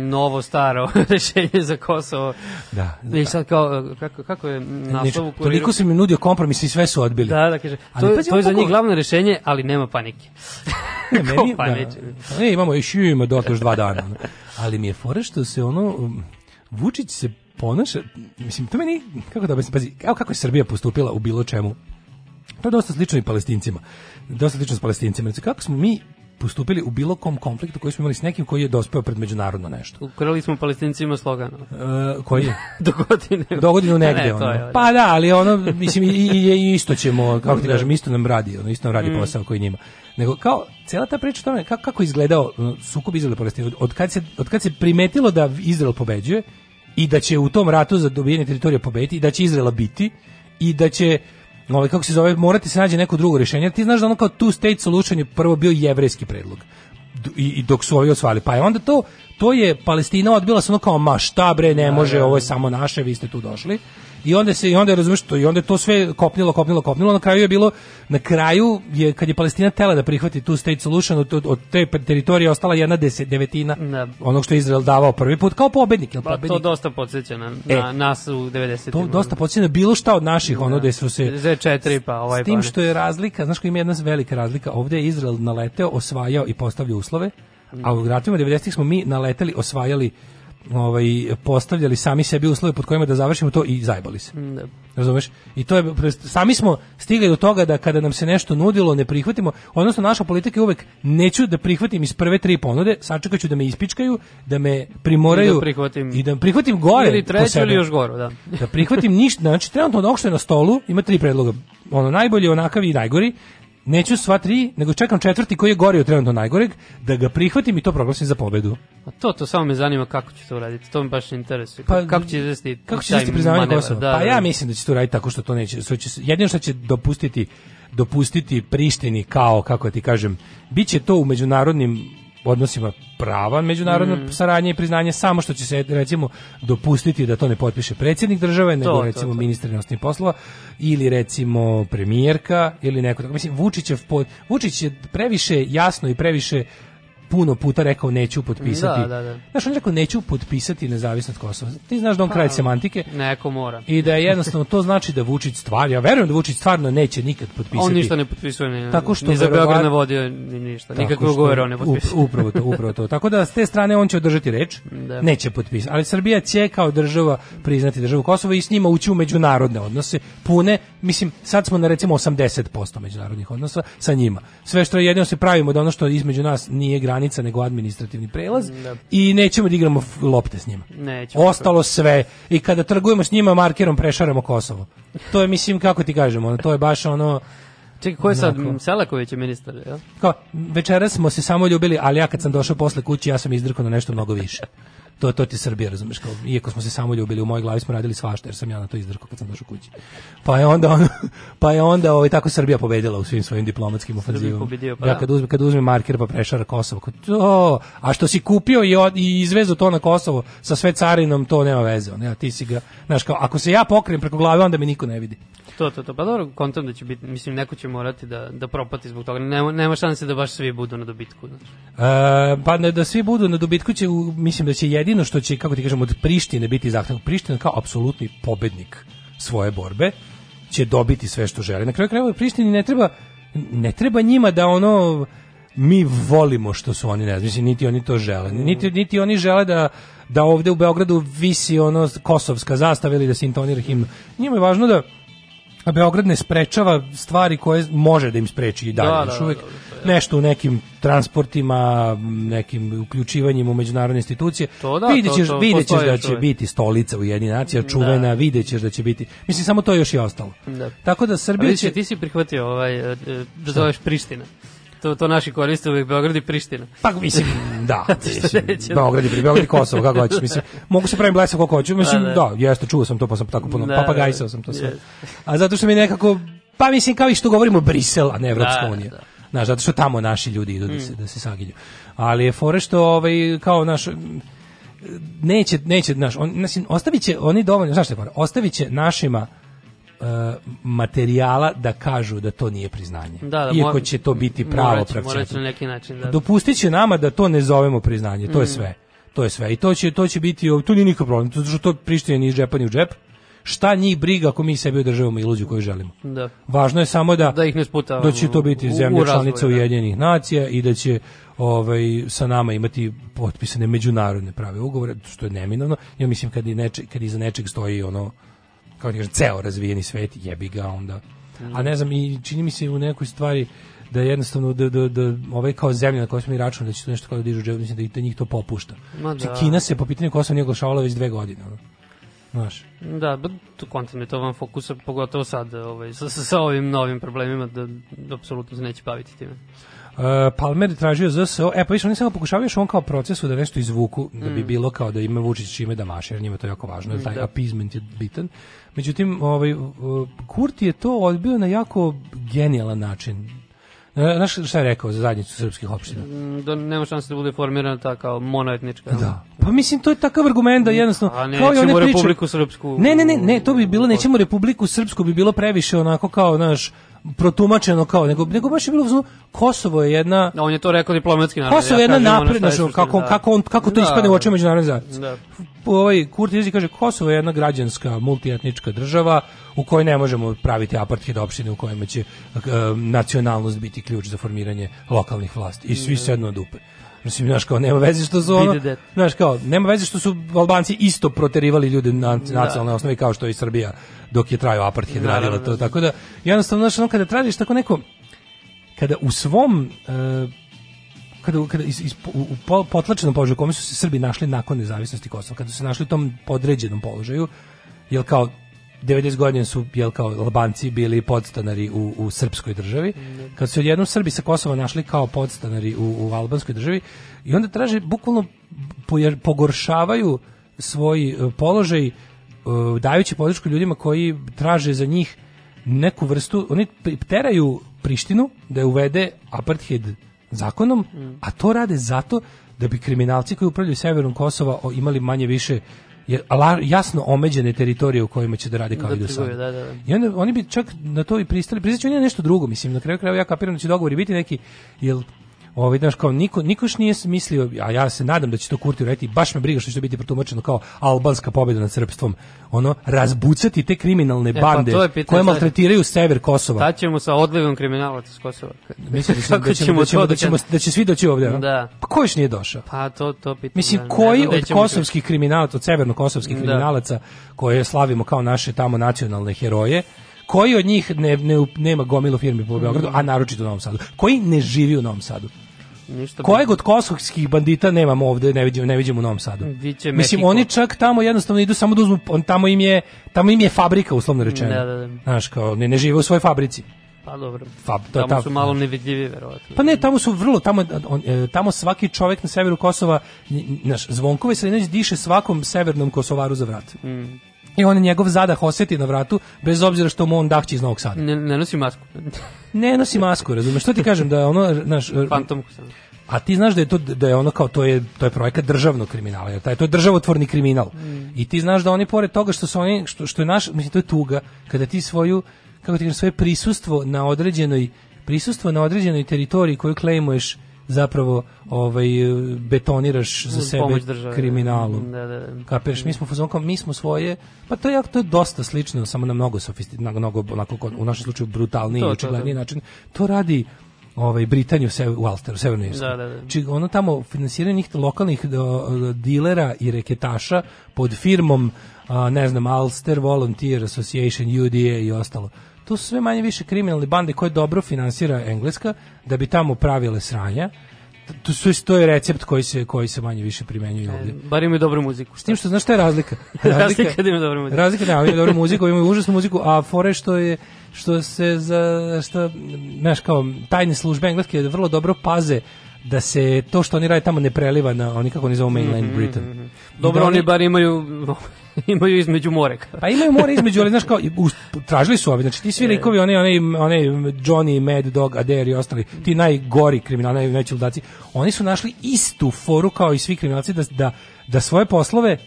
novo staro rešenje za Kosovo. Da. I sad kao, kako, kako je naslov kuriru? toliko si mi nudio kompromis i sve su odbili. Da, da, kaže, Ali to, to je za njih glavno rešenje, ali nema panike. Ne, meni, pa da, ne, imamo još ima dotle još dva dana. Ali mi je fora što se ono um, Vučić se ponaša, mislim, to meni, kako da objasnim, pazi, evo kako je Srbija postupila u bilo čemu. To je dosta slično i palestincima. Dosta slično s palestincima. Znači, kako smo mi postupili u bilo kom konfliktu koji smo imali s nekim koji je dospeo pred međunarodno nešto. Ukrali smo palestincima slogan. E, koji je? Do godine. Do godinu negde. Ne, ono. je, Pa da, ali ono, mislim, i, i, i isto ćemo, kako ti Da. kažem, isto nam radi, ono, isto nam radi Mm. posao koji njima. Nego, kao, cijela ta priča o tome, kako, kako izgledao sukob Izraela i Palestine, od, od, kad se, od kad se primetilo da Izrael pobeđuje i da će u tom ratu za dobijanje teritorija pobediti i da će Izraela biti i da će ovaj kako se zove morati se nađe neko drugo rješenje. Ti znaš da ono kao two state solution je prvo bio jevrejski predlog. I, i dok su ovi osvali. Pa je onda to to je Palestina odbila se ono kao ma šta bre ne može ovo je samo naše vi ste tu došli. I onda se i onda je, razumeš to i onda je to sve kopnilo kopnilo kopnilo na kraju je bilo na kraju je kad je Palestina tela da prihvati tu state solution od, od te teritorije ostala jedna deset, devetina Da. onog što je Izrael davao prvi put kao pobednik, jel Pa to pobednik? dosta podsjeća na, E. na nas u 90. To dosta podsjeća na bilo šta od naših, ono gde su se... Z4 pa ovaj S tim ne. što je razlika, znaš koja ima jedna velika razlika, ovde je Izrael naleteo, osvajao i postavljao uslove, a u ratovima 90-ih smo mi naleteli, osvajali ovaj postavljali sami sebi uslove pod kojima da završimo to i zajbali se. Da. Razumeš? I to je sami smo stigli do toga da kada nam se nešto nudilo ne prihvatimo, odnosno naša politika je uvek neću da prihvatim iz prve tri ponude, sačekaću da me ispičkaju, da me primoraju I da prihvatim. i da prihvatim gore Ili treću ili još goru, da. da prihvatim ništa, znači trenutno ovog što je na stolu ima tri predloga. Ono najbolji, onakav i najgori. Neću sva tri, nego čekam četvrti koji je gori od trenutno najgoreg, da ga prihvatim i to proglasim za pobedu. A to, to samo me zanima kako će to uraditi. To me baš interesuje. Pa, kako će izvesti Kako će izvesti priznavanje manevar? Kosova? Da, pa da, ja da. mislim da će to raditi tako što to neće. Što će, jedino što će dopustiti dopustiti Prištini kao, kako ti kažem, bit će to u međunarodnim odnosima prava međunarodna Mm. saradnja i priznanje samo što će se recimo dopustiti da to ne potpiše predsjednik države nego to, recimo to. ministar inostranih poslova ili recimo premijerka ili neko tako mislim Vučićev pod, Vučić je previše jasno i previše puno puta rekao neću potpisati. Da, da, da. Znaš, on je rekao neću potpisati nezavisnost Kosova. Ti znaš da on Pa, kraj semantike Neko mora. i da je jednostavno to znači da Vučić stvar, ja verujem da Vučić stvarno neće nikad potpisati. On ništa ne potpisuje ni, Tako što ni za Beograd ne vodio ni ništa. Nikakve ugovore on ne potpisuje. Upravo to, upravo to. Tako da s te strane on će održati reč, Da. neće potpisati. Ali Srbija će kao država priznati državu Kosovo i s njima ući u međunarodne odnose pune. Mislim, sad smo na recimo 80% međunarodnih odnosa sa njima. Sve što je jedino se pravimo da ono što između nas nije granica nego administrativni prelaz Da. i nećemo da igramo lopte s njima. Nećemo. Ostalo sve i kada trgujemo s njima markerom prešaramo Kosovo. To je mislim kako ti kažemo, to je baš ono Čekaj, ko je sad? Selaković je ministar, jel? kao, večeras smo se samo ljubili, ali ja kad sam došao posle kući, ja sam izdrkao na nešto mnogo više. To, to ti Srbija, razumeš, kao, iako smo se samo ljubili, u mojoj glavi smo radili svašta, jer sam ja na to izdrkao kad sam došao kući. Pa je onda, ono, pa je onda ovaj, tako Srbija pobedila u svim svojim diplomatskim ofanzivama. pa ja da. kad uzme, kad uzme marker pa prešara Kosovo, kao, to, a što si kupio i, od, i izvezu to na Kosovo sa sve carinom, to nema veze. Ono, ja, ti si ga, znaš, kao, ako se ja pokrijem preko glave, onda me niko ne vidi. To, to, to. Pa dobro, kontam da će biti, mislim, neko će morati da, da propati zbog toga. Nema, nema šanse da baš svi budu na dobitku. Znaš. E, pa ne, da svi budu na dobitku će, mislim da će jedino što će, kako ti kažem, od Prištine biti zahtjev. Priština kao apsolutni pobednik svoje borbe će dobiti sve što žele. Na kraju krajeva Prištini ne treba, ne treba njima da ono mi volimo što su oni, ne znam, mislim, niti oni to žele. Niti, niti oni žele da, da ovde u Beogradu visi ono kosovska zastava ili da se intonira himn. Njima je važno da Beograd ne sprečava stvari koje može da im spreči i dalje. Da, još da, da, nešto u nekim transportima, nekim uključivanjima u međunarodne institucije. To da, vidjet ćeš, to- to vidjet ćeš postoji da će biti stolica u jedni nacija, čuvena, Da. vidjet ćeš da će biti. Mislim, samo to još i ostalo. Da. Tako da Srbija vidiš, će... ti si prihvatio ovaj, e, e, da zoveš Priština. To, to naši koriste uvijek Beograd i Priština. Pa mislim, da, mislim, Beograd i Beograd i Kosovo, kako hoćeš, mislim, mogu se pravim blesav koliko hoću, mislim, Da, da, da. jeste, čuo sam to, pa sam tako puno, Da, papagajsao da, sam to sve. jeste. A zato što mi nekako, pa mislim, kao i što govorimo Brisel, a ne Evropska Da, unija. da. Znaš, zato što tamo naši ljudi idu da Mm. se, da se saginju. Ali je fore što, ovaj, kao naš, neće, neće, znaš, on, mislim, ostavit će, oni dovoljno, znaš što je fora, ostavit će našima e, materijala da kažu da to nije priznanje. Da, da, Iako će to biti pravo će na neki način, da. Dopustit će nama da to ne zovemo priznanje, to je Mm. sve. To je sve. I to će, to će biti, to nije nikakav problem, to, što to Priština ni iz džepa ni u džep. Šta njih briga ako mi sebi održavamo iluziju koju želimo. Da. Važno je samo da, Da ih ne sputavamo da će to biti zemlja članica da. Ujedinjenih nacija i da će ovaj sa nama imati potpisane međunarodne prave ugovore, što je neminovno. Ja mislim kad i neče, kad iza nečeg stoji ono kao ti kažem, ceo razvijeni svet, jebi ga onda. A ne znam, i čini mi se u nekoj stvari da je jednostavno da, da, da ovaj kao zemlja na kojoj smo mi računali da će to nešto kao da dižu džep, mislim da, i da njih to popušta. Ma Znači, da. Kina se po pitanju Kosova nije oglašavala već dve godine. Ono. Znaš. Da, tu kontam je to van fokusa, pogotovo sad ovaj, sa, sa, sa ovim novim problemima, da, da apsolutno se neće baviti time. Uh, Palmer je tražio ZSO, e pa više oni samo pokušavaju još on kao procesu da nešto izvuku, da bi Mm. bilo kao da ima Vučić čime da maše, jer njima je to jako važno, jer taj Da. appeasement je bitan. Međutim, ovaj, uh, Kurti je to odbio na jako genijalan način. E, Znaš šta je rekao za zajednicu srpskih opština? Mm, Da nema šanse da bude formirana ta kao monoetnička. Da. Pa mislim to je takav argument da jednostavno A kao i nećemo one priče- Republiku Srpsku. Ne, ne, ne, ne, to bi bilo nećemo Republiku Srpsku bi bilo previše onako kao naš protumačeno kao nego nego baš je bilo fazonu, Kosovo je jedna On je to rekao diplomatski naravno. Kosovo je jedna ono napredna, je što- kako, da. kako, on, kako to Da, ispane u očima međunarodne zajednice. Da. Ovaj Kurti kaže Kosovo je jedna građanska multietnička država u kojoj ne možemo praviti apartheid opštine u kojima će e, nacionalnost biti ključ za formiranje lokalnih vlasti i svi sednu dupe. Mislim, znaš, kao, nema veze što su ono, znaš, kao, nema veze što su Albanci isto proterivali ljude na nacionalnoj osnovi kao što je i Srbija dok je trajao apartheid radila to. Tako da, jednostavno, znaš, ono, kada tražiš tako neko, kada u svom e, kada, kada iz, iz, u, u po- potlačenom položaju u kome su se Srbi našli nakon nezavisnosti Kosova, kada su se našli u tom podređenom položaju, jel kao 90 godina su jel kao Albanci bili podstanari u, u srpskoj državi. Kad su odjednom Srbi sa Kosova našli kao podstanari u, u albanskoj državi i onda traže bukvalno pogoršavaju svoj e, položaj e, dajući podršku ljudima koji traže za njih neku vrstu, oni teraju Prištinu da je uvede apartheid zakonom, a to rade zato da bi kriminalci koji upravljaju severom Kosova imali manje više jasno omeđene teritorije u kojima će da rade kao Da i do sada. da, da, da. I onda oni bi čak na to i pristali. Priznaću oni nešto drugo, mislim, na kraju krajeva ja kapiram da će dogovori biti neki, jel Ovaj znaš kao niko niko još nije mislio, a ja se nadam da će to Kurti uraditi, baš me briga što će biti protumačeno kao albanska pobjeda nad srpstvom. Ono razbucati te kriminalne E, pa bande je pitanje koje maltretiraju sever Kosova. Šta ćemo sa odlivom kriminalaca s Kosova? Mislim da, da, ćemo, da, ćemo, da, ćemo, da će svi doći ovdje. Da. Pa ko još nije došao? Pa to, to pitanje. Mislim, da, koji od kosovskih kriminalaca, od severno-kosovskih Da. kriminalaca, koje slavimo kao naše tamo nacionalne heroje, koji od njih ne, ne, nema gomilu firmi po Beogradu, a naročito u Novom Sadu? Koji ne živi u Novom Sadu? Ništa Kojeg od kosovskih bandita nemamo ovde, ne vidimo, ne vidimo u Novom Sadu. Biće Mislim, oni čak tamo jednostavno idu samo da uzmu, on, tamo im je, tamo im je fabrika, uslovno rečeno. Da, da, da. Znaš, kao, ne, ne žive u svojoj fabrici. Pa dobro. Fab, to Tamo tako, su malo nevidljivi, verovatno. Pa ne, tamo su vrlo, tamo, on, e, tamo svaki čovjek na severu Kosova, naš, Zvonko Veselinović diše svakom severnom Kosovaru za vrat. Mm. I on njegov zadah osjeti na vratu, bez obzira što mu on dahće iz Novog Sada. Ne, ne nosi masku. Ne nosi masku, razumeš? Što ti kažem, da ono, naš, Fantomku sam. a ti znaš da je to da je ono kao to je to je projekat državnog kriminala, jer taj to je državotvorni kriminal. I ti znaš da oni pored toga što su oni što što je naš, mislim to je tuga kada ti svoju kako ti kažem svoje prisustvo na određenoj prisustvo na određenoj teritoriji koju klejmuješ zapravo ovaj betoniraš za sebe države. kriminalom. Da, da, da. Kapiraš, mi smo fazon kao mi smo svoje, pa to je to je dosta slično, samo na mnogo sofisti, na mnogo onako u našem slučaju brutalniji i očigledniji način. To radi ovaj Britaniju se u Alsteru, Severnoj Irskoj. Da, da, da. Či ono tamo finansiranje njih lokalnih do, dilera i reketaša pod firmom a, ne znam Ulster Volunteer Association UDA i ostalo. To su sve manje više kriminalne bande koje dobro finansira Engleska da bi tamo pravile sranja. To, su, to je recept koji se, koji se manje više primenjuje ovdje. Bar imaju dobru muziku. S tim što znaš šta je razlika? Razlika da ima dobru muziku. Razlika da imaju dobru muziku, imaju užasnu muziku, a fore što je što se za što znaš kao tajne službe engleske vrlo dobro paze da se to što oni rade tamo ne preliva na oni kako oni zovu mainland Mhm, Britain. mhm. I Dobro, da oni bar imaju imaju između more. Pa imaju more između, ali znaš kao, tražili su ovi, znači ti svi likovi, oni, oni, oni Johnny, Mad Dog, Adair i ostali, ti najgori kriminalni, naj, najveći ludaci, oni su našli istu foru kao i svi kriminalci da, da, da svoje poslove,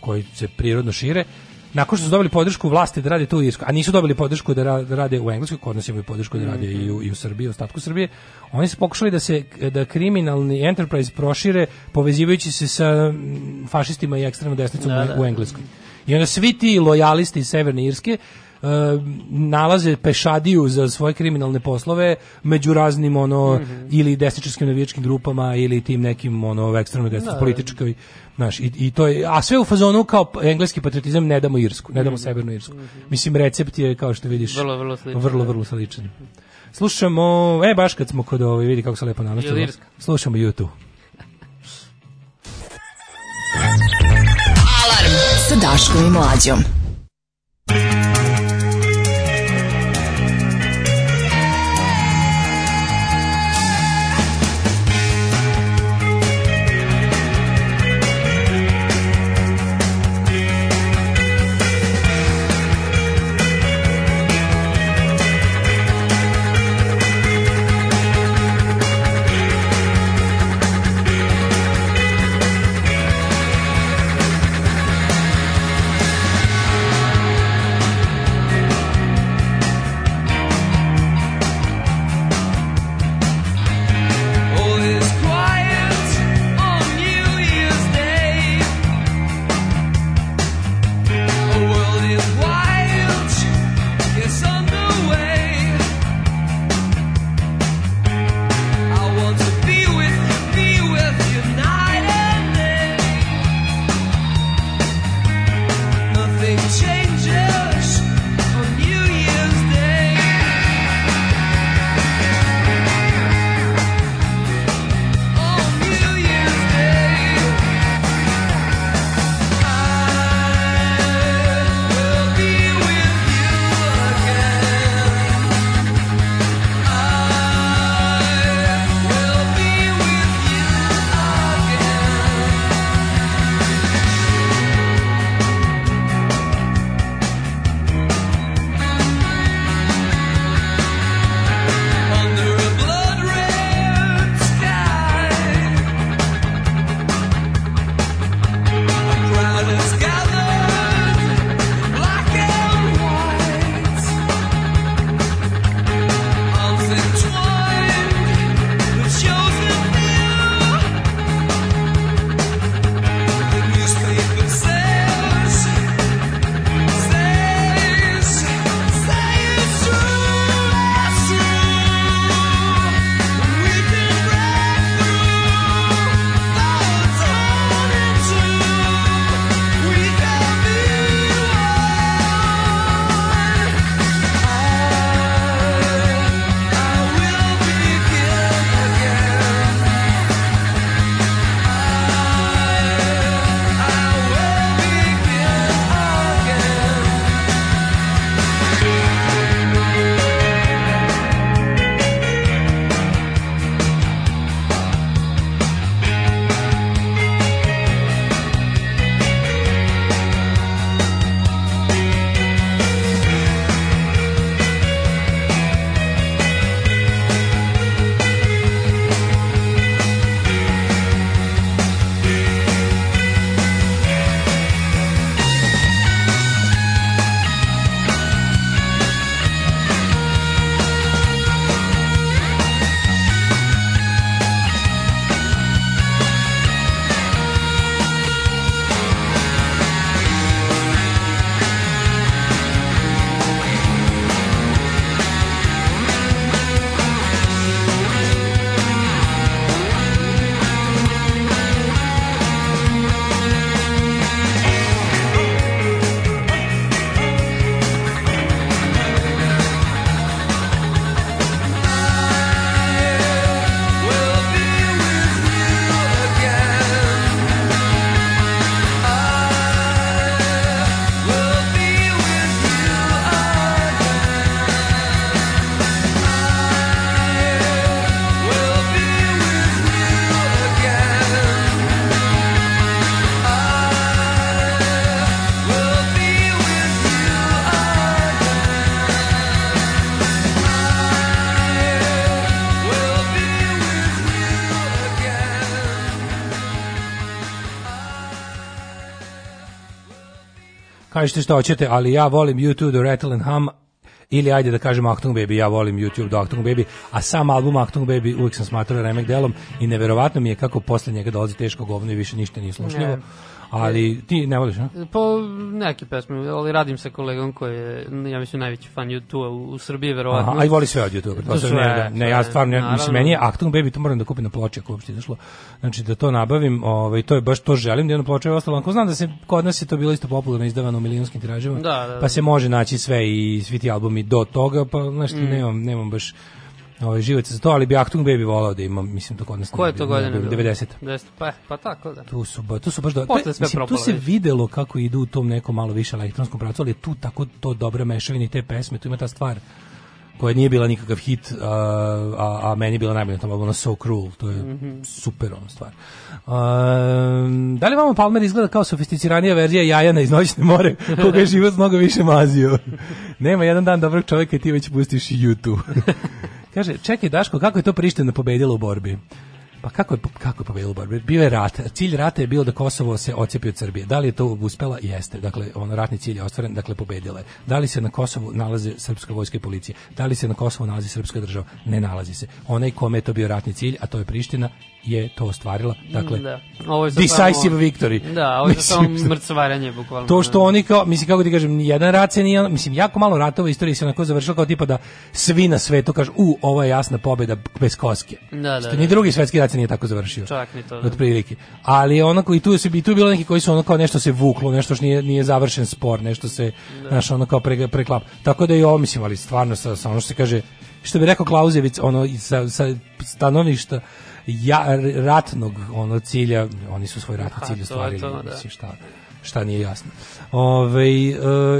koji se prirodno šire, nakon što su dobili podršku vlasti da rade to u Irskoj, a nisu dobili podršku da, ra- da rade u Engleskoj, kod nas imaju podršku da rade i u, i u Srbiji, u ostatku Srbije, oni su pokušali da se da kriminalni enterprise prošire povezivajući se sa mm, fašistima i ekstremnom desnicom Da, u- da. u Engleskoj. I onda svi ti lojalisti iz Severne Irske nalaze pešadiju za svoje kriminalne poslove među raznim ono Mhm. ili desničarskim navijačkim grupama ili tim nekim ono ekstremno desničarskoj Da, političkoj znaš, i, i to je, a sve u fazonu kao engleski patriotizam ne damo Irsku, ne damo Mhm. Severnu Irsku. Mislim, recept je, kao što vidiš, Vrlo, vrlo sličan, Vrlo, da. vrlo sličan. Slušamo, e, baš kad smo kod ovaj, vidi kako se lepo namestilo. Irska? Slušamo YouTube. Alarm sa Daškom i Mlađom. Kažete što hoćete, ali ja volim YouTube do Rattle and Hum, ili ajde da kažem Achtung Baby, ja volim YouTube do Achtung Baby, a sam album Achtung Baby uvijek sam smatrao remek delom i neverovatno mi je kako posle njega dolazi teško govno i više ništa nije slušljivo. Ne. Ali ti ne voliš, a? Po neke pesme, ali radim sa kolegom koji je, ja mislim, najveći fan YouTube-a u, u Srbiji, verovatno. Aha, a i voli sve od YouTube. To sve, ne, da, ne, ja stvarno, ne, mislim, meni je Achtung Baby, to moram da kupim na ploči ako uopšte izašlo. Znači da to nabavim, ovaj, to je baš to želim, da je na ploči ostalo. Ako znam da se kod nas je to bilo isto popularno izdavano u milionskim tiražima, Da, da, da. pa se može naći sve i svi ti albumi do toga, pa znači Mm. nemam, nemam baš ovaj živac za to, ali bi Achtung Baby volao da imam, mislim to kod nas. Koje to godine? bilo, bilo? 90. 90, pa, pa tako da. Tu su, ba- tu su baš do, Posle sve mislim, tu se videlo kako idu u tom nekom malo više elektronskom pravcu, ali tu tako to dobra mešavina i te pesme, tu ima ta stvar koja nije bila nikakav hit, a, a, a meni je bila najbolja tamo, ono So Cruel, to je Mhm. super ona stvar. Um, da li vama Palmer izgleda kao sofisticiranija verzija Jajana iz Noćne more, koga je život mnogo više mazio? Nema jedan dan dobrog čovjeka i ti već pustiš YouTube. Kaže, čekaj Daško, kako je to Priština pobedila u borbi? Pa kako je, kako je pobedila u borbi? Bio je rat. Cilj rata je bio da Kosovo se ocepi od Srbije. Da li je to uspela? Jeste. Dakle, ono ratni cilj je ostvaren, dakle pobedila je. Da li se na Kosovu nalaze srpska vojska i policija? Da li se na Kosovu nalazi srpska država? Ne nalazi se. Onaj kome je to bio ratni cilj, a to je Priština, je to ostvarila. Dakle, da. Ovo je decisive samo- victory. Da, ovo je sad samo Mislim, mrcvaranje, bukvalno. To što oni kao, mislim kako ti kažem, jedan rat se nije, mislim jako malo ratova u istoriji se onako završilo kao tipa da svi na svetu kažu, u, ovo je jasna pobjeda bez koske. Da, da, Što da. ni drugi svetski rat se nije tako završio. Čak ni to, da. Otprilike. Ali onako i tu se i tu je bilo neki koji su ono kao nešto se vuklo, nešto što nije nije završen spor, nešto se znaš ono kao pre, preklap. Tako da i ovo mislim, ali stvarno sa, sa ono što se kaže što bi rekao Klauzevic, ono sa, sa stanovišta ja, ratnog ono cilja, oni su svoj ratni Ha, cilj ostvarili, to, da. mislim šta šta nije jasno. Ove,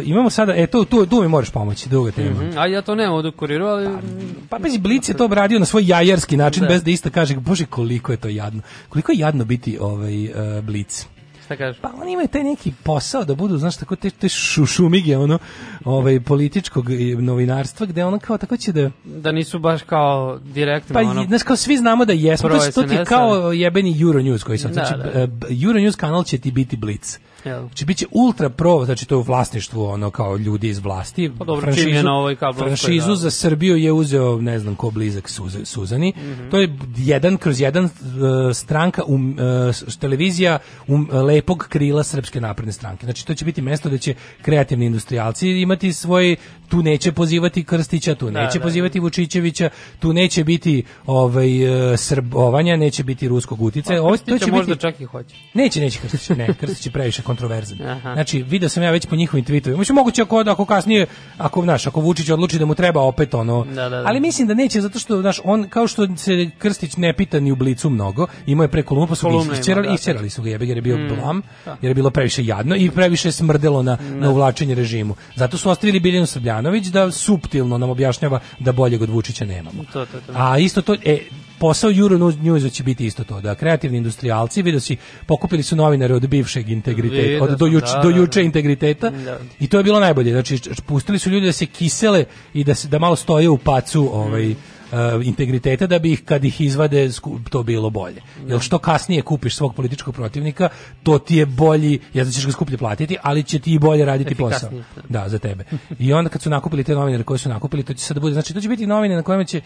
imamo sada, e, tu, tu, tu mi moraš pomoći, druga tema. Mhm, A ja to nemam ovdje u kuriru, ali... Pa bez Blic je to obradio na svoj jajarski način, Da. bez da isto kaže, bože koliko je to jadno. Koliko je jadno biti ovaj, uh, Blic. Šta kažeš? Pa oni imaju taj neki posao da budu, znaš, tako te, te šušumige, ono, ovaj, političkog eh, novinarstva, gde ono kao tako će da... Da nisu baš kao direktno, Pa, ono... znaš, kao svi znamo da jesmo, to, to ti je kao jebeni Euronews koji sad, Da, znači, da. eh, Euronews kanal će ti biti Blic. Jel? Znači, bit će ultra pro, znači to je u vlasništvu ono kao ljudi iz vlasti. Pa dobro, čim je na ovoj kablovskoj, franšizu da. za Srbiju je uzeo, ne znam ko blizak Suza- Suzani. Mhm. To je jedan kroz jedan uh, stranka, um, uh, televizija um, lepog krila Srpske napredne stranke. Znači to će biti mesto da će kreativni industrijalci imati svoj, tu neće pozivati Krstića, tu Da, neće da. pozivati Vučićevića, tu neće biti ovaj, uh, srbovanja, neće biti ruskog uticaja. Ovo, to će možda biti, čak i hoće. Neće, neće Krstić, ne, Krstić je previše kontroverzan. Aha. Znači, video sam ja već po njihovim tweetovima. Mislim, moguće ako, ako kasnije, ako, znaš, ako Vučić odluči da mu treba opet ono, Da, da, da. ali mislim da neće, zato što, znaš, on, kao što se Krstić ne pita ni u blicu mnogo, imao je pre kolumnu, pa su isčerali, isčerali su ga jebe, jer je bio Mm, blam, jer je bilo previše jadno i previše smrdelo na, na uvlačenje režimu. Zato su ostavili Biljanu Srbljanović da suptilno nam objašnjava da boljeg od Vučića nemamo. To, to, to. A isto to, e, posao Euronews će biti isto to, da kreativni industrijalci, vidio si, pokupili su novinare od bivšeg integriteta, od do, juče, da, do da, juče da. integriteta Da. i to je bilo najbolje. Znači, pustili su ljudi da se kisele i da, se, da malo stoje u pacu ovaj, Mm. Uh, integriteta da bi ih kad ih izvade to bilo bolje. Jer što kasnije kupiš svog političkog protivnika, to ti je bolji, ja da ćeš ga skuplje platiti, ali će ti i bolje raditi posao. Da, za tebe. I onda kad su nakupili te novinare koje su nakupili, to će sad da bude, znači to će biti novine na kojima će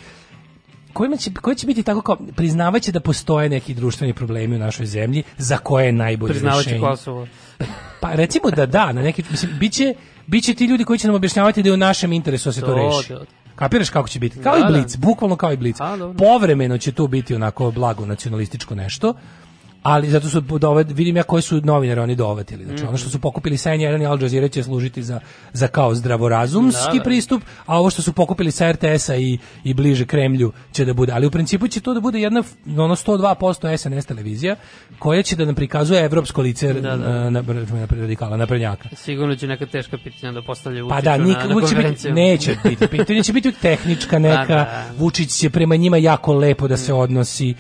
kojima će, koje će biti tako kao priznavaće da postoje neki društveni problemi u našoj zemlji za koje je najbolje Priznavajući rešenje. Kosovo. Pa recimo da da, na neki mislim biće biće ti ljudi koji će nam objašnjavati da je u našem interesu da se to, To, reši. Kapiraš kako će biti? Kao Da, i da. Blic, bukvalno kao i Blic. Povremeno će tu biti onako blago nacionalističko nešto. Ali zato su dove, vidim ja koji su novinari oni dovatili. Znači ono što su pokupili sa N1 i Al Jazeera će služiti za, za kao zdravorazumski Da, da. pristup, a ovo što su pokupili sa RTS-a i, i bliže Kremlju će da bude. Ali u principu će to da bude jedna ono 102% SNS televizija koja će da nam prikazuje evropsko lice Da, da. na, na, na radikala, naprednjaka. Sigurno će neka teška pitanja da postavljaju Pa Vučiću da, na, nik, na uvijek će biti, konferenciju. neće biti pitanje, će biti tehnička neka, Da, da. Vučić će prema njima jako lepo da se odnosi,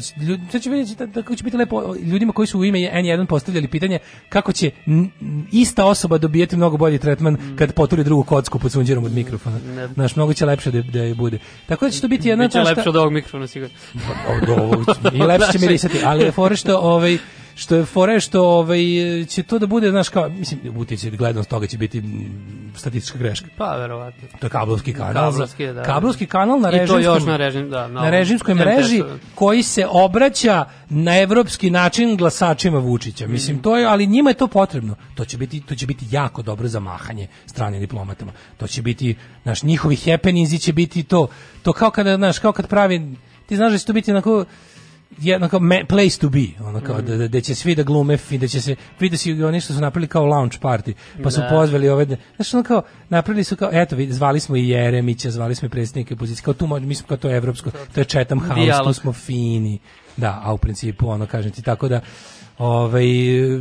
Će- ljudi, sad će vidjeti da, da kako će biti lepo ljudima koji su u ime N1 postavljali pitanje kako će ista osoba dobijeti mnogo bolji tretman kad poturi drugu kocku pod sunđerom od mikrofona. Ne. Znaš, mnogo će lepše da, da je bude. Tako da će to biti jedna Biće lepše od ovog mikrofona sigurno. od ovog i lepše će mirisati, ali je fora što ovaj što je fore što ovaj, će to da bude, znaš, kao, mislim, utjecaj gledanost toga će biti statistička greška. Pa, verovatno. To je kablovski kanal. Kablovski, da, kablovski kanal na I to režimskom, još na režim- da, na na režimskoj mreži koji se obraća na evropski način glasačima Vučića. Mislim Mm. to je, ali njima je to potrebno. To će biti to će biti jako dobro za mahanje stranim diplomatama. To će biti naš njihovi happeningsi će biti to. To kao kada znaš, kao kad pravi ti znaš da će to biti onako jedno kao me- place to be, ono kao Mm. da, da, da će svi da glume i da će se vidi se oni što su napravili kao lounge party, pa su Da. pozvali ove, znači ono kao napravili su kao eto vidi, zvali smo i Jeremića, zvali smo i predsjednike opozicije, kao tu mo- mi smo kao to je evropsko, to je Chatham House, tu smo fini. Da, a u principu ono kažem ti tako da Ovaj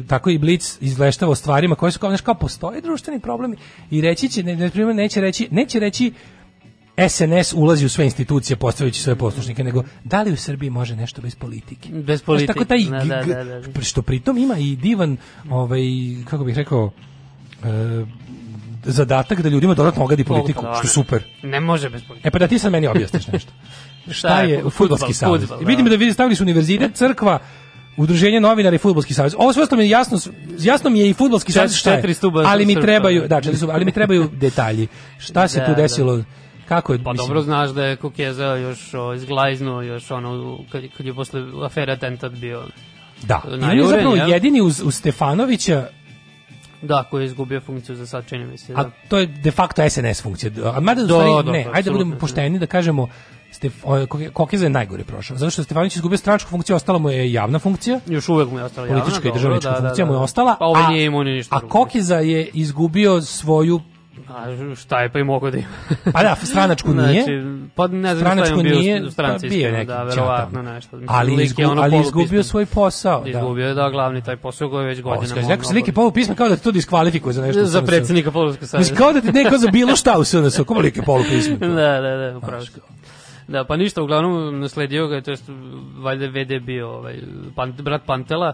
tako i Blic izveštava o stvarima koje su kao znaš, kao postoje društveni problemi i reći će ne, ne, neće reći neće reći SNS ulazi u sve institucije postavljajući svoje poslušnike, nego da li u Srbiji može nešto bez politike? Bez politike. tako taj, Da, da, da, da, što pritom ima i divan, ovaj, kako bih rekao, e, zadatak da ljudima dodatno ogadi politiku, Da, što je super. Ne može bez politike. E pa da ti sad meni objasniš nešto. Šta je fudbalski savez? fudbal, da. Vidim da vi stavili su univerzitet, crkva, Udruženje novinara i fudbalski savez. Ovo sve što mi je jasno, jasno mi je i fudbalski savez šta je. Ali mi trebaju, da. ali mi trebaju detalji. Šta se Da, tu da. desilo? Kako je, Pa mislim, dobro znaš da je Kukeza još o, izglajznuo, još ono, kad, kad je posle afere atentat bio. Da, na je zapravo jel? jedini uz, uz Stefanovića, Da, koji je izgubio funkciju za sad, čini mi se. Da. a to je de facto SNS funkcija. A mada u Da, stvari, da, ne, da, ajde da budemo pošteni da kažemo Stef, Kokeza je najgore prošao. Zato što je Stefanović izgubio stranačku funkciju, ostala mu je javna funkcija. Još uvek mu je ostala javna, politička i državnička da, da, funkcija da. mu je ostala. Pa ovaj a- nije imao ni ništa A drugo. Kokiza je izgubio svoju A šta je pa i mogo da ima? Pa da, stranačku nije. Znači, pa ne znam Stranačku šta je bio nije, u stranci. pa bio je iskreno, neki da, verovatno nešto. Mislim, Ali, je izgu, ono ali izgubio svoj posao. Da. Izgubio je, da, glavni taj posao koji je već godinama. Oskar, neko se lik je kao da te to diskvalifikuje za nešto. Za SNS-u. predsjednika Poluska saveza. Mislim, kao da ti neko za bilo šta u SNS-u. Kako lik je polupismen? da, da, da, upravo. Da, pa ništa, uglavnom nasledio ga, je, to jest valjda je VD bio ovaj, pan, brat Pantela.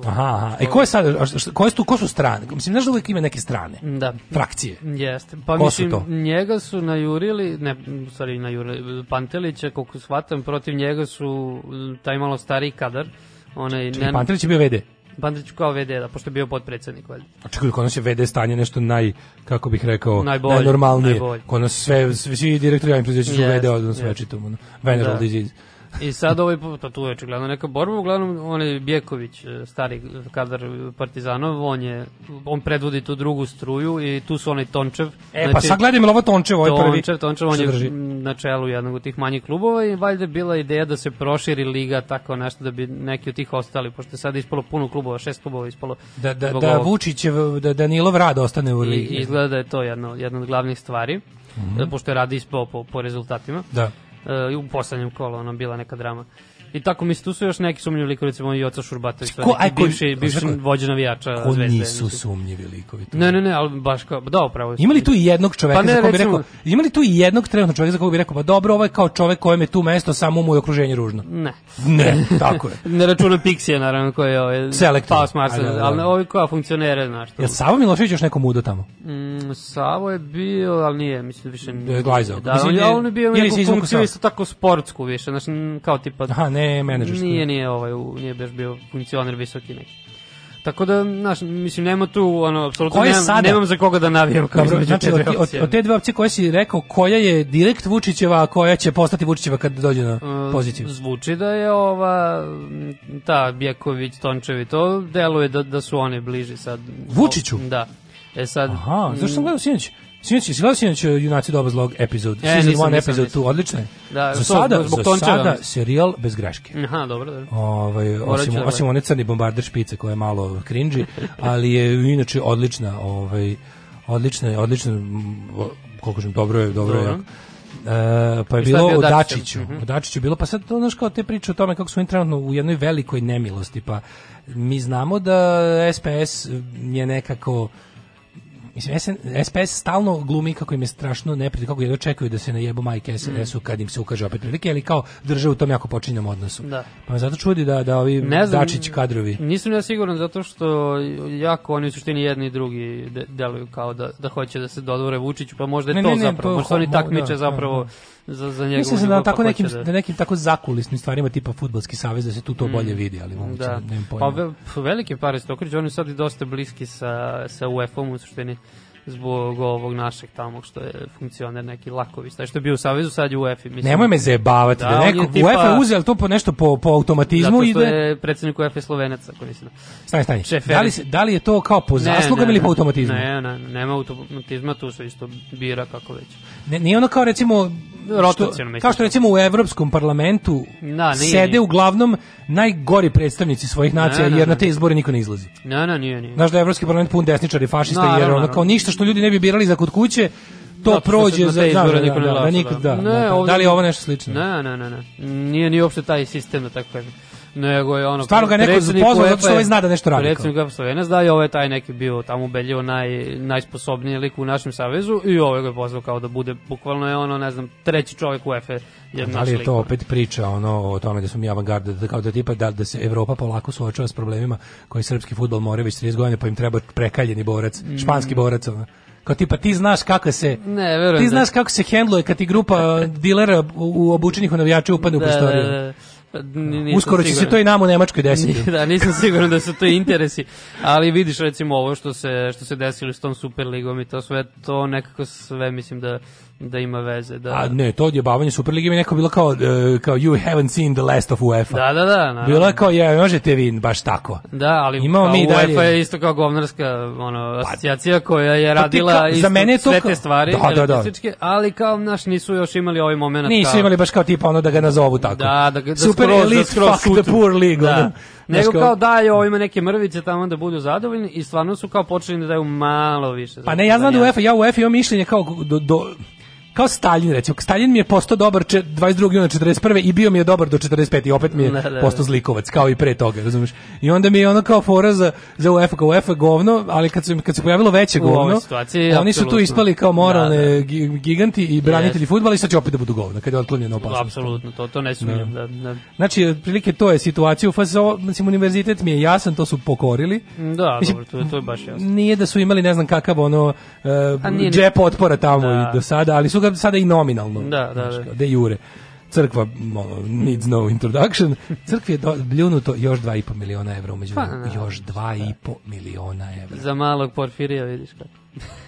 Aha, aha. E ko je sad, a šta- šta- koje su tu, ko su strane? Mislim, znaš da uvijek ima neke strane? Da. Frakcije. Jeste. Pa Ko su mislim, to? njega su najurili, ne, u stvari najurili, Pantelića, koliko shvatam, protiv njega su m, taj malo stariji kadar. Onaj, Čekaj, Pantelić je bio VD. Pantelić kao VD, da, pošto je bio podpredsednik, valjda. A čekaj, kod nas je VD stanje nešto naj, kako bih rekao, Najbolje, najnormalnije. najbolje. Kod nas sve, svi, direktori javnih preduzeća su Jeste, VD odnosno jeste. sve čitom. ono. Veneral Da. disease. I sad ovaj pa tu je očigledno neka borba, uglavnom on je Bjeković, e, stari kadar Partizanov, on je, on predvodi tu drugu struju i tu su onaj Tončev. E, pa sad gledajmo ovo Tončev, ovaj prvi. Tončev, Tončev, on je na čelu jednog od tih manjih klubova i valjda je bila ideja da se proširi liga tako nešto da bi neki od tih ostali, pošto je sad ispalo puno klubova, šest klubova ispalo. Da, da, da ovog. Vučićev, da Danilov rad ostane u I, ligi. izgleda da je to jedna, jedna od glavnih stvari, Mhm. pošto je radi ispao po, po rezultatima. Da. I u poslednjem kolu ono bila neka drama. I tako mislim tu su još neki sumnjivi likovi, recimo i Oca Šurbatović, Ko- ko, aj, ko- bivši, bivši ko- vođa navijača Ko Zvezde. nisu sumnjivi likovi? Ne, ne, ne, ali baš kao, da, upravo. si. Ima li tu i jednog čoveka Pa ne, za koga bi rekao, ima li tu i jednog trenutno čoveka za koga bi rekao, pa dobro, ovo je kao čovek kojem je tu mesto, samo mu je okruženje ružno. Ne. Ne, tako je. ne računam Pixija, naravno, koji je ovaj, Selektor. pao s Marsa, da, da. ali ovi kao funkcionere, znaš. Jel Savo Milošević još neko mudo tamo? Mm, Savo je bio, ali nije, mislim, više... Da glajzao. Da, Mislim, on, je, bio neku funkciju isto tako sportsku više, znači, mm, kao tipa... Aha, ne, menadžersku. Nije, nije, ovaj, nije baš bio funkcioner visoki neki. Tako da, znaš, mislim, nema tu, ono, apsolutno nemam, sada? nemam za koga da navijam. kao Dobro, znači te od, od, od te dve opcije koje si rekao, koja je direkt Vučićeva, a koja će postati Vučićeva kad dođe na Uh, poziciju? Zvuči da je ova, ta Bjeković, Tončevi, to deluje da, da su oni bliži sad. Vučiću? Da. E sad... Aha, zašto sam gledao sinoć? Sinoć, si gledao sinoć uh, Junaci doba zlog epizod? E, Season nisam, 1 nisam, epizod nisam. 2, odlično je. Da, za sada, zbog za Tončeva, sada serijal bez greške. Aha, dobro, dobro. Ovaj, Morat osim, da osim one crni bombarder špice koja je malo cringy, ali je inače odlična, ovaj, odlična, je, odlična, mm, koliko kažem, dobro je, dobro je. Dobro. E, pa je je bilo bio o? Dačiću. Mhm. O Dačiću je bilo, pa sad to znaš kao te priče o tome kako su oni trenutno u jednoj velikoj nemilosti, pa mi znamo da SPS je nekako mislim, SN, SPS stalno glumi kako im je strašno neprijatno, kako jedno čekaju da se najebu majke SNS-u kad im se ukaže opet prilike, ali kao drže u tom jako počinjem odnosu. Da. Pa me zato čudi da, da ovi Ne znam, Dačić kadrovi. Nisam ja siguran zato što jako oni u suštini jedni i drugi de, deluju kao da, da hoće da se dodvore Vučiću, pa možda je Ne, to ne, ne, zapravo, to- možda oni mo- takmiče da, zapravo da, za, za njegovu Mislim se da tako pa nekim, hoće da nekim tako zakulisnim stvarima tipa fudbalski savez da se tu to bolje vidi, ali moguće, Da. nemam Pa pojma. ve, p- veliki par Stokrić, oni su sad i dosta bliski sa, sa UEFA-om u suštini zbog ovog našeg tamo što je funkcioner neki Laković, taj što je bio u Savezu, sad je u UEFA. Mislim. Nemoj me zajebavati, da, Da, neko tipa- UEFA uzeo to po nešto po, po automatizmu Zato što da... je predsjednik UEFA Slovenac, ako nisam. Stani, stani. Da li, se- da li je to kao po zaslugama ili po automatizmu? Ne, ne, nema automatizma, tu se isto bira kako već. Ne, nije ono kao recimo Rotaciono, kao što recimo u Evropskom parlamentu Da, nije, sede nije. uglavnom najgori predstavnici svojih nacija Ne, ne, jer na ne. te izbore niko ne izlazi. Ne, ne, nije, nije. Znaš da je Evropski parlament pun desničara i fašista jer ono kao ništa što ljudi ne bi birali za kod kuće to Zato što prođe se na za te da, izbore da, niko ne da, da, glasa, nikad, da, Ne, da, da. ovdje- da li je ovo nešto slično? Ne, ne, ne, ne. Nije ni uopšte taj sistem, da tako kažem. Nego je ono... Stvarno ga neko pozvao zato što ovaj zna da nešto radi, Predsjednik UEFA Slovenac da je ovaj taj neki bio tamo ubedljivo naj, najsposobniji lik u našem savezu i ovaj ga je pozvao kao da bude, bukvalno je ono, ne znam, treći čovjek UEFA je Da li je to opet priča ono o tome da smo mi avangarda, da kao da tipa da, da se Evropa polako suočava s problemima koji srpski fudbal mora već 30 godina pa im treba prekaljeni borac, španski borac ono. Kao tipa ti znaš kako se Ne, verujem Ti da- znaš kako se hendluje kad ti grupa dilera u, u obučenih u navijača upadne u Da, prostoriju. da, da. Ni- nisam Uskoro će se to i nama u Nemačkoj desiti. da, nisam siguran da su to interesi, ali vidiš recimo ovo što se što se desilo s tom Superligom i to sve to nekako sve mislim da da ima veze da A ne, to odjebavanje Superlige mi neko bilo kao, e, kao you haven't seen the last of UEFA. Da, da, da, naravno. Bilo je kao, je, možete vi baš tako. Da, ali Imamo pa mi UEFA dalje- je isto kao govnarska ono, asocijacija koja je Pa radila za isto mene sve te stvari, Da, da, da. ali kao naš nisu još imali ovaj moment Nisu kao, imali baš kao tipa ono da ga nazovu tako. Da, da, da Super skroz, da elite skroz fuck šutnu. the poor league. Da. ono. Nego kao daju ovima neke mrvice tamo da budu zadovoljni i stvarno su kao počeli da daju malo više. Pa ne, ja znam da UEFA, ja u UEFA imam mišljenje kao do, do kao Stalin recimo. Stalin mi je postao dobar če- 22. juna 41. i bio mi je dobar do 45. i opet mi je Da, da, da. postao zlikovac kao i pre toga, razumeš? I onda mi je ono kao fora za, za UEFA, kao UEFA govno, ali kad, su, im- kad se pojavilo veće U govno, situaciji, oni su tu ispali kao moralne Da, da. gi- giganti i branitelji Yes. fudbala i sad će opet da budu govno, kad je otklonjena opasnost. Apsolutno, to, to ne sumnjam. Da, da. Znači, otprilike to je situacija u FSO, mislim, univerzitet mi je jasan, to su pokorili. Da, Mislim, dobro, to, to je baš jasno. Nije da su imali ne znam kakav ono uh, džep otpora tamo Da. i do sada, ali su ga sada i nominalno. Da, da, da. De jure. Crkva needs no introduction. Crkvi je do, bljunuto još 2,5 miliona evra umeđu. Pa, vremenu. još 2,5 miliona evra. Za malog Porfirija vidiš kako.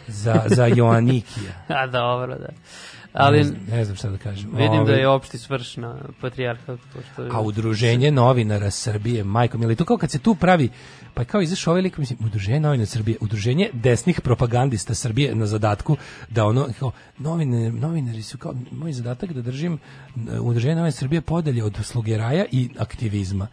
Za, za Joanikija. A dobro, da. Ali ne, znam, ne znam šta da kažem. vidim da Ovaj, je opšti svrš na patrijarhat. Je- A udruženje novinara Srbije, majko mili, to kao kad se tu pravi, pa kao izašao ovaj lik, mislim, udruženje novinara Srbije, udruženje desnih propagandista Srbije na zadatku da ono, kao, novine, novinari su kao, moj zadatak da držim e, udruženje novinara Srbije podelje od slugeraja i aktivizma.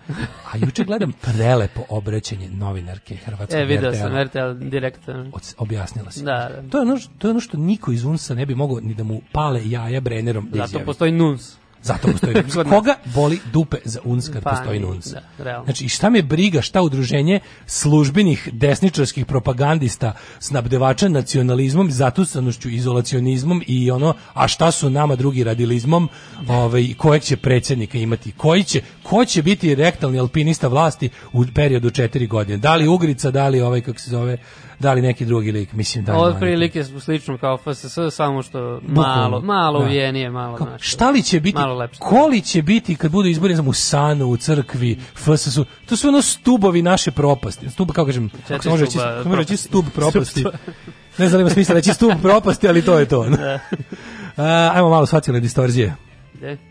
A juče gledam prelepo obraćanje novinarke Hrvatskog E, video RTL-a. sam RTL direktno. Objasnila se. Da, da. To je, ono, to je ono što niko iz UNSA ne bi mogao ni da mu pale jaja brenerom da Zato izjavi. postoji NUNS. Zato postoji NUNS. Koga boli dupe za UNS kad Pa, postoji NUNS? da. Znači, šta me briga, šta udruženje službenih desničarskih propagandista snabdevača nacionalizmom, zatusanošću, izolacionizmom i ono, a šta su nama drugi radilizmom, ovaj, kojeg će predsjednika imati, koji će, ko će biti rektalni alpinista vlasti u periodu četiri godine? Da li Ugrica, da li ovaj, kako se zove, da li neki drugi lik, mislim da Od prilike slično kao FSS, samo što malo, malo Da. uvijenije, malo Kao, znaš, šta li će biti, Malo lepše. ko li će biti kad budu izbori ne znam, u Sanu, u crkvi, FSS-u, to su ono stubovi naše propasti. Stub, kako kažem, kako se može reći, može stub propasti. Ne znam, ima smisla reći stub propasti, ali to je to. A, ajmo malo socijalne distorzije. Gde?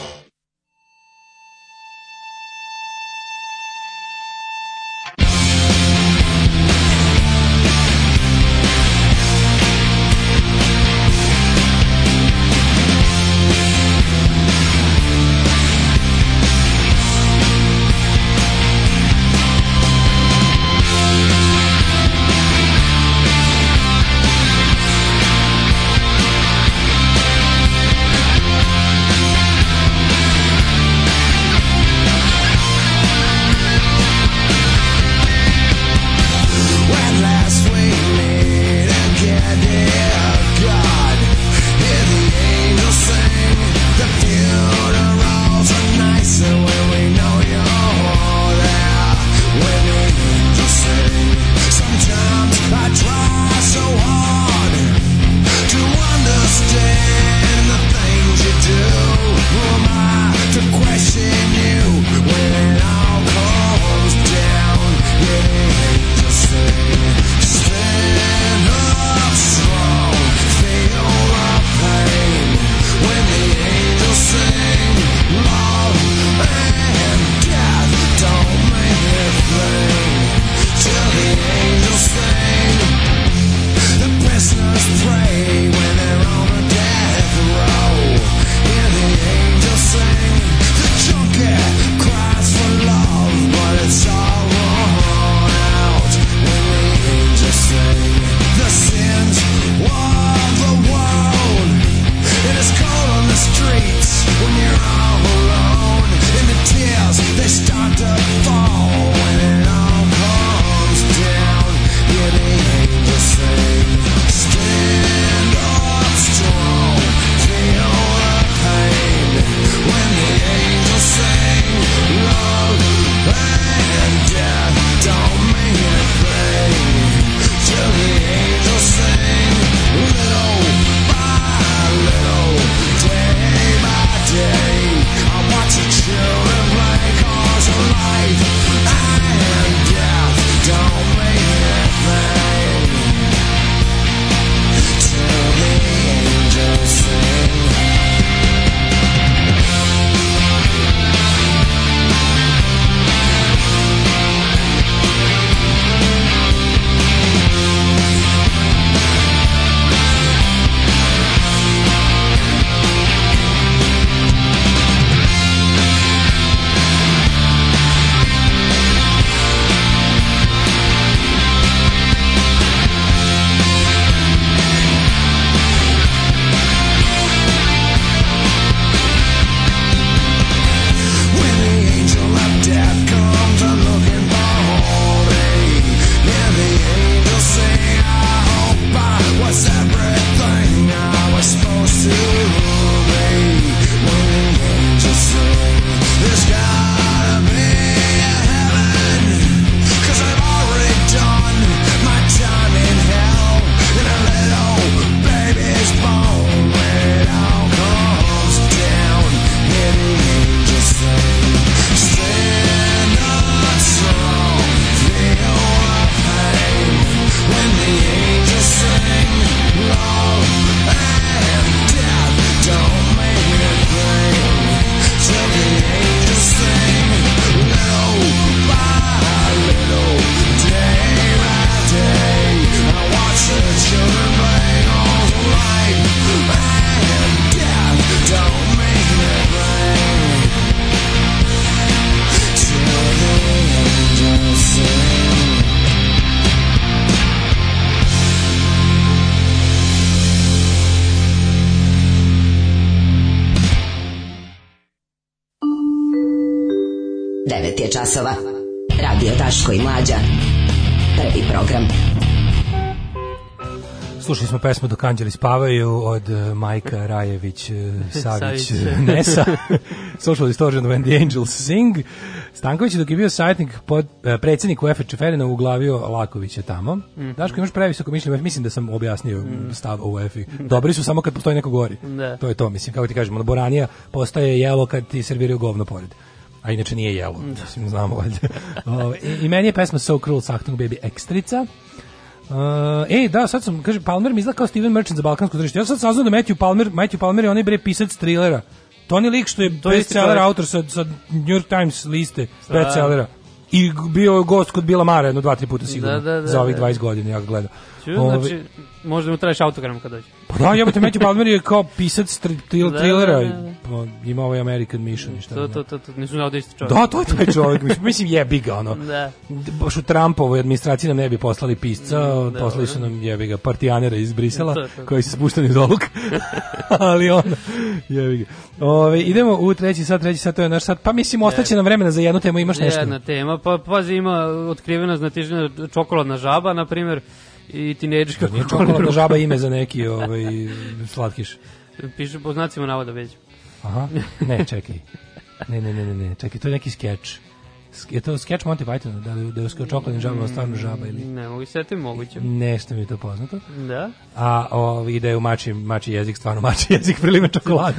Pesmu Dok anđeli spavaju od uh, Majka Rajević uh, Savić uh, Nesa. Social Distortion When the Angels Sing. Stanković dok je bio savjetnik pod uh, predsjednik UEFA Čeferina uglavio Lakovića tamo. Mhm. Daško imaš previsoko mišljenje, mislim da sam objasnio stav o UEFA. Dobri su samo kad postoji neko gori. Da. To je to, mislim, kako ti kažemo, ono, Boranija postaje jelo kad ti serviraju govno pored. A inače nije jelo, mislim, znamo valjda. Ovaj, I, I meni je pesma So Cruel Sachtung Baby ekstrica. Uh, ej, da, sad sam, kaže, Palmer mi izgleda kao Steven Merchant za balkansko tržište. Ja sad saznao da Matthew Palmer, Matthew Palmer je onaj bre pisac trilera. To on je lik što je To bestseller autor sa, sa New York Times liste Da. bestsellera. I bio je gost kod Bila Mara jedno dva, tri puta sigurno. Da, da, da, za ovih da. 20 godina, ja ga gledam. Ču, znači, možda mu tražiš autogram kad dođe. Pa da, jebote, Matthew Palmer je kao pisac tri, tri, Da, trilera. da, da. Pa, ima ovaj American Mission i šta. To, to, to, to, nisu znao da isti čovjek. Da, to je taj čovjek. Mislim, mislim jebi ga, ono. Da. Baš u Trumpovoj administraciji nam ne bi poslali pisca, Mm, poslali su nam jebi ga partijanera iz Brisela, To, to. koji se spuštani iz oluk. Ali ono, jebi ga. Ove, idemo u treći sat, treći sat, to je naš sat. Pa mislim, ostaće nam vremena za jednu temu, imaš nešto? Jedna tema, pa pazi ima otkrivena znatižna čokoladna žaba, na primjer, i tinejdžerka. Nije čokoladna žaba ime za neki ovaj, slatkiš. Piše po znacima navoda već. Aha, ne, čekaj. Ne, ne, ne, ne, ne, čekaj, to je neki skeč. Je to skeč Monty Pythona, da da je uskao čokoladnim žabama stvarno žaba ili... Ne, mogu se setiti moguće. Nešto mi je to poznato. Da. A ovaj, ide u mači, mači jezik, stvarno mači jezik priliva čokolade.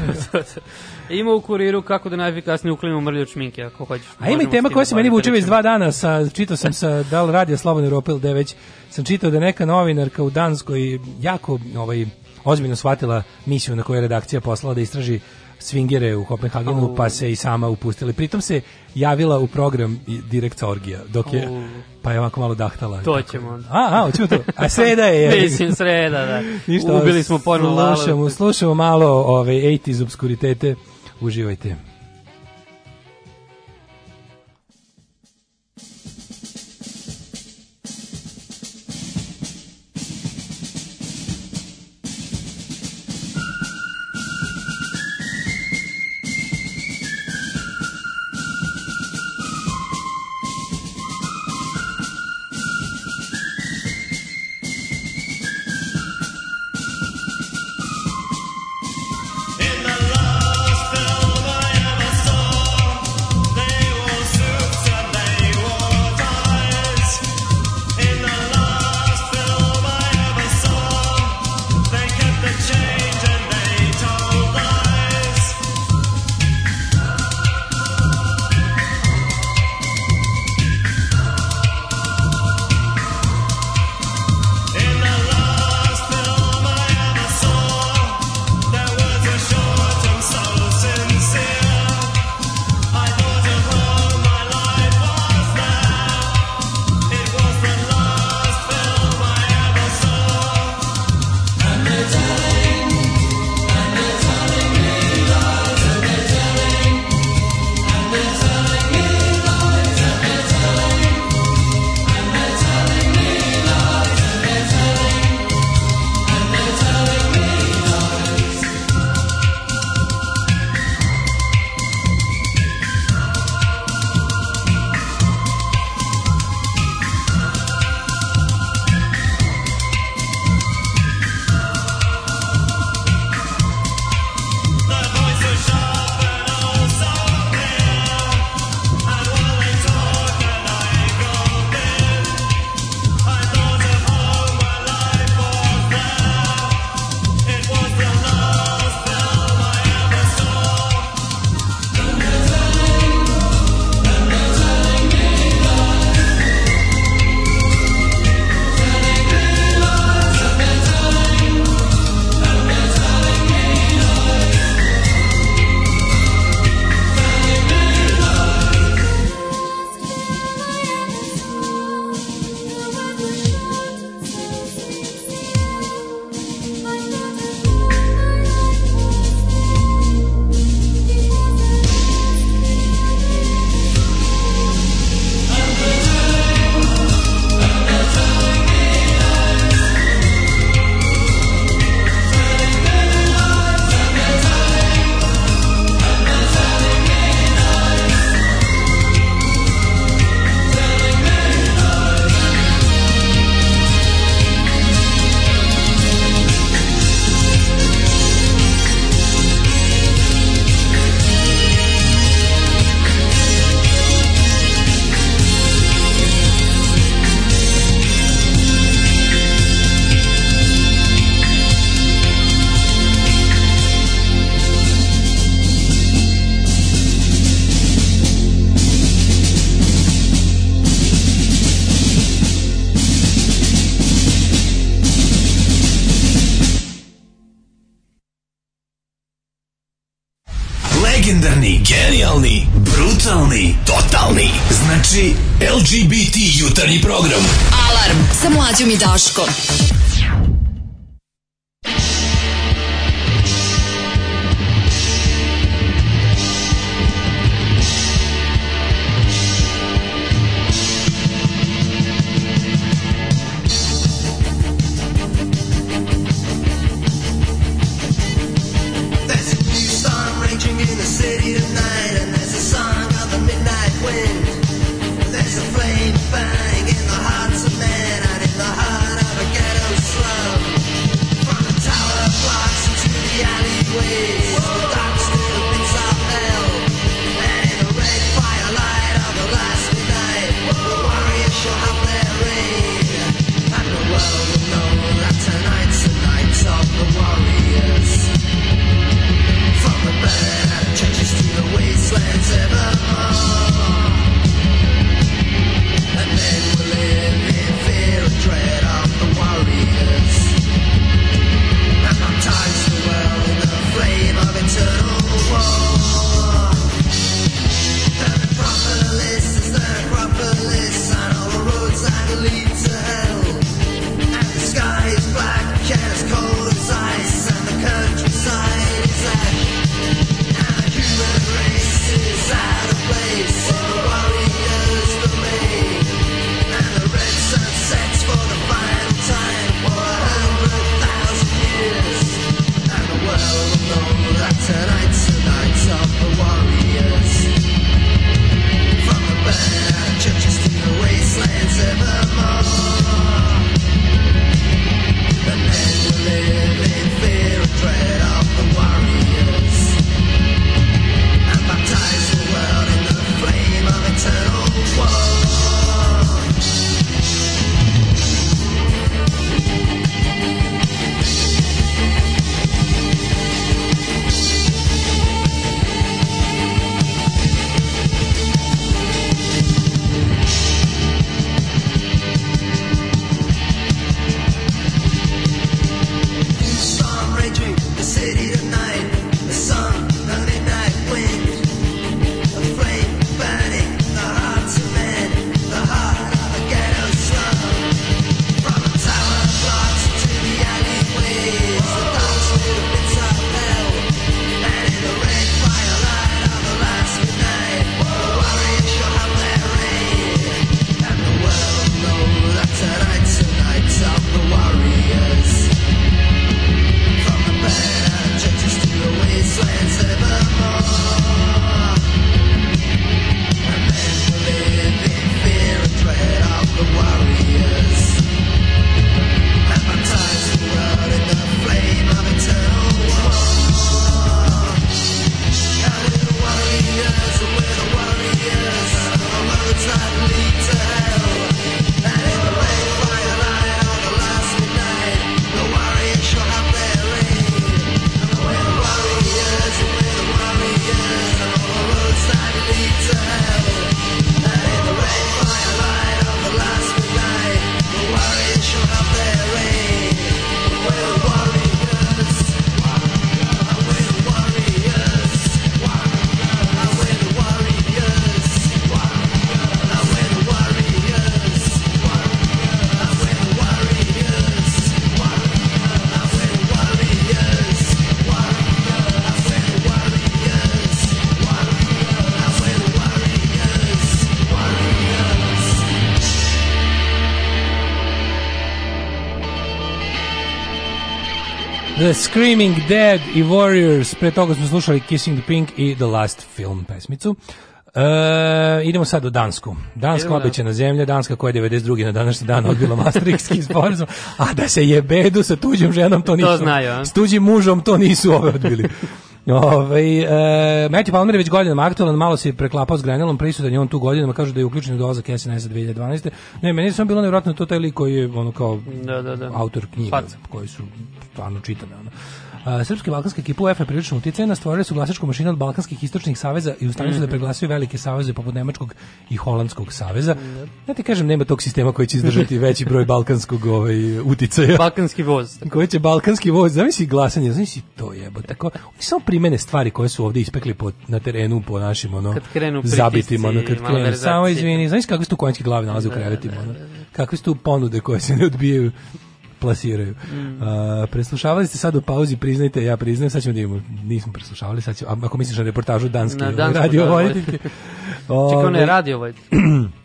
Ima u kuriru kako da najefikasnije uklinimo mrlju šminke, ako hoćeš. A ima i tema koja se da meni vuče već pričom. dva dana, sa, čitao sam sa da li radija Slobodna Europa ili da već sam čitao da je neka novinarka u Danskoj jako ovaj, ozbiljno shvatila misiju na kojoj je redakcija poslala da istraži svingere u Kopenhagenu, Au. pa se i sama upustila. Pritom se javila u program direkt orgija, dok je, Au. pa je ovako malo dahtala. To ćemo. A, a, hoćemo to. A sreda je. Mislim, sreda, da. Ništa, Ubili smo ponovo Lalu. slušamo, slušamo malo ove 80s obskuritete. Uživajte. LGBT jutarnji program. Alarm sa mlađom i Daškom. Screaming Dead i Warriors. Pre toga smo slušali Kissing the Pink i The Last Film pesmicu. E, idemo sad u Dansku. Danska da. obećana zemlja, Danska koja je 92. na današnji dan odbila Maastrichtski sporazum, a da se jebedu sa tuđim ženom, to nisu. To znaju, a? S tuđim mužom to nisu ove odbili. Ove, ovaj, e, Matthew Palmer je već godinom aktualan, malo se je preklapao s Grenelom, prisutan je on tu godinama, kažu da je uključen u dolazak SNS 2012. Ne, meni je samo bilo nevjerojatno to taj lik koji je ono kao da, da, da. autor knjiga Fat. koji su stvarno čitane. Ono. Srpski srpske balkanske ekipa UEFA prilično uticajna, stvorili su glasačku mašinu od balkanskih istočnih saveza i u stanju su da mhm. preglasuju velike saveze poput nemačkog i holandskog saveza. Ja ti kažem, nema tog sistema koji će izdržati veći broj balkanskog ovaj, uticaja. Balkanski voz. Tako. Koji će balkanski voz, zamisli glasanje, zamisli to jebo. Tako, oni samo primene stvari koje su ovde ispekli po, na terenu po našim ono, kad krenu zabitima, ono, kad krenu, samo izvini, znaš kako su tu konjski glave nalaze u da, krevetima, da, ono, da, kakve su tu ponude koje se ne odbijaju plasiraju. Mm. A, preslušavali ste sad u pauzi, priznajte, ja priznajem, sad ćemo da imamo, nismo preslušavali, sad ćemo, ako misliš na reportažu danske Na radio voditeljke. Čekaj, on je Ovaj, radio ovaj.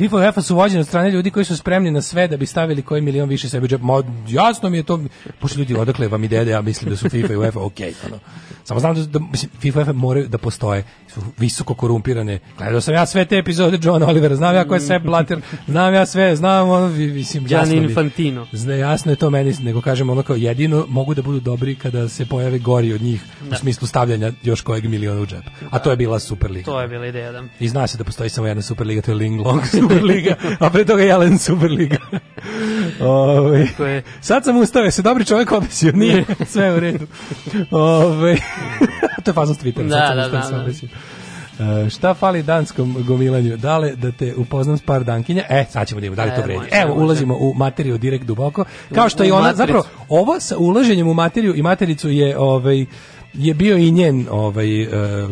FIFA UEFA su vođeni od strane ljudi koji su spremni na sve da bi stavili koji milion više sebi u džep. Ma, jasno mi je to. Pošto ljudi, odakle vam ide da ja mislim da su FIFA i UEFA ok. Ono. Samo znam da, da mislim, FIFA i UEFA moraju da postoje. Su visoko korumpirane. Gledao sam ja sve te epizode John Olivera. Znam ja ko je Sepp Blatter. Znam ja sve. Znam ono, mislim, jasno mi- Infantino. Zna, jasno je to meni, nego kažem ono kao jedino mogu da budu dobri kada se pojave gori od njih u Da. smislu stavljanja još kojeg miliona u džep. A to je bila Superliga. To je bila ideja, da. I zna se da postoji samo jedna Superliga, to je Ling Long Superliga, a pre toga Jelen Superliga. Ove, Tako je. sad sam ustao, se dobri čovjek obesio, nije, sve je u redu. Ove, to je fazon s Twittera, Da, sad sam da, ustao, da, da. E, šta fali danskom gomilanju? Dale da te upoznam s par dankinja? E, sad ćemo da imamo, da li to E, vredi? Evo, ulazimo u materiju direkt duboko. Kao što i ona, zapravo, ovo sa ulaženjem u materiju i matericu je, ovaj, je bio i njen, ovaj, e,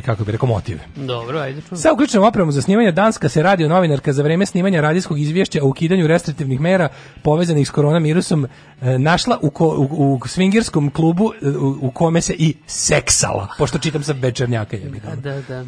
kako bi rekao, motiv. Dobro, ajde. čujem. Sa uključenom opremom za snimanje Danska se radio novinarka za vreme snimanja radijskog izvješća o ukidanju restriktivnih mera povezanih s koronavirusom e, našla u, ko, u, u swingerskom klubu e, u, u kome se i seksala, pošto čitam sa večernjaka. jebi ga. Da, da.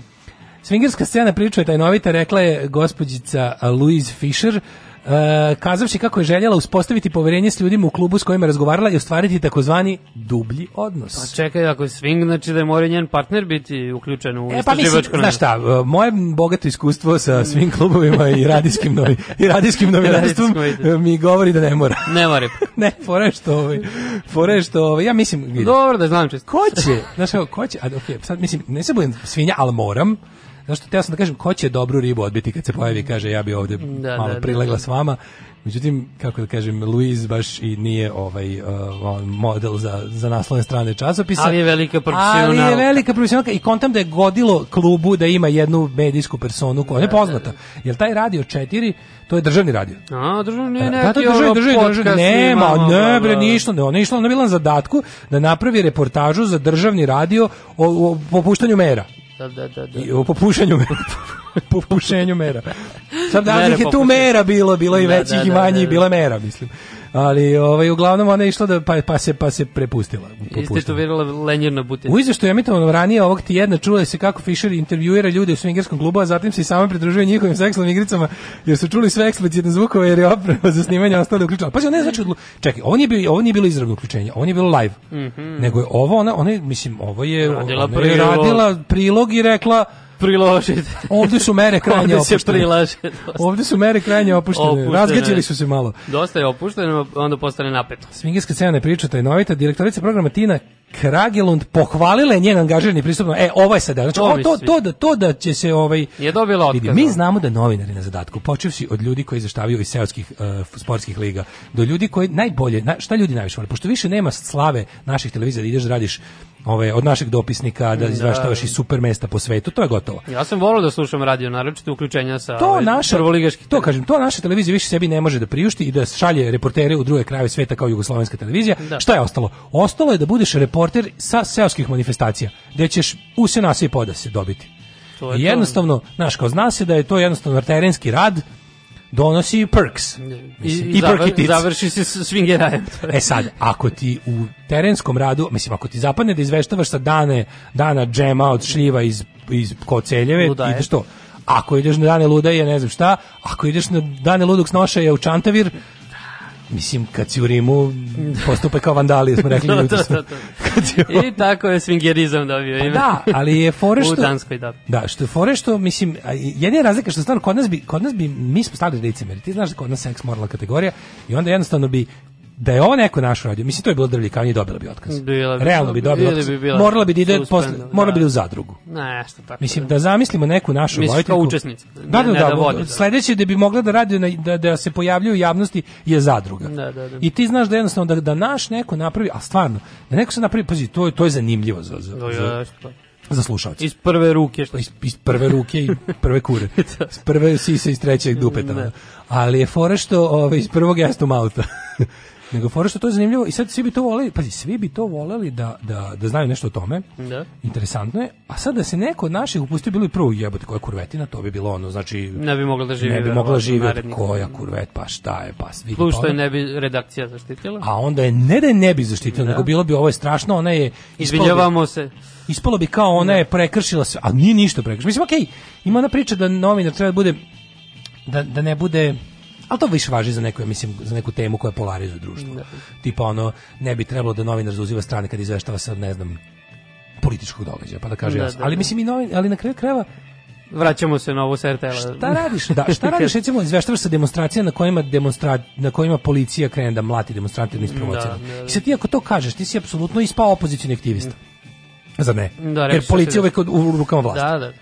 Swingerska scena priča je tajnovita, rekla je gospođica Louise Fisher, e, kazavši kako je željela uspostaviti poverenje s ljudima u klubu s kojima je razgovarala i ostvariti takozvani dublji odnos. Pa čekaj, ako je swing, znači da je mora njen partner biti uključen u E pa mislim, znaš šta, e, moje bogato iskustvo sa svim klubovima i radijskim novi, i radijskim novinarstvom mi govori da ne mora. Ne mora. ne, fora je što, ovaj, fora je što, ovaj, ja mislim, vidi, Dobro da znam čisto. ko će, znaš ko će, a okej, sad mislim, ne se budem svinja, ali moram, Zašto teo sam da kažem ko će dobru ribu odbiti kad se pojavi kaže ja bi ovde Da, malo da, da, prilegla da. s vama. Međutim, kako da kažem, Luiz baš i nije ovaj uh, model za, za naslovne strane časopisa. Ali je velika profesionalka. Ali je velika profesionalka i kontam da je godilo klubu da ima jednu medijsku personu koja je nepoznata. Jer taj radio 4, to je državni radio. A, državni Da, je da, to državi, podcast državi, nema, ima, ne bre, ništa, ne, ona je išla, na zadatku da napravi reportažu za državni radio o, o popuštanju mera. Da, da, da, da. I o popušanju mera. popušenju mera. Sad da je tu mera bilo, bilo i Da, većih da, i da, manjih, da, da. bila mera, mislim. Ali ovaj uglavnom ona je išla da pa pa se pa se prepustila. Istetovirala lenjer na butin. U izveštaju emitovano ranije ovog tjedna čuje se kako Fisher intervjuira ljude u swingerskom klubu, a zatim se i sama pridružuje njihovim seksualnim igricama, jer su čuli sve eksplicitne zvukove jer je oprema za snimanje ostale uključena. Pa ne znači, odlu- čekaj, ovo nije bilo, ovo nije bilo izravno uključenje, ovo nije bilo live. Mhm. Nego je ovo ona, ona je, mislim, ovo je Radila ona je radila prilog i rekla Priložite. ovde su mere krajnje Ovde se opuštene. prilaže dosta. Ovde su mere krajnje opuštene. Opuštene. Razgađali su se malo. Dosta je opušteno, onda postane napeto. Svingerska scena ne priča tajnovita, direktorica programa Tina Kragelund pohvalila je njen angažirani pristup. E, ovo je sad, znači, To o, mi to, to, da, to da će se ovaj... Je dobila otkaz. mi znamo da novinari na zadatku, počevši od ljudi koji izveštavaju iz seoskih uh, sportskih liga, do ljudi koji najbolje, na, šta ljudi najviše vole, pošto više nema slave naših televizija da ideš da radiš ove, od našeg dopisnika, da izveštavaš iz super mesta po svetu, to je gotovo. Ja sam volio da slušam radio, naročito uključenja sa To ovaj, naša prvoligaških. to kažem, to naša televizija više sebi ne može da priušti i da šalje reportere u druge krajeve sveta kao jugoslovenska televizija. Da. Šta je ostalo? Ostalo je da budeš reporter sa seoskih manifestacija, gde ćeš u se nase i poda se dobiti. To je I to. jednostavno, znaš, kao zna se da je to jednostavno terenski rad, donosi perks. I, Mislim, i, i završi, perkitice. završi se s swingerajem. E sad, ako ti u terenskom radu, mislim, ako ti zapadne da izveštavaš sa dane, dana džema od šljiva iz, iz koceljeve, Ludaje. ideš to. Ako ideš na dane ludaje, ne znam šta, ako ideš na dane ludog snošaja u Čantavir, mislim, kad si u Rimu, postupe kao vandali, smo rekli To, to, to, to. I tako je swingerizam dobio Pa ime. da, ali je fore što... U Danskoj, da. Da, što je fore što, mislim, jedina razlika što stvarno kod nas bi, kod nas bi, mi smo stavili licemeri, ti znaš da kod nas seks moralna kategorija i onda jednostavno bi da je ovo neko naš radio, mislim to je bilo drvljikanje i dobila bi otkaz. Bila bi- Realno bi dobila otkaz. bi morala bi da ide posle, morala bi da da. u zadrugu. Nešto tako. Mislim da zamislimo neku našu Misliš kao vojiteljku. učesnica, ne- Da, da, ne da. da da. Sledeće da bi mogla da radi da, da se pojavljuje u javnosti je zadruga. Da, da, da. I ti znaš da jednostavno da, da naš neko napravi, a stvarno, da neko se napravi, pazi, to je, to je zanimljivo za, za, To za, pa. za slušalce. Iz prve ruke što iz, iz prve ruke i prve kure. Iz prve sise iz trećeg dupeta. Ne. Ali je fora što ove, iz prvog jesta mauta. Nego fora što to je zanimljivo i sad svi bi to voleli, pazi, svi bi to voleli da, da, da znaju nešto o tome. Da. Interesantno je. A sad da se neko od naših upustio bilo i prvo jebote koja kurvetina, to bi bilo ono, znači Ne bi mogla da živi, Ne bi mogla živjeti narednih koja kurvet, pa šta je, pa vidi Plus pa što je onda- ne bi redakcija zaštitila. a onda je ne da je ne bi zaštitila, Da. nego bilo bi ovo je strašno, ona je Izvinjavamo se. Ispalo bi kao ona je prekršila sve, a nije ništa prekršila. Mislim, okej, ima ona priča da novinar treba da bude, da, da ne bude, ali to više važi za neku, ja mislim, za neku temu koja polarizuje društvo. Tipa ono, ne bi trebalo da novinar zauziva strane kad izveštava sa, ne znam, političkog događaja, pa da kaže Da, jasno. da, Ali da. mislim, i novin, ali na kraju krajeva, Vraćamo se na ovo sa RTL-a. Šta radiš? Da, šta radiš recimo izveštavaš sa demonstracija na kojima demonstra, na kojima policija krene da mlati demonstrante niz provocija. Da, da, da. I sad ti ako to kažeš, ti si apsolutno ispao opozicioni aktivista. Zar ne? Da, Jer policija uvek u, u rukama vlasti. Da, da.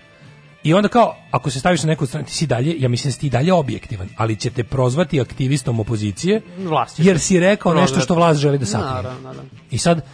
I onda kao, ako se staviš na neku stranu, ti si dalje, ja mislim da si ti dalje objektivan, ali će te prozvati aktivistom opozicije, Vlast jer si rekao nešto prozvati. što vlast želi da sakrije. I sad,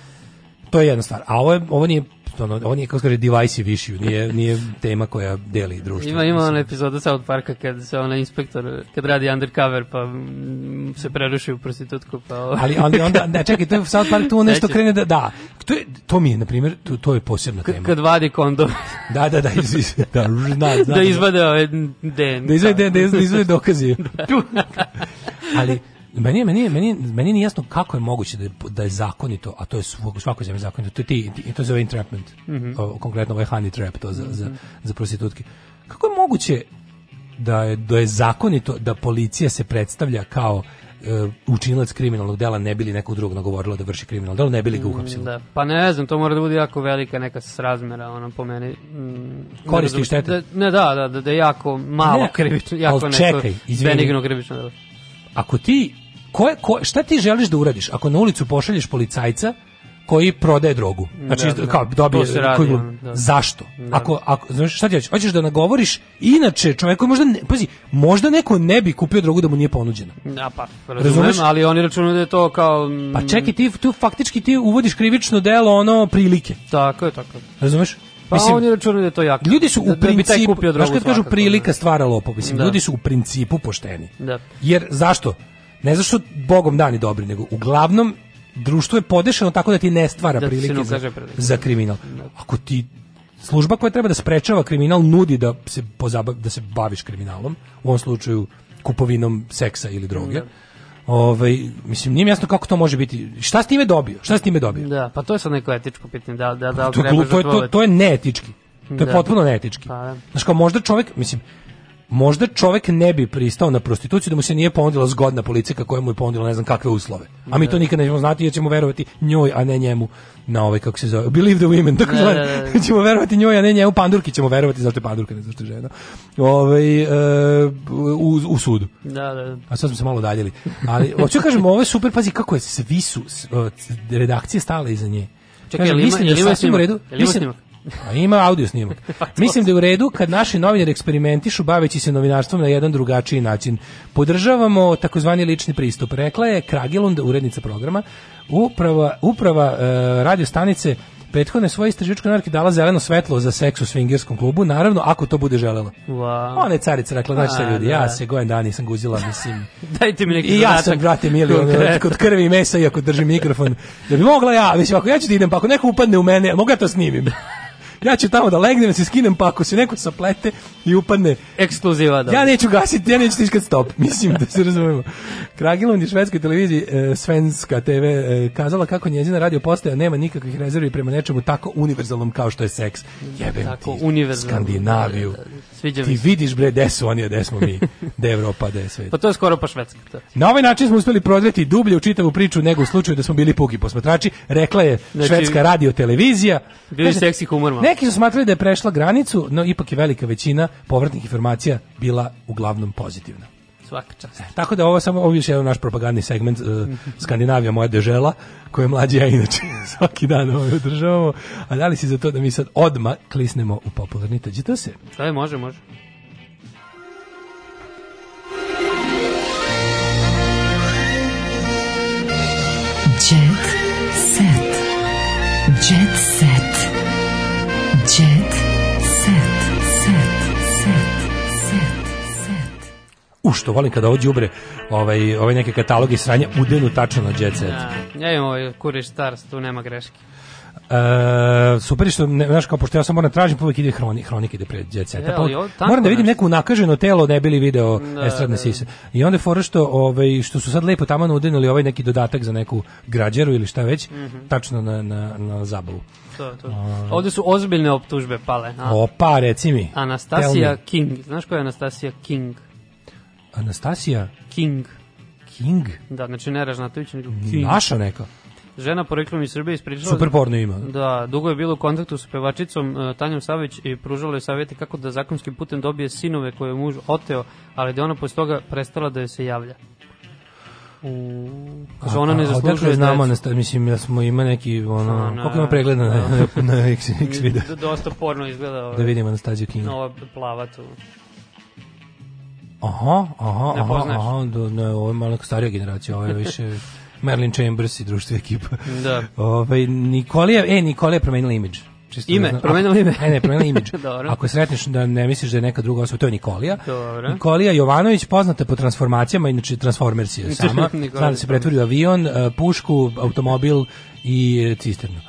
to je jedna stvar. A ovo, je, ovo nije, ono, ovo nije, kako se kaže, divisive issue, nije, nije tema koja deli društvo. Ima, ima ona epizoda South Parka kad se onaj inspektor, kad radi undercover pa mm, se preruši u prostitutku pa... Ali ali onda ne čekaj, to je South Park tu nešto Neće. krene da da. To je to mi je na primjer to, to je posebna K- tema. kad vadi kondom. Da, da, da, iz, iz- da, zna, zna, da izvade ovaj den. da izvede da izvede, izvede dokazi. Ali meni je, meni je, meni je, meni nije jasno kako je moguće da je, da je zakonito, a to je svako svako zemlje zakonito. To je ti, ti to se zove entrapment. Mhm. o, konkretno ovaj honey trap to za za za prostitutke. Kako je moguće da je da je zakonito da policija se predstavlja kao e, učinilac kriminalnog dela ne bili nekog drugog nagovorila da vrši kriminalno delo, ne bili ga uhapsili. Da, pa ne znam, to mora da bude jako velika neka srazmera, ono po meni. Mm, Koristi i štete. Da, ne, da, da, da, da je jako malo Ne, krivično, jako neko čekaj, izvini. benigno krivično delo. ako ti ko, je- ko, šta ti želiš da uradiš ako na ulicu pošalješ policajca koji prodaje drogu. Znači Da, da. kao dobije radi, koji- da. zašto? Da. Ako ako znaš šta ti hoćeš? Hoćeš da nagovoriš inače čovjek koji možda ne, pazi, možda neko ne bi kupio drogu da mu nije ponuđena. Da, pa, Razumeš? razumem, ali oni računaju da je to kao... mm, Pa čekaj, ti tu faktički ti uvodiš krivično delo ono prilike. Tako je, tako je. Razumeš? Pa oni računaju da je to jako. Ljudi su u da, da bi taj principu, kupio znaš drogu kad kažu prilika stvara lopov, mislim, Da. ljudi su u principu pošteni. Da. Jer zašto? Ne zašto Bogom dani dobri, nego uglavnom društvo je podešeno tako da ti ne stvara Da prilike za, za kriminal. Ako ti služba koja treba da sprečava kriminal nudi da se pozabav, da se baviš kriminalom, u ovom slučaju kupovinom seksa ili droge. Ovaj mislim nije jasno kako to može biti. Šta s time dobio? Šta s time dobio? Da, pa to je sad neko etičko pitanje, da, da, da to, treba to, je, to, žrtvovati. to je neetički. To je Da. potpuno neetički. Pa da. Znaš kao možda čovjek, mislim, možda čovjek ne bi pristao na prostituciju da mu se nije ponudila zgodna policija koja mu je ponudila ne znam kakve uslove. A mi to nikad nećemo znati jer ćemo verovati njoj, a ne njemu na ovaj, kako se zove, believe the women, tako Da, zvani. da, da. ćemo verovati njoj, a ne njemu, pandurki ćemo verovati, zašto je pandurka, ne zašto je žena. Ovaj, e, u, u sudu. Da, da. A sad smo se malo daljili. Ali, hoću da kažem, ovo je super, pazi kako je, svi su, redakcije stale iza nje. Čekaj, Kažem, ima- mislim da ima sasvim u redu. Mislim-? A ima audio snimak. Mislim da je u redu kad naši novinari eksperimentišu baveći se novinarstvom na jedan drugačiji način. Podržavamo takozvani lični pristup. Rekla je Kragilund, urednica programa, uprava, uprava e, radio stanice prethodne svoje istraživačke novinarke dala zeleno svetlo za seks u swingerskom klubu, naravno ako to bude želela. Wow. Ona je carica rekla, znači A, ljudi, da. ja se gojem dan nisam guzila, mislim. Dajte mi neki I ja sam, brate, mili, kod krvi i mesa, iako držim mikrofon, da bi mogla ja, mislim, ako ja ću da idem, pa ako neko upadne u mene, mogu ja to snimim. Ja ću tamo da legnem, da se skinem, pa ako se neko saplete i upadne, Ekskluziva, da. ja neću gasiti, ja neću tiskati stop, mislim da se razumemo. Kragilund je švedskoj televiziji e, Svenska TV e, kazala kako njezina radio postaja nema nikakvih rezervi prema nečemu tako univerzalnom kao što je seks. Jebem Tako ti. Skandinaviju. Sviđa mi Ti se. vidiš bre gde su oni, a gde smo mi, gde je Evropa, gde je svet. Pa to je skoro pa švedska. To. Na ovaj način smo uspeli prodreti dublje u čitavu priču nego u slučaju da smo bili puki posmatrači, rekla je Znači, švedska radio televizija. Bili seksi humor malo. Neki su smatrali da je prešla granicu, no ipak je velika većina povratnih informacija bila uglavnom pozitivna. Svaka čast. Tako da ovo samo ovo je još jedan naš propagandni segment uh, Skandinavija moja dežela koju mlađi ja inače svaki dan ovaj održavamo. A da li si za to da mi sad odma klisnemo u popularni tađite se? Da, može, može. Jet set. Jet set. U što volim kada ovo đubre ovaj, ovaj neke kataloge sranja udenu tačno na jet set. Ja, ja imam ovaj Kuriš Stars, tu nema greške. E, super što, ne, znaš, kao pošto ja sam moram tražim, pa uvijek ide hroni, hronika ide pred jet seta. E, Pa, moram da vidim neku nakaženo telo, ne bili video Da, estradne da. sise. I onda fora što, ovaj, što su sad lepo tamo udenuli ovaj neki dodatak za neku građeru ili šta već, Mhm. tačno na, na, na zabavu. To, to. Ovde su ozbiljne optužbe pale. A, Opa, reci mi. Anastasija. King. Znaš ko je Anastasija King? Anastasija King. King? Da, znači ne Ražnatović, nego King. Naša neka. Žena poreklom iz Srbije ispričala... Super porno ima. Da, dugo je bilo u kontaktu sa pevačicom uh, Tanjom Savić i pružala je savjete kako da zakonskim putem dobije sinove koje je muž oteo, ali da je ona posle toga prestala da joj se javlja. U... Kaže, ona ne zaslužuje odakle znamo, decu. Mislim, da smo ima neki, ono, A, na- koliko ima pregleda na, na, na X, X video. Dosta porno izgleda. Ovaj, Da vidimo Anastasiju King. Ova plava tu. Aha, aha, Ne aha, aha, do, ne, ovo je malo starija generacija, ovo je više Merlin Chambers i društvo ekipa. Da. Ovaj Nikolija, e, Nikolija je promenila imidž. Čisto Ime? da Promenila ime? Ne, ne, promenila imidž. Dobro. Ako sretneš da ne misliš da je neka druga osoba, to je Nikolija. Dobro. Nikolija Jovanović, poznata po transformacijama, inače Transformers je sama. Zna da se pretvori u avion, e, pušku, automobil i cisternu.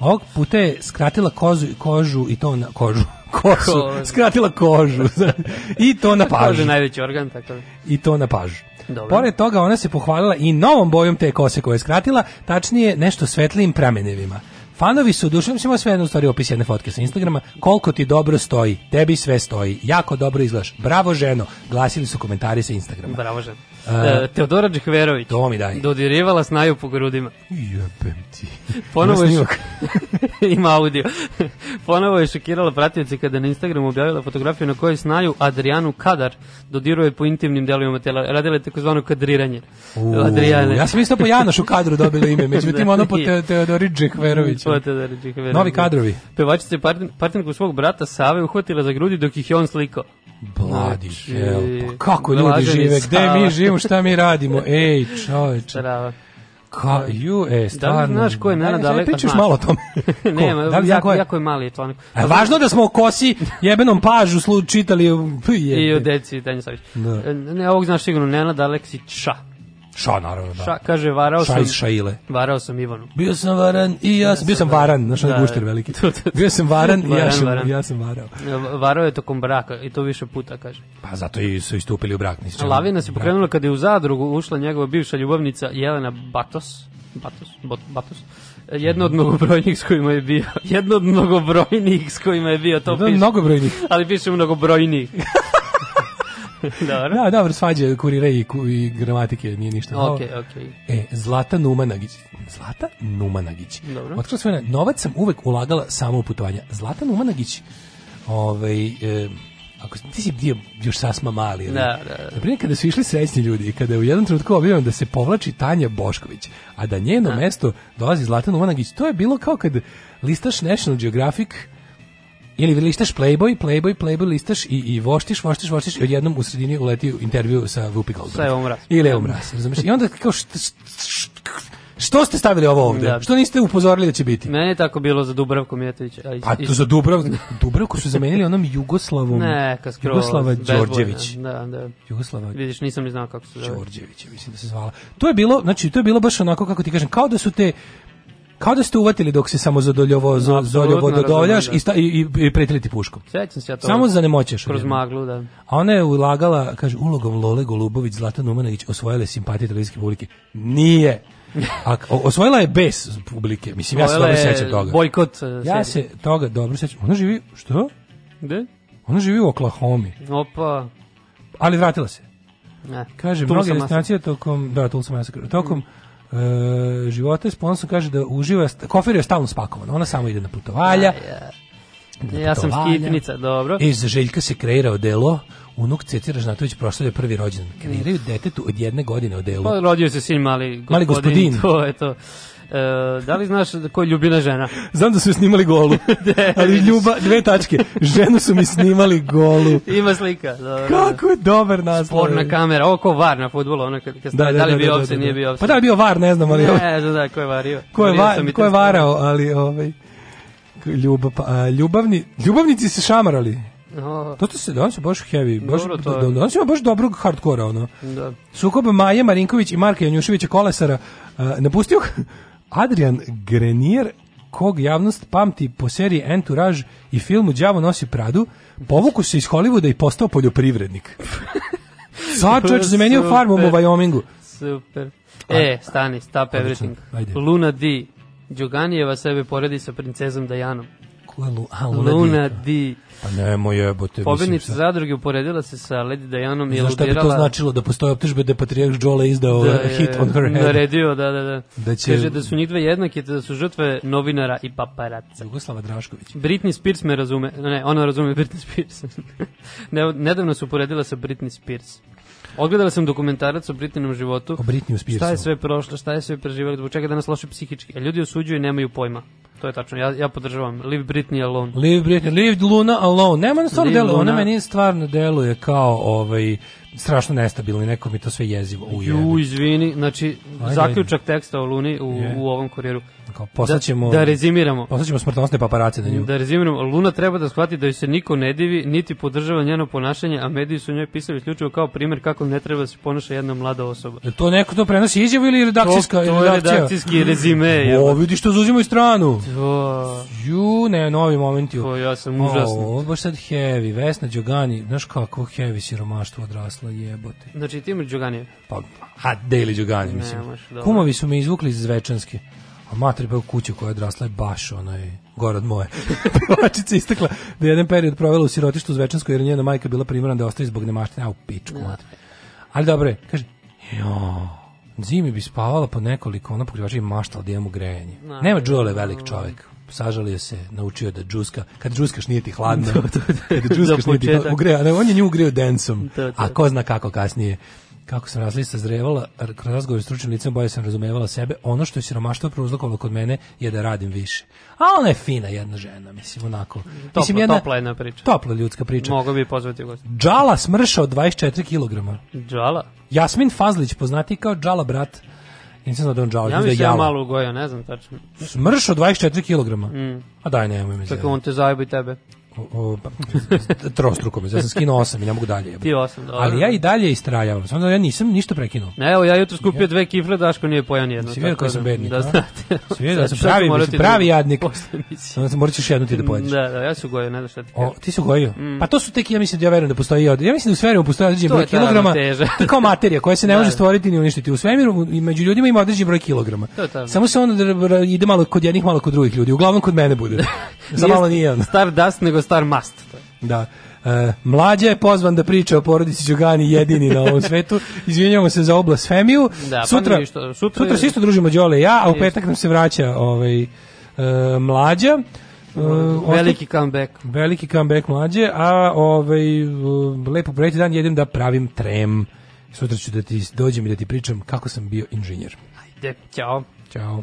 Ovog puta je skratila kozu, kožu i to na kožu. Kosu, Kožu. skratila kožu. I to na pažu najveći organ, tako da. i to na pažu. Dobro. Pored toga ona se pohvalila i novom bojom te kose koje je skratila, tačnije nešto svetlijim pramenevima. Fanovi su dušom, je sve jedno u stvari opis jedne fotke sa Instagrama, koliko ti dobro stoji, tebi sve stoji, jako dobro izgledaš, bravo ženo, glasili su komentari sa Instagrama. Bravo žena. E, Teodora Džehverović. To mi daj. Dodirivala snaju po grudima. Jebem ti. Ponovo je ima audio. Ponovo je šokirala pratioci kada na Instagramu objavila fotografiju na kojoj snaju Adrianu Kadar dodiruje po intimnim delovima tela. Radila je takozvano kadriranje. U, Adriane. Ja sam isto po Janošu kadru dobila ime, međutim Da, ono po nije. Te, Teodori Džehverović. Po Teodori Džehverović. Novi kadrovi. Pevačica je partner, partnerku svog brata Save uhvatila za grudi dok ih je on slikao. Bladi Znači, hell, pa kako ljudi žive, gde mi živimo, šta mi radimo, ej čoveče. Bravo. Ka, ju, e, stvarno. znaš ko je Nenad Daj, Alek- Pričaš malo o tome. Nema, Da li jako, ko je? jako je mali je članak. A važno da smo o kosi jebenom pažu slu, čitali. jebe. I o deci Tanja Savić. Da. Ne, ovog znaš sigurno, Nenad Aleksića. Ša, naravno, da. Ša, kaže, varao Ša sam... Šaile. Varao sam Ivanu. Bio sam varan i ja sam, bio sam varan, znaš Da, gušter veliki. to, to, to. Bio sam varan i ja sam, varan. ja sam varao. Varao je tokom braka i to više puta, kaže. Pa zato i su istupili u brak. Nisi čemu. Lavina se pokrenula kada je u zadrugu ušla njegova bivša ljubavnica Jelena Batos. Batos? Bot, Batos? Jedna od mnogobrojnih s kojima je bio. Jedna od mnogobrojnih s kojima je bio, to Jedan od piše. mnogobrojnih. Ali piše mnogobrojnih. Dobro. Da, dobro, svađe kurira i, i gramatike, nije ništa. novo. Okej, okej. E, Zlata Numanagić. Zlata Numanagić. Dobro. Otkrila jedna, novac sam uvek ulagala samo u putovanja. Zlata Numanagić, ovaj, e, ako ti si bio još sasma mali. ali- Da, da, da. Na primjer, kada su išli srećni ljudi i kada je u jednom trenutku objavljeno da se povlači Tanja Bošković, a da njeno mesto dolazi Zlatan Umanagić, to je bilo kao kad listaš National Geographic ili listaš Playboy, Playboy, Playboy listaš i, i voštiš, voštiš, voštiš i odjednom u sredini uleti u intervju sa Whoopi Goldberg. Sa Evom Ras. Ili Evom Ras, razumeš? I onda kao što, što ste stavili ovo ovde? Da. Što niste upozorili da će biti? Meni je tako bilo za Dubravku a Pa to za Dubravku, Dubravku su zamenili onom Jugoslavom, Neka skroz. Jugoslava. Đorđević. Da, da. Jugoslava Vidiš, nisam ni znao kako se zove. Đorđević, mislim da se zvala. To je bilo, znači to je bilo baš onako kako ti kažem, kao da su te kao da ste uvatili dok se samo zadoljovo zoljovo dodoljaš da. i, sta, i, i, i pretili ti puškom. Sećam se ja to. Samo zanemoćeš. Kroz odjednom. maglu, da. A ona je ulagala, kaže, ulogom Lole Golubović, Zlatan Umanović osvojile simpatije televizijske publike. Nije. A, osvojila je bez publike. Mislim, ja se dobro sećam toga. bojkot, e, Ja se toga dobro sećam. Ona živi, što? Gde? Ona živi u Oklahoma. Opa. Ali vratila se. Ne. Kaže, mnoge destinacije tokom, da, Tulsa Massacre, tokom e, života s ponosom kaže da uživa, kofer je stalno spakovan, ona samo ide na putovalja, Ja sam putovanja. skitnica, dobro. E, za Željka se kreira odelo, unuk Cetira Ražnatović proslavlja prvi rođendan. Kreiraju detetu od jedne godine odelo. Pa rodio se sin mali Mali gospodin. To je to. E, da li znaš da ko je ljubina žena? Znam da su snimali golu, ali ljuba, dve tačke, ženu su mi snimali golu. Ima slika. Dobro. Kako je dobar naslov. Porna kamera, ovo ko var na fudbalu, ono kad, kad Da, da, da, li da, bio da, offside, da, nije da. bio offside. Pa da li je bio var, ne znam, ali... Ne, znam da, ko je vario. Ko je, Vario va, sam i ko je varao, ali ovaj... Ljubav, pa, a, ljubavni, ljubavnici se šamarali. O, To se, danas baš heavy, baš, Dobro, danas ima baš dobrog hardkora, ono. da. Sukob Maje Marinković i Marka Janjuševića Kolesara uh, napustio Adrian Grenier kog javnost pamti po seriji Entourage i filmu Đavo nosi Pradu, povuku se iz Hollywooda i postao poljoprivrednik. Sad čovječ zamenio farmom u Wyomingu. Super. E, stani, stop everything. ajde. Luna D. Đoganijeva sebe poredi sa princezom Dajanom. Ko je Lu- a, Luna Luna, Di. D. Pa nemo jebote. Pobednica zadruge uporedila se sa Lady Dajanom i Znaš šta bi to značilo da postoje optužbe da je Patrijarh Đole izdao da hit on her head? Naredio, da, da, da. Da će- Kaže da su njih dve jednake, te da su žrtve novinara i paparaca. Jugoslava Drašković. Britney Spears me razume, ne, ona razume Britney Spears. ne, nedavno su poredila sa Britney Spears. Odgledala sam dokumentarac o Britninom životu. O Britneyu Spearsu. Šta je sve prošlo, šta je sve preživjela, zbog čega danas loše psihički. A ljudi osuđuju i nemaju pojma. To je tačno, ja, ja podržavam. Leave Britney alone. Leave Britney, leave Luna alone. Nema na stvarno deluje, ona meni stvarno deluje kao ovaj strašno nestabilni, neko mi to sve jezivo ujebe. Ju, izvini, znači, Ajde, zaključak teksta o Luni u, Je. u ovom kurijeru. Kao poslaćemo Da, da rezimiramo. Poslaćemo smrtonosne paparace na nju. Da rezimiramo, Luna treba da shvati da joj se niko ne divi, niti podržava njeno ponašanje, a mediji su njoj pisali isključivo kao primjer kako ne treba da se ponaša jedna mlada osoba. Je to neko to prenosi izjavu ili redakcijska To- to je redakcijski rezime. O, vidi što zauzimaju stranu. To, Ju, ne, novi momenti. to ja sam užasno. O, baš sad heavy. Vesna Đogani, znaš kako heavy siromaštvo odrasla, jebote. Znači, ti imaš Đoganije. Pa, a Deli Đogani, mislim. Dobro. Kumovi su me izvukli iz Zvečanske. A mater pa u kuću koja je odrasla je baš onaj gorod moje. Pevačica istakla da je jedan period provela u sirotištu u Zvečanskoj jer je njena majka bila primorana da ostaje zbog nemaštine. A u pičku, mater. Ali dobro je, kaže, jo, zimi bi spavala po nekoliko, ona pokrivača i maštala da imamo grejanje. Na. Nema Đule velik čovjek. Sažalio se, naučio da džuska, kad džuskaš nije ti hladno, kad džuskaš nije ti hladno, on je nju ugreo densom, a ko zna kako kasnije. Kako sam razli sazrevala, r- kroz razgovor s stručnim licem bolje sam razumevala sebe. Ono što je siromaštvo prouzrokovalo kod mene je da radim više. A ona je fina jedna žena, mislim, onako. Topla, mislim, jedna, topla jedna priča. Topla ljudska priča. Mogu bi pozvati gost. Džala smršao 24 kg. Džala? Jasmin Fazlić, poznati kao Džala brat. Nisam znao da on Džala, Ja mislim da je mislim ja malo ugojao, ne znam tačno. Smršao 24 kg. Mm. A daj, nemoj me Tako zajebati. on te zajebi tebe. Pa, trostruko me, ja sam skinuo 8 i ne mogu dalje. Ti osam, dobro. Ali ja i dalje istrajavam, samo da ja nisam ništa prekinuo. Ne, evo ja jutro skupio dve kifle, Daško nije pojao nijedno. Si tako koji sam da- bednik, Da znate. Vidio da sam pravi, morati pravi drugo. jadnik. Samo morat ćeš jednu ti da pojedeš. Da, da, ja su gojio, ne znaš šta ti kažem. ti su gojio? Mm. Pa to su tek, ja mislim da ja verujem da postoji. Ja mislim da u svemiru postoji određeni To broj kilograma. kao materija koja se ne Da, može da. stvoriti ni uništiti. U svemiru i među ljudima ima određeni broj kilograma. Samo se onda da- da ide malo kod jednih, malo kod drugih ljudi. Uglavnom kod mene bude. Za malo nije. Star dust, nego star must. Da. E, mlađa je pozvan da priča o porodici Đugani jedini na ovom svetu. Izvinjavamo se za oblasfemiju. Da, pa sutra, ništa. sutra, Sutra je- se isto družimo Đole i ja, a u petak nam se vraća ovaj, e, mlađa. E, Veliki comeback. Veliki comeback mlađe, a ovaj, uh, lepo proleti dan jedem da pravim trem. Sutra ću da ti dođem i da ti pričam kako sam bio inženjer. Ajde, ćao. Ćao.